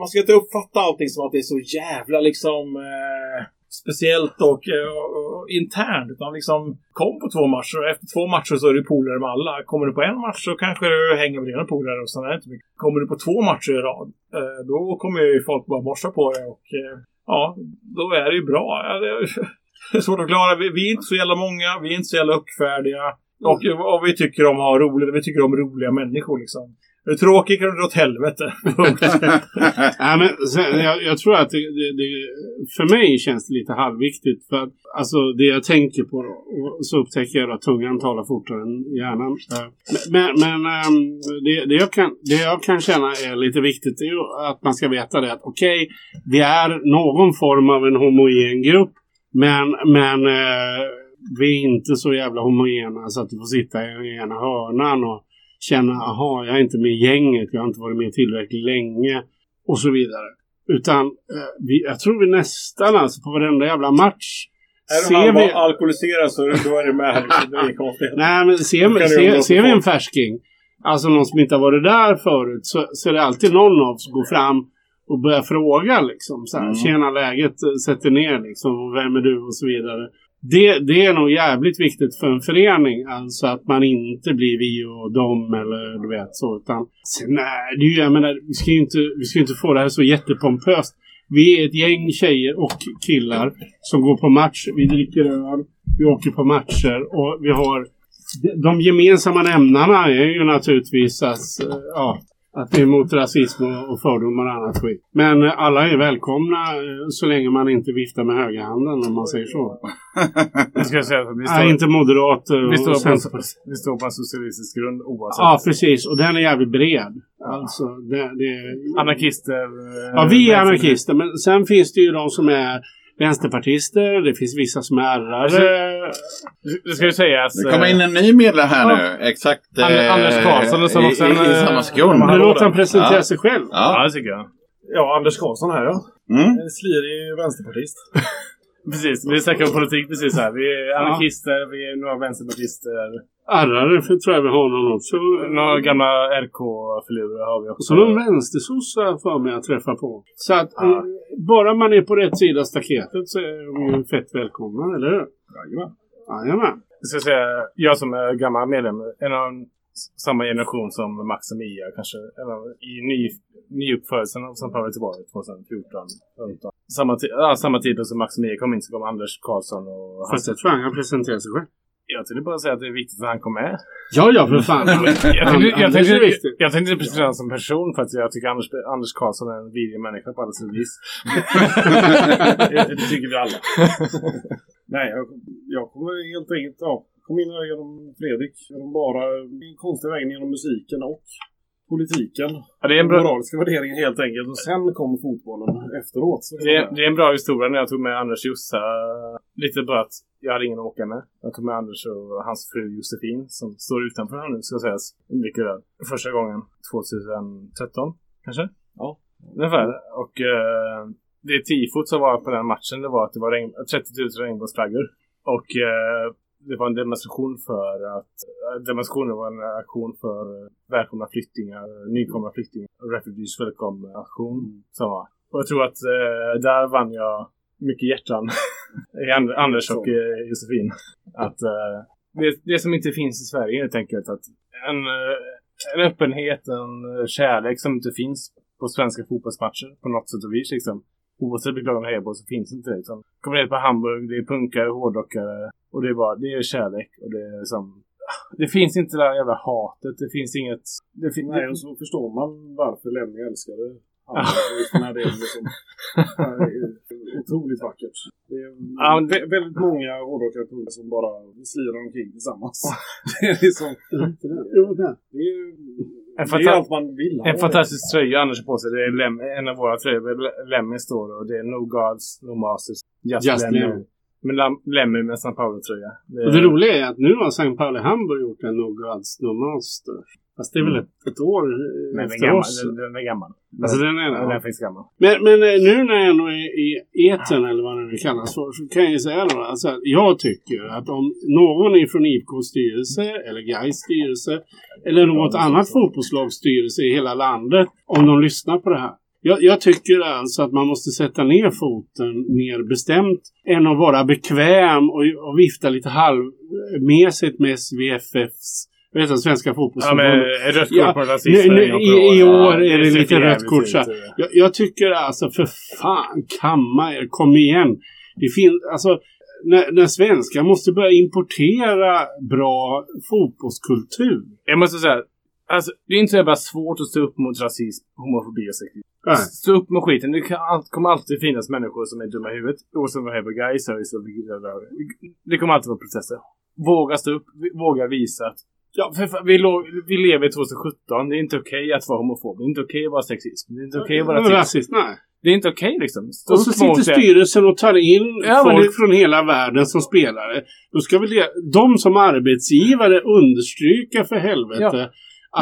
Man ska inte uppfatta allting som att det är så jävla liksom... Eh, speciellt och, eh, och, och internt. Utan liksom kom på två matcher och efter två matcher så är du polare med alla. Kommer du på en match så kanske du hänger med dina polare och sen är det inte mycket. Kommer du på två matcher i rad eh, då kommer ju folk bara borsta på det och eh, ja, då är det ju bra. Ja, det är svårt att klara. Vi, vi är inte så jävla många, vi är inte så jävla uppfärdiga. Och, och vi tycker om att ha roligt, vi tycker om roliga människor liksom. Du tråkig kan du åt helvete. Nej, men sen, jag, jag tror att det, det, det, för mig känns det lite halvviktigt. För att, alltså det jag tänker på då, och så upptäcker jag att tungan talar fortare än hjärnan. Men, men ehm, det, det, jag kan, det jag kan känna är lite viktigt är ju att man ska veta det att okej, vi är någon form av en homogen grupp. Men, men eh, vi är inte så jävla homogena så att du får sitta i ena hörnan och känna aha, jag är inte med i gänget, jag har inte varit med tillräckligt länge och så vidare. Utan eh, vi, jag tror vi nästan alltså på varenda jävla match Är ser han vi... bara alkoholiserad så då är det med. Det. Nej, men ser, det ser, ser vi en färsking, alltså någon som inte har varit där förut, så, så är det alltid någon av oss som går fram och börjar fråga liksom. Så här, Mm. Tjena läget, sätter ner liksom. Vem är du och så vidare. Det, det är nog jävligt viktigt för en förening. Alltså att man inte blir vi och dem eller du vet så. Utan, sen är det ju, jag menar, vi ska ju inte, vi ska inte få det här så jättepompöst. Vi är ett gäng tjejer och killar som går på match. Vi dricker öl. Vi åker på matcher och vi har de- gemensamma nämnarna är ju naturligtvis att, ja, att vi är emot rasism och fördomar och annat skit. Men eh, alla är välkomna eh, så länge man inte viftar med högerhanden om man säger så. Jag ska säga att vi Nej, står, inte moderater vi, och står på vi står på en socialistisk grund oavsett. Ja, precis. Och den är jävligt bred. Alltså, det, det, Anarkister. eh, Ja, vi är anarkister. Men sen finns det ju de som är vänsterpartister. Det finns vissa som är ärrare. Det ska ju sägas. Det kommer in en ny medlem här nu. Exakt. Eh, Anders Karlsson som i, också i, en, I eh, samma sekund. Nu låter han presentera Ja. sig själv. Ja, Ja. det tycker jag. Ja, Anders Karlsson här ja. Mm. En slirig vänsterpartist. Precis, vi snackar om politik precis här. Vi är anarkister, vi är några vänsterpartister. Ärrare för tror jag vi har någon också. Några gamla RK-filurer har vi Och också. så någon vänstersossa för mig att träffa på. Så att Ja. eh, bara man är på rätt sida staketet så är de ju fett välkomna, eller hur? Jajamän. Jajamän. Jag ska säga, jag som är gammal medlem, en av samma generation som Max och Mia kanske. Av, I ny, nyuppfödelsen av St. Pauli Göteborg 2014. 15. Samma, ja, samma tid som Max och Mia kom in så kom Anders Karlsson och. Fast jag tror han kan presentera sig själv. Jag tänkte bara säga att det är viktigt att han kom med. Ja, ja, för fan. Jag tänkte, jag, tänkte, tänkte presentera honom som person för att jag tycker Anders, Anders Karlsson är en vidrig människa på alla sätt vis. Det, det tycker vi alla. Nej, jag, jag kommer helt enkelt, ja, kom in här genom Fredrik. Genom bara den konstiga vägen genom musiken och politiken. Ja, det är en Den bra, moraliska värderingen helt enkelt. Och sen kommer fotbollen efteråt. Det, är, det är en bra historia när jag tog med Anders Jossa. Lite bara att jag hade ingen att åka med. Jag tog med Anders och hans fru Josefin som står utanför här nu ska sägas. Dricker öl. Första gången 2013 kanske? Ja. Ungefär. Och eh, det tifot som var på den matchen det var att det var regn, 30 000 regnbågsflaggor. Och eh, det var en demonstration för att eh, demonstrationen var en aktion för eh, välkomna flyktingar, nykomna flyktingar, refugees welcome aktion som var. Och jag tror att eh, där vann jag mycket hjärtan i And- Anders och eh, Josefin. Att eh, det, det som inte finns i Sverige helt enkelt att en, eh, en öppenhet, en eh, kärlek som inte finns på svenska fotbollsmatcher på något sätt och vis liksom. Oavsett vilket lag de hejar på så finns inte det liksom. Kommer ner på Hamburg, det är punkare, hårdrockare och det är bara, det är kärlek och det är liksom det finns inte det där jävla hatet. Det finns inget... Det fin Nej, och så förstår man varför Lemmy älskade delen liksom. Det är otroligt vackert. Det är Ja, vä- väldigt många hårdrockare som bara slirar omkring tillsammans. det är liksom... Det är, En, det är fanta- allt man vill ha. en fantastisk tröja Anders på sig. Det är Lem en av våra tröjor. Lemmy står och det är No Gods, No Masters. Just, Just Lemmy. Men Lemmy med San Paolo-tröja. Det, Och det roliga är att nu har St. Pauli Hamburg gjort en No Gods No Master. Fast det är väl ett, ett år eh, Men den är efter gammal. oss. Den, den är gammal. Alltså den är Den är det. faktiskt gammal. Men, men eh, nu när jag ändå är i eten eller vad det nu kallas för så kan jag ju säga då alltså att jag tycker att om någon ifrån IFKs styrelse eller Gais styrelse eller något annat fotbollslags styrelse i hela landet om de lyssnar på det här. Jag, jag tycker alltså att man måste sätta ner foten mer bestämt än att vara bekväm och, och vifta lite halvmässigt med SVFFs, vet Svenska Ja, fotbollsförbundet. men rött kort Ja, på nu, rasism. nu, i, I år. är det lite rött kort. Jag, jag tycker alltså för fan, kamma er, kom igen. Det finns, alltså, när, när svenskar måste börja importera bra fotbollskultur. Jag måste säga, alltså, det är inte så jävla svårt att stå upp mot rasism, homofobi och sexism. Nej. Stå upp med skiten. Det kan, kommer alltid finnas människor som är dumma i huvudet. Oavsett är på guys så. Det kommer alltid vara processer. Våga stå upp. Våga visa att Ja, för, fan, vi, låg, vi lever i 2017. Det är inte okej att vara homofob. Det är inte okej att vara sexist. Det är inte okej att vara rasist. Nej. Det är inte okej liksom. Stå Och så sitter mot styrelsen och tar in Ja, folk det- från hela världen som spelare. Då ska väl de som arbetsgivare understryka för helvete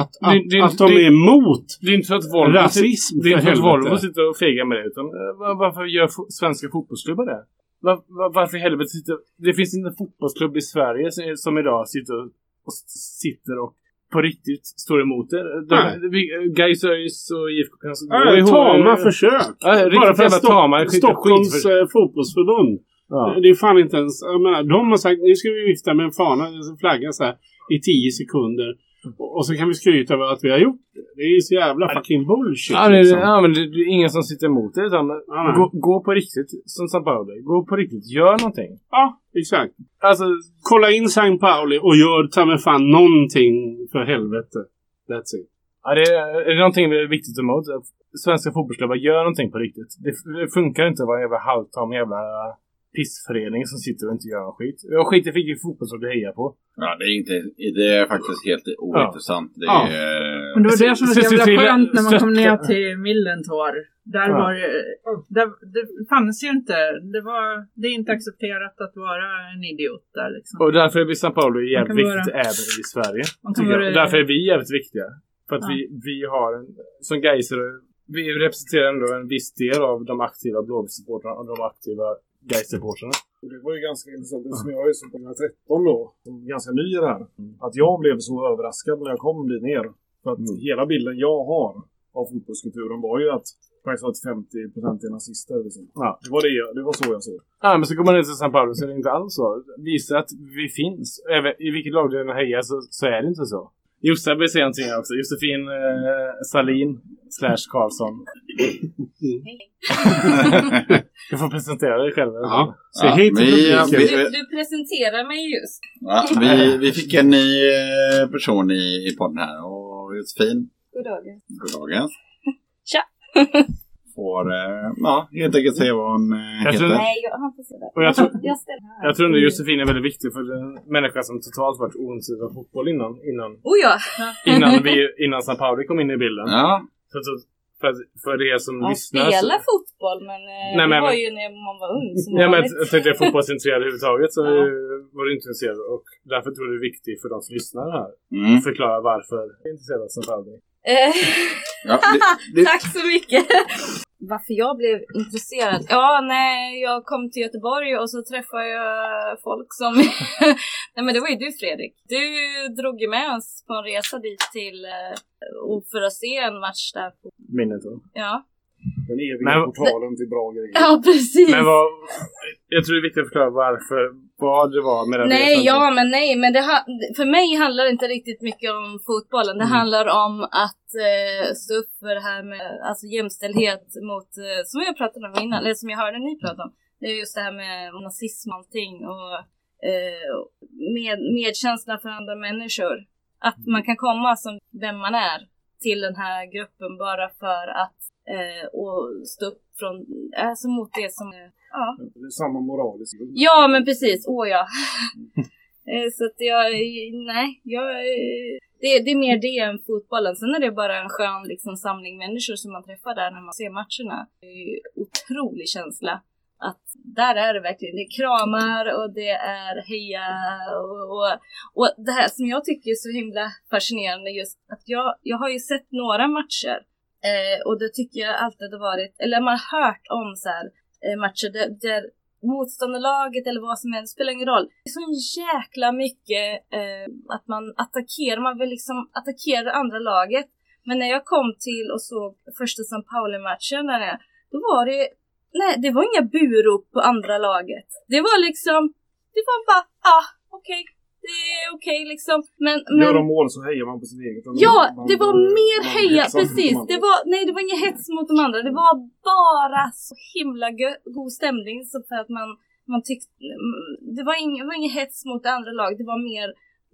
att, att, Det- det- att de det- är emot Det är inte så att Volvo, rasism det är inte så att Volvo sitter och fegar med det. Utan, eh, var- varför gör svenska fotbollsklubbar det? Var, var, varför i helvete sitter... Det finns inte en fotbollsklubb i Sverige som, som idag sitter och, och sitter och på riktigt står emot det. De, Gais ÖIS och IFK kan gå Ja, ihop. tama försök. Riktigt Bara för att Stock- Stockholms eh, fotbollsförbund. Ja. Det är fan inte ens... Jag menar, de har sagt nu ska vi vifta med en fana, en flagga så här, i tio sekunder. Och, och så kan vi skryta över att vi har gjort det. Det är ju så jävla fucking bullshit. Ja, det, liksom. ja, men det, det är ingen som sitter emot det. Utan gå, gå på riktigt, som San Paolo. Gå på riktigt. Gör någonting. Ja, exakt. Alltså, Kolla in St. Pauli och gör ta med fan någonting för helvete. That's it. Ja, det är, är det någonting vi är viktigt emot? Svenska fotbollsklubbar gör någonting på riktigt. Det, det funkar inte att vara en jävla halvtam jävla pissförening som sitter och inte gör en skit. Jag skiter i vilket fotbollslag du hejar på. Ja, det är, inte, det är faktiskt helt ointressant. Det Ja. är, Men det var det som var så jävla skönt när man kom ner till Millentor. Där Ja. var det, där, det fanns ju inte, det var, det är inte accepterat att vara en idiot där liksom. Och därför är vi San Paolo jävligt viktigt vara- även i Sverige. Vara- Och därför är vi jävligt viktiga. För att Ja. vi, vi har en, som Geiser, vi representerar ändå en viss del av de aktiva Blåvitt-supportrarna och de aktiva Gais-supportrarna. Det var ju ganska intressant eftersom jag är som 13 då, ganska ny i det här. Att jag blev så överraskad när jag kom dit ner. För att hela bilden jag har av fotbollskulturen var ju att faktiskt att 50% är nazister. Liksom. Ja. Det, var det, det var så jag såg. Ja, men så går man ner till San Paolo så är det inte alls så. Visa att vi finns. Även, I vilket lag du än hejar så, så är det inte så. Josef vill säga någonting också. Josefin eh, Salin slash Karlsson. Du får presentera dig själv. Ja. Säg Ja, hej till vi- publiken. vi- Du, du presenterar mig just. ja, vi, vi fick en ny eh, person i, i podden här. Och Josefin, God dag. goddagens. Tja. Får eh, ja, helt enkelt säga vad hon eh, Jag tror- heter. Nej, jag, han får se det. Och jag tror, Jag ställer här. jag tror ändå Josefin är väldigt viktig för en människa som totalt varit ointresserad av fotboll innan. Innan, Oh ja! innan, vi, innan San Paolo kom in i bilden. Ja, Så, så, för, för er som Man lyssnar. så- spelar fotboll men, eh, Nej, det men- var ju när man var ung som Ja, men jag tänkte fotbollsintresserad överhuvudtaget så Ja. var du intresserad och därför tror jag det är viktigt för de som lyssnar här. mm. Förklara varför du är intresserad av San Paolo. Eh, ja det, det, Tack så mycket! Varför jag blev intresserad? Ja, nej, jag kom till Göteborg och så träffade jag folk som... nej men det var ju du Fredrik. Du drog ju med oss på en resa dit till... eh, Och för att se en match där på... Minnet då. Ja. Den eviga Men- portalen till bra grejer. Ja, precis. Men vad, jag tror det är viktigt att förklara varför, vad det var med Nej, resan. ja men nej, men det ha, för mig handlar det inte riktigt mycket om fotbollen. Det Mm. handlar om att eh, stå upp för det här med alltså, jämställdhet mot, eh, som jag pratade om innan, eller som jag hörde ni prata om. Det är just det här med nazism och allting och eh, med, medkänsla för andra människor. Att man kan komma som vem man är till den här gruppen bara för att eh, och stå upp från, alltså mot det som, eh, ja. Det är samma moraliska grund. Ja, men precis. Åh ja. Eh, Så att jag, nej, jag, det, det är mer det än fotbollen. Sen är det bara en skön liksom, samling människor som man träffar där när man ser matcherna. Det är otrolig känsla. Att där är det verkligen, det är kramar och det är heja och, och, och det här som jag tycker är så himla fascinerande just att jag, jag har ju sett några matcher eh, och det tycker jag alltid har varit, eller man har hört om så här Eh, matcher där, där motståndarlaget eller vad som helst, spelar ingen roll. Det är så jäkla mycket eh, att man attackerar, man vill liksom attackera det andra laget. Men när jag kom till och såg första San Pauli-matchen då var det, nej det var inga burop på andra laget. Det var liksom, det var bara, ah okej, det är okej liksom. Men, men Gör de mål så hejar man på sitt eget. Ja, Man- det var man- mer man heja, precis. Det var, nej, det var ingen hets mot de andra. Det var bara så himla god stämning så för att man, man tyckte, det var, ing, det var ingen hets mot det andra laget. Det var mer,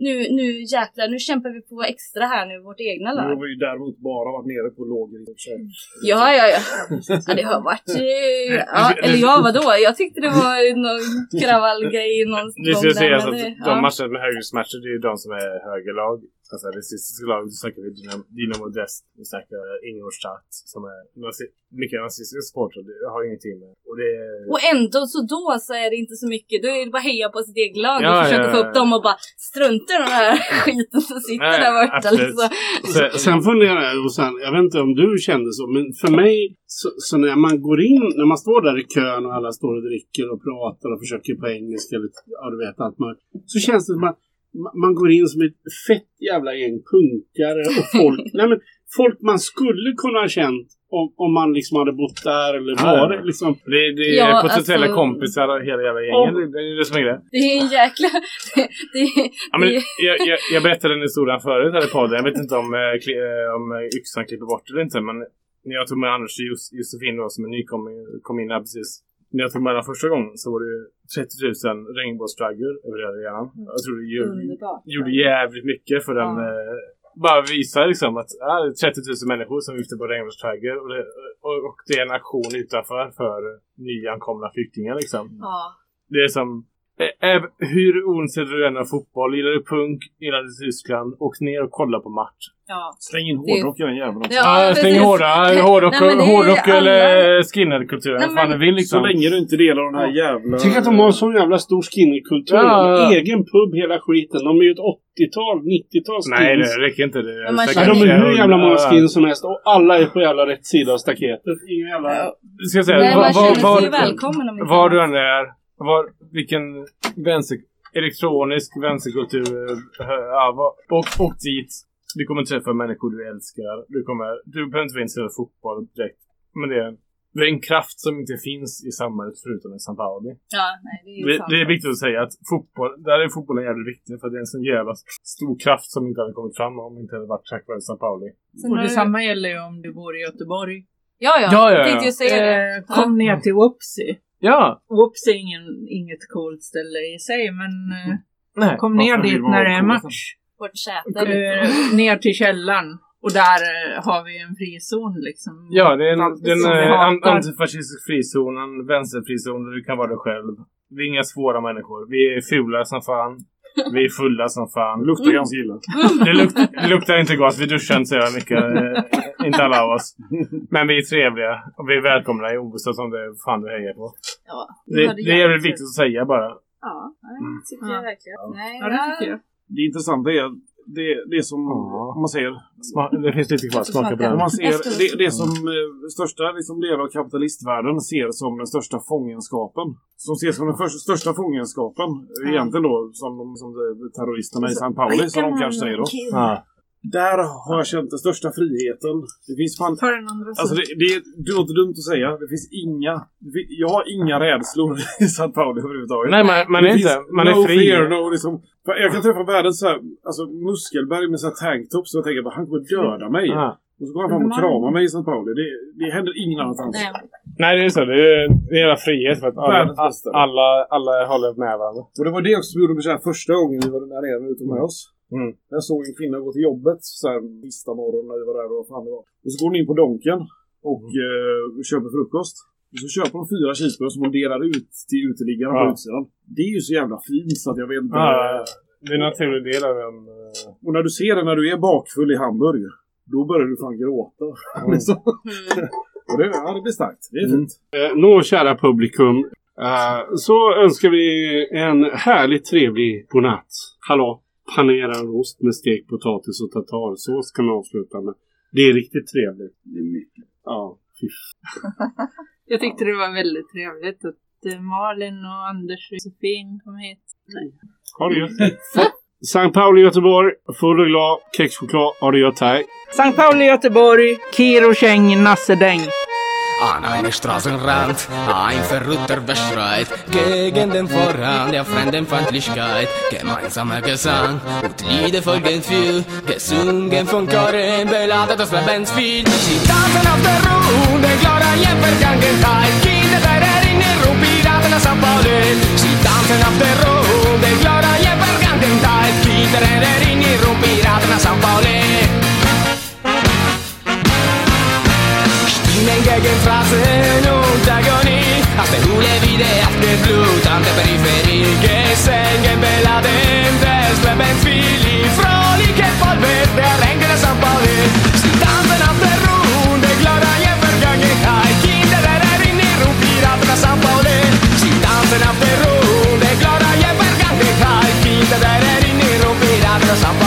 nu, nu jäklar, nu kämpar vi på extra här nu, vårt egna Nu lag. har vi ju däremot bara varit nere på sig. Ja, ja, ja. ja det har varit, eh, ja, eller ja, vadå? Jag tyckte det var någon kravallgrej någon Det ska gång sägas att de ja. matcherna med högermatcher, det är ju de som är högerlag. Alltså rasistiska lag, då snackar vi Dynamo, Dynamo Dest, vi snackar Ingolstadt som är mycket nazistiska supportrar. Det har ingenting med. Och det. Och ändå så då så är det inte så mycket. Då är det bara heja på sitt eget lag Ja, och försöka ja, få ja. upp dem och bara strunta i den här skiten som sitter Nej, där borta. Liksom. Så- Sen funderar jag, sen, jag vet inte om du kände så, men för mig, så, så när man går in, när man står där i kön och alla står och dricker och pratar och försöker på engelska, eller ja, du vet allt man, så känns det som att man går in som ett fett jävla gäng punkare och folk, nej men folk man skulle kunna ha känt om, om man liksom hade bott där eller Ja, var ja. det liksom. Det, det är Ja, potentiella alltså- kompisar och hela jävla gänget. Det, det är det som är det. Det är en jäkla... Det, det, Ja, men det, jag, jag, jag berättade den historien förut här i podden. Jag vet inte om, eh, eh, om eh, yxan klipper bort det eller inte. Men när jag tog med Anders och Jos, Josefin då, som är nykomling, kom in här precis. När jag tog med den första gången så var det ju 30 000 regnbågsflaggor över hela arenan. Jag tror det gjorde, gjorde jävligt mycket för den. Ja. Eh, bara visa liksom att ja, det är 30 000 människor som viftar på regnbågsflaggor. Och, och, och det är en aktion utanför för nyankomna flyktingar liksom. Ja. Det är som... eh, eh, hur ointresserad du än av fotboll, gillar du punk, gillar du Tyskland, åk ner och kolla på match. ja. Släng in är- hårdrock gör en jävel också. Ja, Ja, stäng precis. hårda, hårdrock, Nej, är hårdrock alla- eller skinheadkulturen. Nej, Vad fan men- du vill liksom. Så länge du inte delar den här jävla... Tänk att de har en sån jävla stor skinnerkultur. Ja, ja, ja. Egen pub, hela skiten. De är ju ett 80-tal, 90-tal skins. Nej, det räcker inte. Det Ja, säkert- de är hur jävla många Ja. skins som helst och alla är på jävla rätt sida av staketet. Ingen jävla... Ska jag säga, Nej, var, man var, känner sig var, välkommen om inte var annat. du än är, var, vilken vänster, elektronisk vänsterkultur, eh, åk, åk dit. Du kommer träffa människor du älskar. Du, kommer, du behöver inte vara intresserad av fotboll direkt. Men det är, det är en kraft som inte finns i samhället förutom i San Pauli. Ja, nej, det är Det, det är viktigt att säga att fotboll, där är fotbollen jävligt viktig för det är en sån jävla stor kraft som inte hade kommit fram om det inte hade varit tack vare San Pauli. Sen Och detsamma gäller ju om du bor i Göteborg. Ja, ja. Ja, ja, ja. Tänkte ju säga det. Eh, kom ner till Whoopsie. Ja! Whoopsie är ingen, inget coolt ställe i sig, men eh, Nej. kom ner dit när det är match. Vårt säte. ner till källaren. Och där eh, har vi en frizon liksom. Ja, det är en, den eh, an, antifascistisk frizonen, vänsterfrizon där du kan vara dig själv. Vi är inga svåra människor. Vi är fula som fan. Vi är fulla som fan. Luktar ganska illa. Det, luk, det luktar inte gott. Vi duschar inte så jävla mycket. eh, inte alla av oss. Men vi är trevliga. Och vi är välkomna i oavsett om det fan du hejar på. Ja, Det, det är jävligt viktigt att säga bara. Ja, det tycker jag verkligen. Nej, Ja, det tycker jag. Det intressanta är det, det som, Ja. man säger, Sma, det finns lite kvar. Smaka på den. man ser det, det som eh, största liksom, delar av kapitalistvärlden ser som den största fångenskapen. Som ses som den första, största fångenskapen. Egentligen då som, de- som de, terroristerna i San Pauli som de kanske säger då. Ja. Där har jag känt den största friheten. Det finns fan... Ta den andra Alltså det, det, är- det låter dumt att säga. Det finns inga... Jag har inga rädslor i San Pauli överhuvudtaget. Nej, man, man är inte... Man är no fri. Fear, no, liksom, jag kan träffa världens så här, alltså, muskelberg med tanktops och jag tänker bara han kommer döda mig. Ja. Och så går han fram och kramar mig i San Pauli. Det, det händer ingen annanstans. Nej. Nej, det är så. Det är, är hela frihet för att alla, bästa. alla, alla håller med varandra. Och det var det också som gjorde mig första gången vi var där nere ute med oss. Mm. Jag såg en kvinna gå till jobbet så här sista morgon när vi var där och vad fan det var. Och så går hon in på Donken och eh, köper frukost. Och så köper hon fyra cheeseburgare som hon delar ut till uteliggarna på Ja. utsidan. Det är ju så jävla fint så att jag vet inte. Ja. Det är en naturlig del av en... eh, Och när du ser det när du är bakfull i Hamburg. Då börjar du fan gråta. Liksom. Mm. och det, ja, det blir starkt. Det är fint. Eh, Nå, kära publikum. eh, så önskar vi en härligt trevlig godnatt. Hallå! Panerad ost med stekt potatis och tartarsås kan man avsluta med. Det är riktigt trevligt. Det är mycket. Ja, fy Jag tyckte det var väldigt trevligt att eh, Malin och Anders och Josefin kom hit. Nej. Ha det gött. Sankt Pauli Göteborg, full och glad, kexchoklad, ha det gött här. Sankt Pauli Göteborg, Kiro Käng, Nassedäng. An eine Straßenrand, ein verrückter Bestreit gegen den Vorrang der Fremdenfeindlichkeit. Gemeinsamer Gesang und Lieder folgen viel, gesungen von Choren, beladet das Lebensspiel. Sie tanzen auf der Runde, in Vergangenheit. Kinder der Erinnerung, Piraten aus St. Pauli. Sie tanzen auf der Runde, in Vergangenheit. Kinder der Erinnerung, Piraten aus St. Pauli. Stimmen gegen Phrasen und Agonie Aus der Hule wieder auf der Blut an der Peripherie Gesängen beladen des Lebens Willi Fröhliche Vollwert der Ränke des St. Pauli Sie tanzen auf der Runde, glada in Vergangenheit Kinder der Erinnerung, Piraten aus St. Pauli Sie tanzen auf der Runde, glada in Vergangenheit Kinder der Erinnerung, Piraten aus St.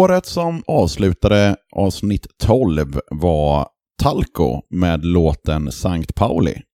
Spåret som avslutade avsnitt 12 var Talco med låten Sankt Pauli.